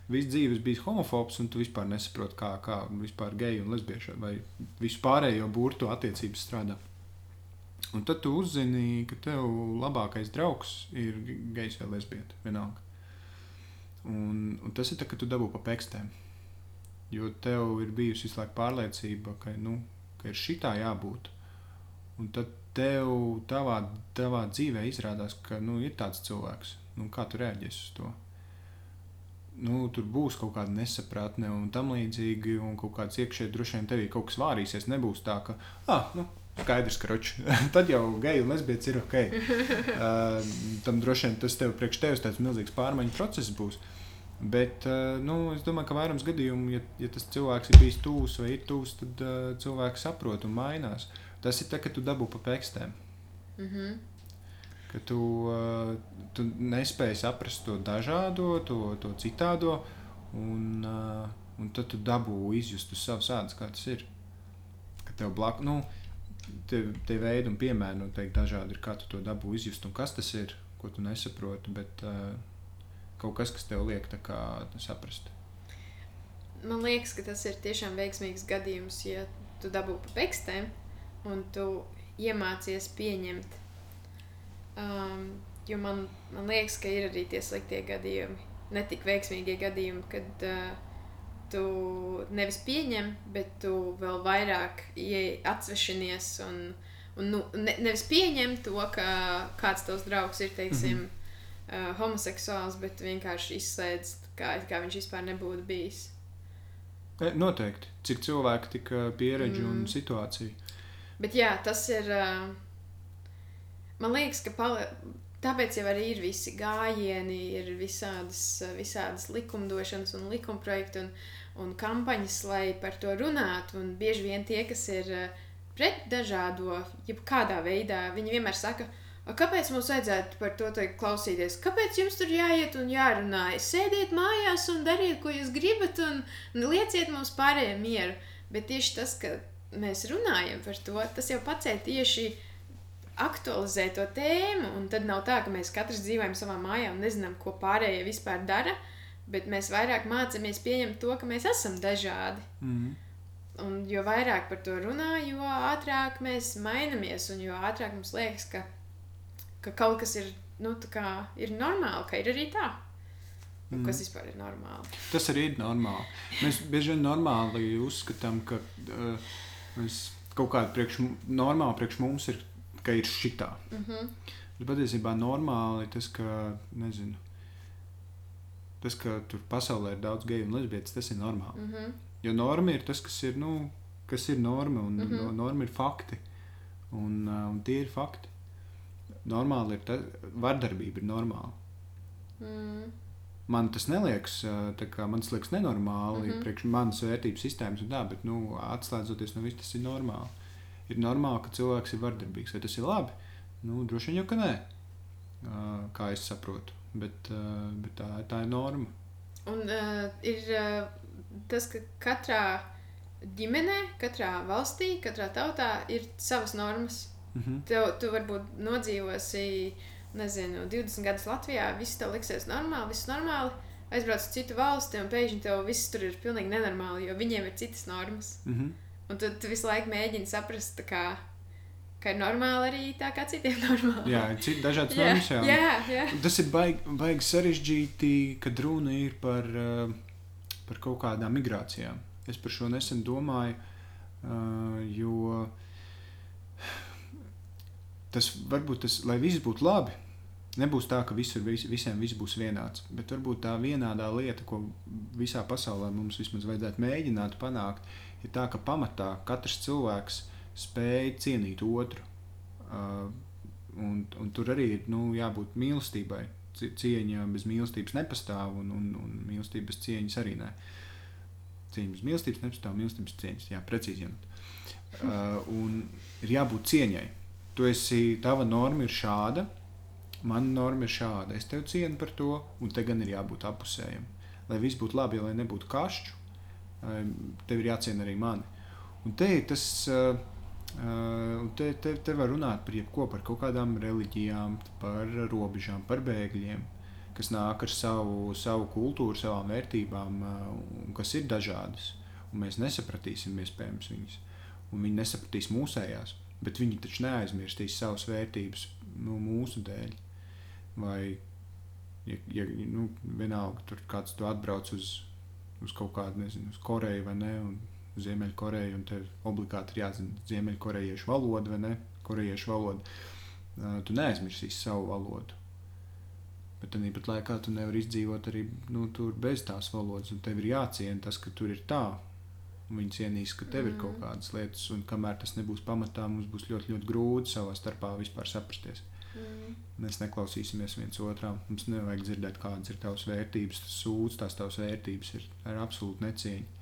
A: Visu dzīvi esi bijis homofobs, un tu vispār nesaproti, kā, kā vispār geju un lesbiešu vai visu pārējo burtu attiecības strādā. Un tad tu uzzini, ka tev labākais draugs ir gejs vai lesbieta. Vienalga. Un, un tas ir tā, ka tu dabū pa pekstēm. Jo tev ir bijusi visu laiku pārliecība, ka, nu, ka ir šitā jābūt. Un tad tev tavā, tavā dzīvē izrādās, ka nu, ir tāds cilvēks. Nu, kā tu reaģēsi uz to? Nu, tur būs kaut kāda nesapratne un tam līdzīgi, un kaut kāds iekšēji droši vien tevī kaut kas vārīsies. Nebūs tā, ka, ah, nu, skaidrs, ka roči. tad jau geju un lesbietis ir ok. uh, tam droši vien tas tev priekš tevis tāds milzīgs pārmaiņu process būs. Bet uh, nu, es domāju, ka vairums gadījumu, ja, ja tas cilvēks ir bijis tūs vai ir tūs, tad uh, cilvēks saprot un mainās. Tas ir tā, ka tu dabū pa pekstēm. Mm -hmm. Ka tu, uh, tu nespēji saprast to dažādo, to, to citādo, un, uh, un tad tu dabū izjust uz savas ādas, kā tas ir. Ka tev blakus, nu, tie, tie veidi un piemēri noteikti dažādi ir, kā tu to dabū izjust un kas tas ir, ko tu nesaproti. Bet, uh, kaut kas, kas tev liek kā, saprast?
B: Man liekas, ka tas ir tiešām veiksmīgs gadījums, ja tu dabū pa pekstēm un tu iemācies pieņemt. Um, jo man, man liekas, ka ir arī tie sliktie gadījumi, ne tik veiksmīgie gadījumi, kad uh, tu nevis pieņem, bet tu vēl vairāk atsvešinies un, un nu, ne, nevis pieņem to, ka kāds tavs draugs ir, teiksim, mm -hmm uh, homoseksuāls, bet vienkārši izslēdz, kā, kā viņš vispār nebūtu bijis.
A: E, noteikti. Cik cilvēki tik pieredzi mm. un situācija.
B: Bet jā, tas ir. Uh, man liekas, ka pali... tāpēc jau arī ir visi gājieni, ir visādas, visādas likumdošanas un likumprojekti un, un kampaņas, lai par to runātu. Un bieži vien tie, kas ir pret dažādo, jebkādā veidā, viņi vienmēr saka, ka Kāpēc mums vajadzētu par to klausīties? Kāpēc jums tur jāiet un jārunā? Sēdiet mājās un dariet, ko jūs gribat, un lieciet mums pārējiem mieru. Bet tieši tas, ka mēs runājam par to, tas jau pacēl tieši aktualizē to tēmu. Un tad nav tā, ka mēs katrs dzīvojam savā mājā un nezinām, ko pārējie vispār dara. Bet mēs vairāk mācāmies pieņemt to, ka mēs esam dažādi. Mm. Un jo vairāk par to runā, jo ātrāk mēs mainamies un jo ātrāk mums liekas, ka ka kaut kas ir, nu, kā, ir normāli, ka ir arī tā. Nu, mm. Kas vispār ir normāli?
A: Tas arī ir normāli. Mēs bieži vien normāli uzskatām, ka uh, mēs kaut kāda priekš, normāla priekš mums ir, ka ir šitā. Mm -hmm. Bet patiesībā normāli tas, ka, nezinu, tas, ka tur pasaulē ir daudz geju un lesbietes, tas ir normāli. Mm -hmm. Jo norma ir tas, kas ir, nu, kas ir norma, un mm -hmm. norma ir fakti. Un, uh, un tie ir fakti normāli ir tas, vardarbība ir normāla. Mm. Man tas neliekas, kā, man tas liekas nenormāli, mm -hmm. priekš manas vērtības sistēmas un tā, bet, nu, atslēdzoties no viss, tas ir normāli. Ir normāli, ka cilvēks ir vardarbīgs. Vai tas ir labi? Nu, droši vien jau, ka nē, kā es saprotu, bet, bet tā, tā ir norma.
B: Un uh, ir uh, tas, ka katrā ģimenē, katrā valstī, katrā tautā ir savas normas. Mm -hmm. Tev, tu varbūt nodzīvosi, nezinu, 20 gadus Latvijā, viss tev liksies normāli, viss normāli. Aizbrauc uz citu valsti, un pēkšņi tev viss tur ir pilnīgi nenormāli, jo viņiem ir citas normas. Mm -hmm. Un tu, tu visu laiku mēģini saprast, kā, ka ir normāli arī tā, kā citiem normāli.
A: Jā, ir citi dažādas yeah, normas. Jā, jā, jā. Tas ir baigi, baigi sarežģīti, kad runa ir par, uh, par kaut kādām migrācijām. Es par šo nesen domāju, uh, jo tas varbūt tas, lai viss būtu labi. Nebūs tā, ka visur vis, visiem viss būs vienāds, bet varbūt tā vienādā lieta, ko visā pasaulē mums vismaz vajadzētu mēģināt panākt, ir tā, ka pamatā katrs cilvēks spēj cienīt otru. Uh, un, un tur arī ir nu, jābūt mīlestībai. Cieņa bez mīlestības nepastāv, un, un, un mīlestības cieņas arī nē. Cieņa bez mīlestības nepastāv, mīlestības cieņas, jā, precīzi. Uh, un ir jābūt cieņai tu esi, tava norma ir šāda, mana norma ir šāda. Es tevi cienu par to, un te gan ir jābūt apusējam. Lai viss būtu labi, ja lai nebūtu kašķu, tev ir jāciena arī mani. Un te ir tas, uh, uh, te, te, te var runāt par jebko, par kaut kādām reliģijām, par robežām, par bēgļiem, kas nāk ar savu, savu kultūru, savām vērtībām, uh, un kas ir dažādas. Un mēs nesapratīsim iespējams viņas, un viņi nesapratīs mūsējās, bet viņi taču neaizmirstīs savas vērtības nu, mūsu dēļ. Vai, ja, ja nu, vienalga, tur kāds tu atbrauc uz, uz kaut kādu, nezinu, uz Koreju vai ne, un Ziemeļkoreju, un tev obligāti ir jāzina ziemeļkorejiešu valoda vai ne, korejiešu valoda. Tu neaizmirsīsi savu valodu. Bet tad pat laikā tu nevari izdzīvot arī nu, bez tās valodas. Tev ir jāciena tas, ka tur ir tā. Viņi cienīs, ka tev mm. ir kaut mm. kādas lietas, un kamēr tas nebūs pamatā, mums būs ļoti, ļoti grūti savā starpā vispār saprasties. Mm. Mēs neklausīsimies viens otrā. Mums nevajag dzirdēt, kādas ir tavas vērtības. Tas sūdz, tās tavas vērtības ir ar absolūtu necieņu.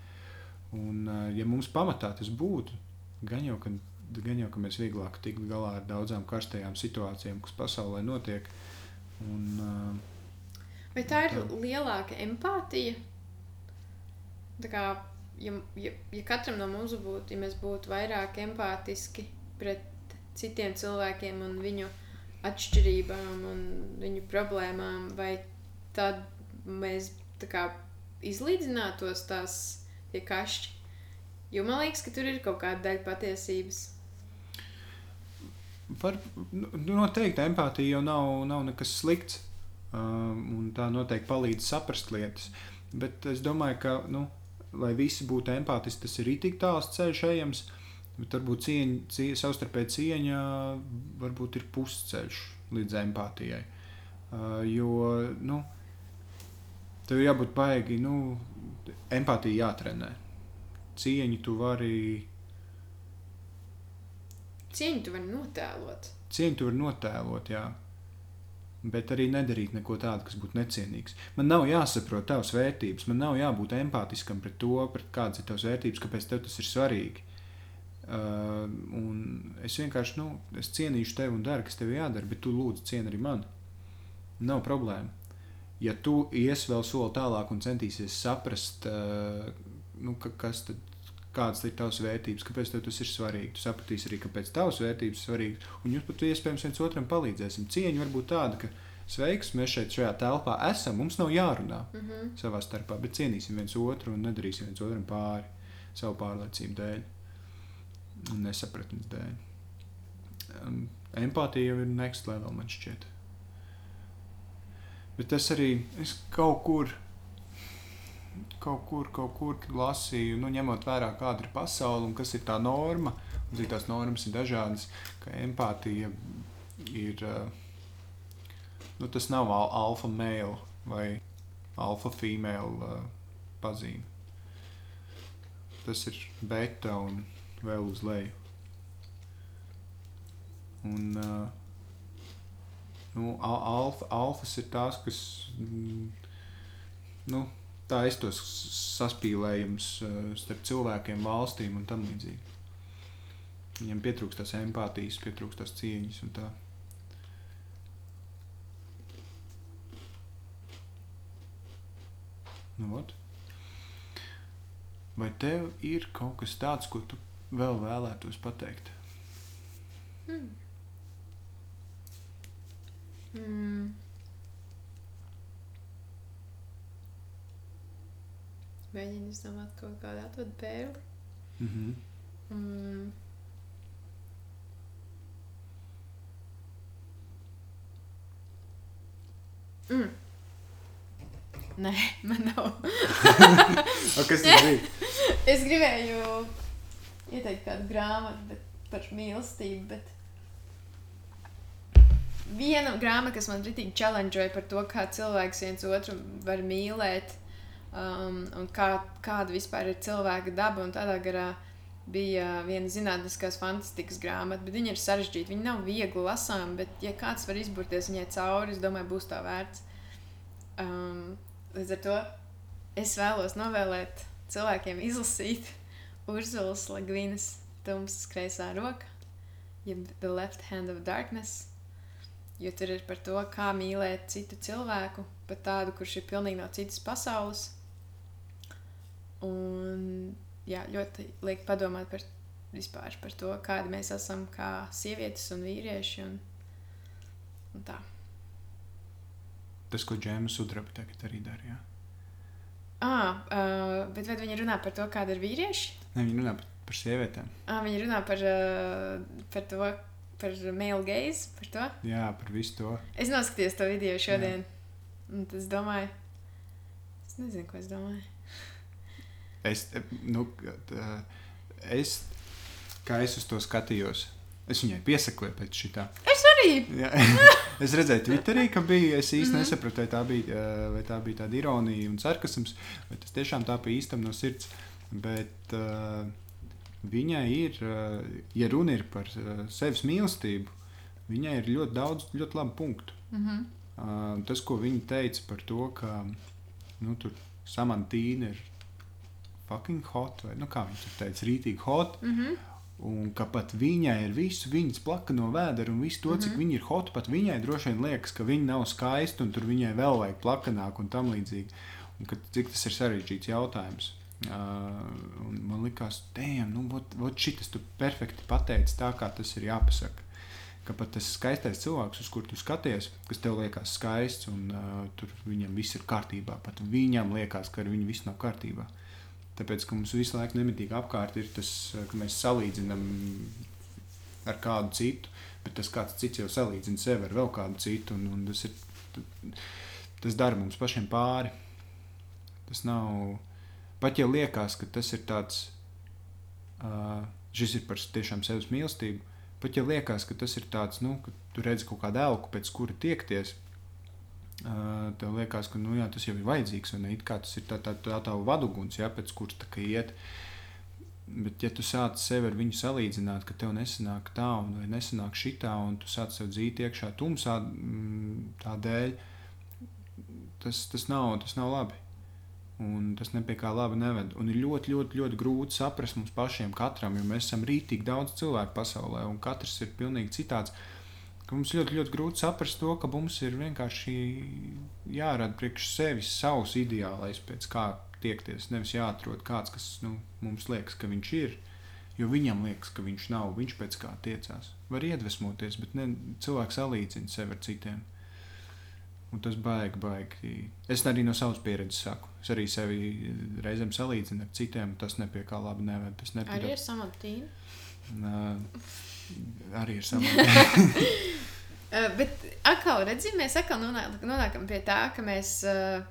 A: Un, ja mums pamatā tas būtu, gan jau, ka, gan jau, ka mēs vieglāk tiktu galā ar daudzām karstajām situācijām, kas pasaulē notiek. Un,
B: Vai tā ir tā. lielāka empātija? Tā kā, ja, ja, ja katram no mums būtu, ja mēs būtu vairāk empātiski pret citiem cilvēkiem un viņu atšķirībām un viņu problēmām, vai tad mēs kā, izlīdzinātos tās tie kašķi. Jo man liekas, ka tur ir kaut kāda daļa patiesības.
A: Var, nu, noteikti empātija jau nav, nav nekas slikts. Um, tā noteikti palīdz saprast lietas. Bet es domāju, ka, nu, lai visi būtu empātiski, tas ir tik tāls ceļš ejams. Bet varbūt cieņa, cieņa, savstarpēji cieņa varbūt ir pusceļš līdz empātijai. Uh, jo nu, tev jābūt baigi nu, empātija jātrenē. Cieņu tu vari.
B: Cieņu tu vari notēlot.
A: Cieņu tu vari notēlot, jā. Bet arī nedarīt neko tādu, kas būtu necienīgs. Man nav jāsaprot tavas vērtības, man nav jābūt empātiskam pret to, pret kādas ir tavas vērtības, kāpēc tev tas ir svarīgi. Uh, es vienkārši nu, es cienīšu tevi un daru, kas tev jādara, bet tu lūdzu cieni arī mani. Nav problēma ja tu ies vēl soli tālāk un centīsies saprast, uh, nu, ka, kas tad, kādas ir tavas vērtības, kāpēc tas ir svarīgi. Tu sapratīsi arī, kāpēc tavas vērtības ir svarīgas, un jūs pat iespējams viens otram palīdzēsim. Cieņa var būt tāda, ka sveiks, mēs šeit šajā telpā esam, mums nav jārunā mm -hmm. savā starpā, bet cienīsim viens otru un nedarīsim viens otram pāri savu pārliecību dēļ un nesapratnes dēļ. Um, empātija jau ir next level, man šķiet. Bet tas arī es kaut kur, kaut kur, kaut kur lasīju, nu, ņemot vērā, kāda ir pasaule un kas ir tā norma. Un, zik, tās normas ir dažādas, ka empātija ir. Nu, tas nav alfa male vai alfa female uh, pazīme. Tas ir beta un vēl uz leju. Un, uh, nu, alfa, alfas ir tās, kas. Mm, nu, tā es tos saspīlējums uh, starp cilvēkiem, valstīm un tam līdzīgi. Viņam pietrūkst tās empātijas, pietrūkst tās cieņas un tā. Nu, ot. Vai tev ir kaut kas tāds, ko tu vēl vēlētos pateikt? Hmm. Mm.
B: Mēģinu izdomāt kaut kādu atvadu pērli.
A: Mm -hmm.
B: mm. Mm. Nē, man nav.
A: kas tas bija?
B: es gribēju ieteikt kādu grāmatu par mīlestību, bet viena grāmata, kas man rītīgi challengeoja par to, kā cilvēks viens otru var mīlēt, um, un kā, kāda vispār ir cilvēka daba. Tādā garā bija viena zinātniskās fantastikas grāmata, bet viņa ir sarežģīta. Viņa nav viegli lasām, bet, ja kāds var izburties viņai cauri, es domāju, būs tā vērts. Um, līdz ar to es vēlos novēlēt cilvēkiem izlasīt Urzulas Lagvinas tumsas kreisā roka, jeb The Left Hand of Darkness Jo tur ir par to, kā mīlēt citu cilvēku, pat tādu, kurš ir pilnīgi no citas pasaules. Un jā, ļoti liek padomāt par vispār par to, kādi mēs esam kā sievietes un vīrieši. Un, un tā.
A: Tas, ko Džēma Sudraba tagad arī darīja.
B: Ah, uh, bet vai viņi runā par to, kāda ir vīrieši?
A: Ne, viņi runā par, par sievietēm.
B: Ah, viņi runā par, uh, par to, par male gaze, par to.
A: Jā, par visu to.
B: Es noskatījos to video šodien. Un es domāju, es nezinu, ko es domāju.
A: Es, nu, tā, es, kā es uz to skatījos, es viņai piesakoju pēc šitā.
B: Es arī!
A: Jā. es redzēju, Twitterī, ka bija. Es īsti mm -hmm. nesapratu, vai tā bija, vai tā bija tāda ironija un sarkasms, vai tas tiešām tā bija īstam no sirds. Bet uh, viņai ir, uh, ja runa ir par uh, sevis mīlestību, viņai ir ļoti daudz ļoti labu punktu. Mm -hmm. tas, ko viņa teica par to, ka nu, tur samantīna ir fucking hot, vai nu, kā viņš teica, rītīgi hot. Mm -hmm. Un ka pat viņai ir visu viņas plaka no vēdera un visu to, cik mm -hmm. viņa ir hot, pat viņai droši vien liekas, ka viņa nav skaista un tur viņai vēl vajag plakanāk un tam līdzīgi. Un ka, cik tas ir sarežģīts jautājums. Uh, man liekas, tēm, nu, vot, vot šitas tu perfekti pateici tā, kā tas ir jāpasaka. Ka pat tas skaistais cilvēks, uz kuru tu skaties, kas tev liekas skaists, un uh, tur viņam viss ir kārtībā, pat viņam liekas, ka ar viņu viss nav kārtībā. Uh, Tāpēc, ka mums visu laiku nemitīgi apkārt ir tas, ka mēs salīdzinām ar kādu citu, bet tas kāds cits jau salīdzina sevi ar vēl kādu citu, un, un tas, ir, tas dara mums pašiem pāri. Tas nav, pat ja liekas, ka tas ir tāds, uh, šis ir par tiešām sevis mīlestību, pat ja liekas, ka tas ir tāds, nu, ka tu redzi kaut kādu elku, pēc kura tiekties, Uh, tev liekas, ka nu, jā, tas jau ir vajadzīgs, un it kā tas ir tā, tā, tā tava vaduguns, jā, pēc kuras tā kā iet. Bet, ja tu sāc sevi ar viņu salīdzināt, ka tev nesanāk tā, vai nesanāk šitā, un tu sāc sev dzīt iekšā tumsā mm, tādēļ, tas, tas, nav, tas nav labi. Un tas nepie kā labi neved. Un ir ļoti, ļoti, ļoti grūti saprast mums pašiem, katram, jo mēs esam rītīgi daudz cilvēku pasaulē, un katrs ir pilnīgi citāds. Mums ļoti, ļoti grūti saprast to, ka mums ir vienkārši jārada priekš sevis savs ideālais, pēc kā tiekties. Nevis jāatrod kāds, kas nu, mums liekas, ka viņš ir. Jo viņam liekas, ka viņš nav, viņš pēc kā tiecās. Var iedvesmoties, bet ne, cilvēks salīdzina sevi ar citiem. Un tas baigi, baigi. Es arī no savas pieredzes saku. Es arī sevi reizēm salīdzinu ar citiem. Tas nepie kā labi neved. Tas nepie...
B: Arī ir samantīna.
A: arī ir samantīna.
B: Uh, bet atkal, redzi, mēs atkal nonāk, nonākam pie tā, ka mēs uh,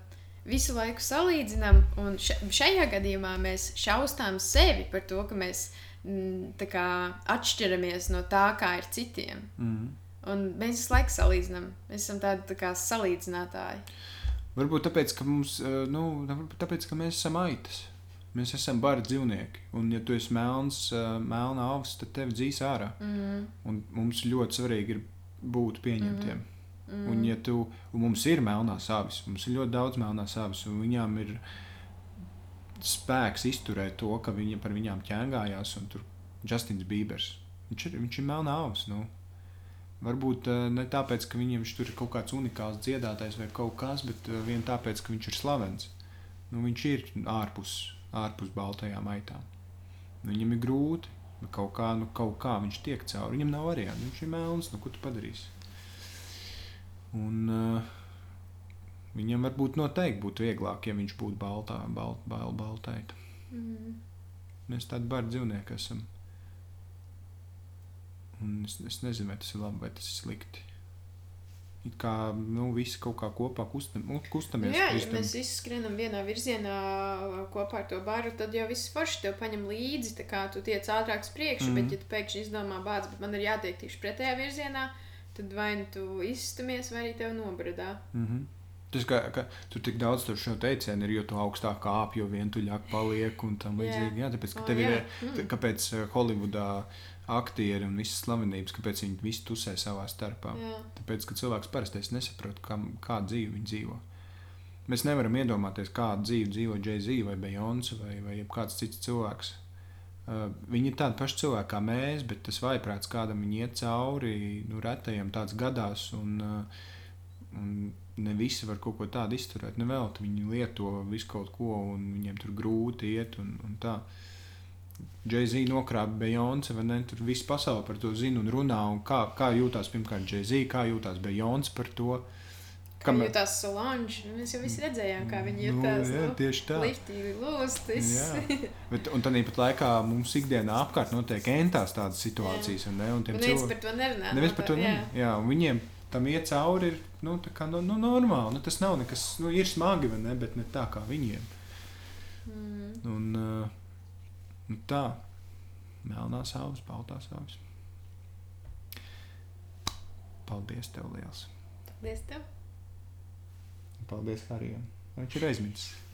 B: visu laiku salīdzinām, un šajā gadījumā mēs šausmām sevi par to, ka mēs m, mm, kā, atšķiramies no tā, kā ir citiem. Mm. Un mēs visu laiku salīdzinām. Mēs esam tādi tā kā salīdzinātāji.
A: Varbūt tāpēc, ka, mums, nu, tāpēc, ka mēs esam aitas. Mēs esam bari dzīvnieki. Un, ja tu esi melns, melna augs, tad tevi dzīs ārā. Mm. Un mums ļoti svarīgi ir būt pieņemtiem. Mm. Mm. Un, ja tu, un mums ir melnās avis, mums ir ļoti daudz melnās avis, un viņām ir spēks izturēt to, ka viņi par viņām ķēngājās, un tur Justins Bībers. Viņš ir, viņš ir melnā avis. Nu. Varbūt uh, ne tāpēc, ka viņam tur ir kaut kāds unikāls dziedātājs vai kaut kas, bet uh, vien tāpēc, ka viņš ir slavens. Nu, viņš ir ārpus, ārpus baltajām aitām. Viņam ir grūti, Bet kaut kā, nu, kaut kā viņš tiek cauri. Viņam nav variantu. Viņš ir melns. Nu, ko tu padarīsi? Un, uh, viņam varbūt noteikti būtu vieglāk, ja viņš būtu baltā, balt, bal, baltaita. Mm. Mēs tādi bari dzīvnieki esam. Un es, es nezinu, vai tas ir labi vai tas ir slikti kā nu, visi kaut kā kopā kustam, nu, kustamies.
B: Jā, ja mēs visi skrienam vienā virzienā kopā ar to baru, tad jau viss forši tev paņem līdzi, tā kā tu tiec ātrāk uz priekšu, mm -hmm. bet ja tu pēkšņi izdomā bāc, bet man ir jātiek tieši pretējā virzienā, tad vai nu tu izstamies, vai arī tev nobradā.
A: Mm -hmm. Tas, ka, ka tur tik daudz šo teicienu ir, jo tu augstāk kāp, jo vientuļāk paliek un tam līdzīgi. Jā, tāpēc, ka tev oh, ir, mm. kāpēc Holivudā aktieri un visas slavenības, kāpēc viņi visi tusē savā starpā. Jā. Tāpēc, ka cilvēks parasti nesaprot, kā, kādu dzīvi viņi dzīvo. Mēs nevaram iedomāties, kādu dzīvi dzīvo Jay-Z vai Beyoncé vai, vai kāds cits cilvēks. Uh, viņi ir tādi paši cilvēki kā mēs, bet tas vaiprāts kādam viņi iet cauri, nu, retajam tāds gadās. Un, uh, un ne visi var kaut ko tādu izturēt. Nevēl viņi lieto visu kaut ko, un viņiem tur grūti iet. Un, un tā. Jay-Z nokrāpa Beyoncé, vai ne? Tur viss pasaule par to zina un runā. Un kā, kā jūtās pirmkārt Jay-Z, kā jūtās Beyoncé par to.
B: Kā Kam... jutās Solange? Nu, mēs jau visi redzējām, kā viņi jutās.
A: Nu, jā, nu, tieši tā.
B: Liftīgi lūstis.
A: Bet, un tad pat laikā mums ikdienā apkārt notiek entās tādas situācijas. Jā. Un, ne, un
B: neviens cilvēki... par to nerunā.
A: Neviens par to nerunā. Jā. jā, un viņiem tam iet cauri ir nu, kā, nu, nu, normāli. Nu, tas nav nekas, nu, ir smagi, ne, bet ne tā kā viņiem. Mm. Un, uh, nu, tā, melnās ausis, baltās ausis. Paldies tev liels!
B: Paldies tev!
A: Paldies Harijam. Viņš ir aizmirsis.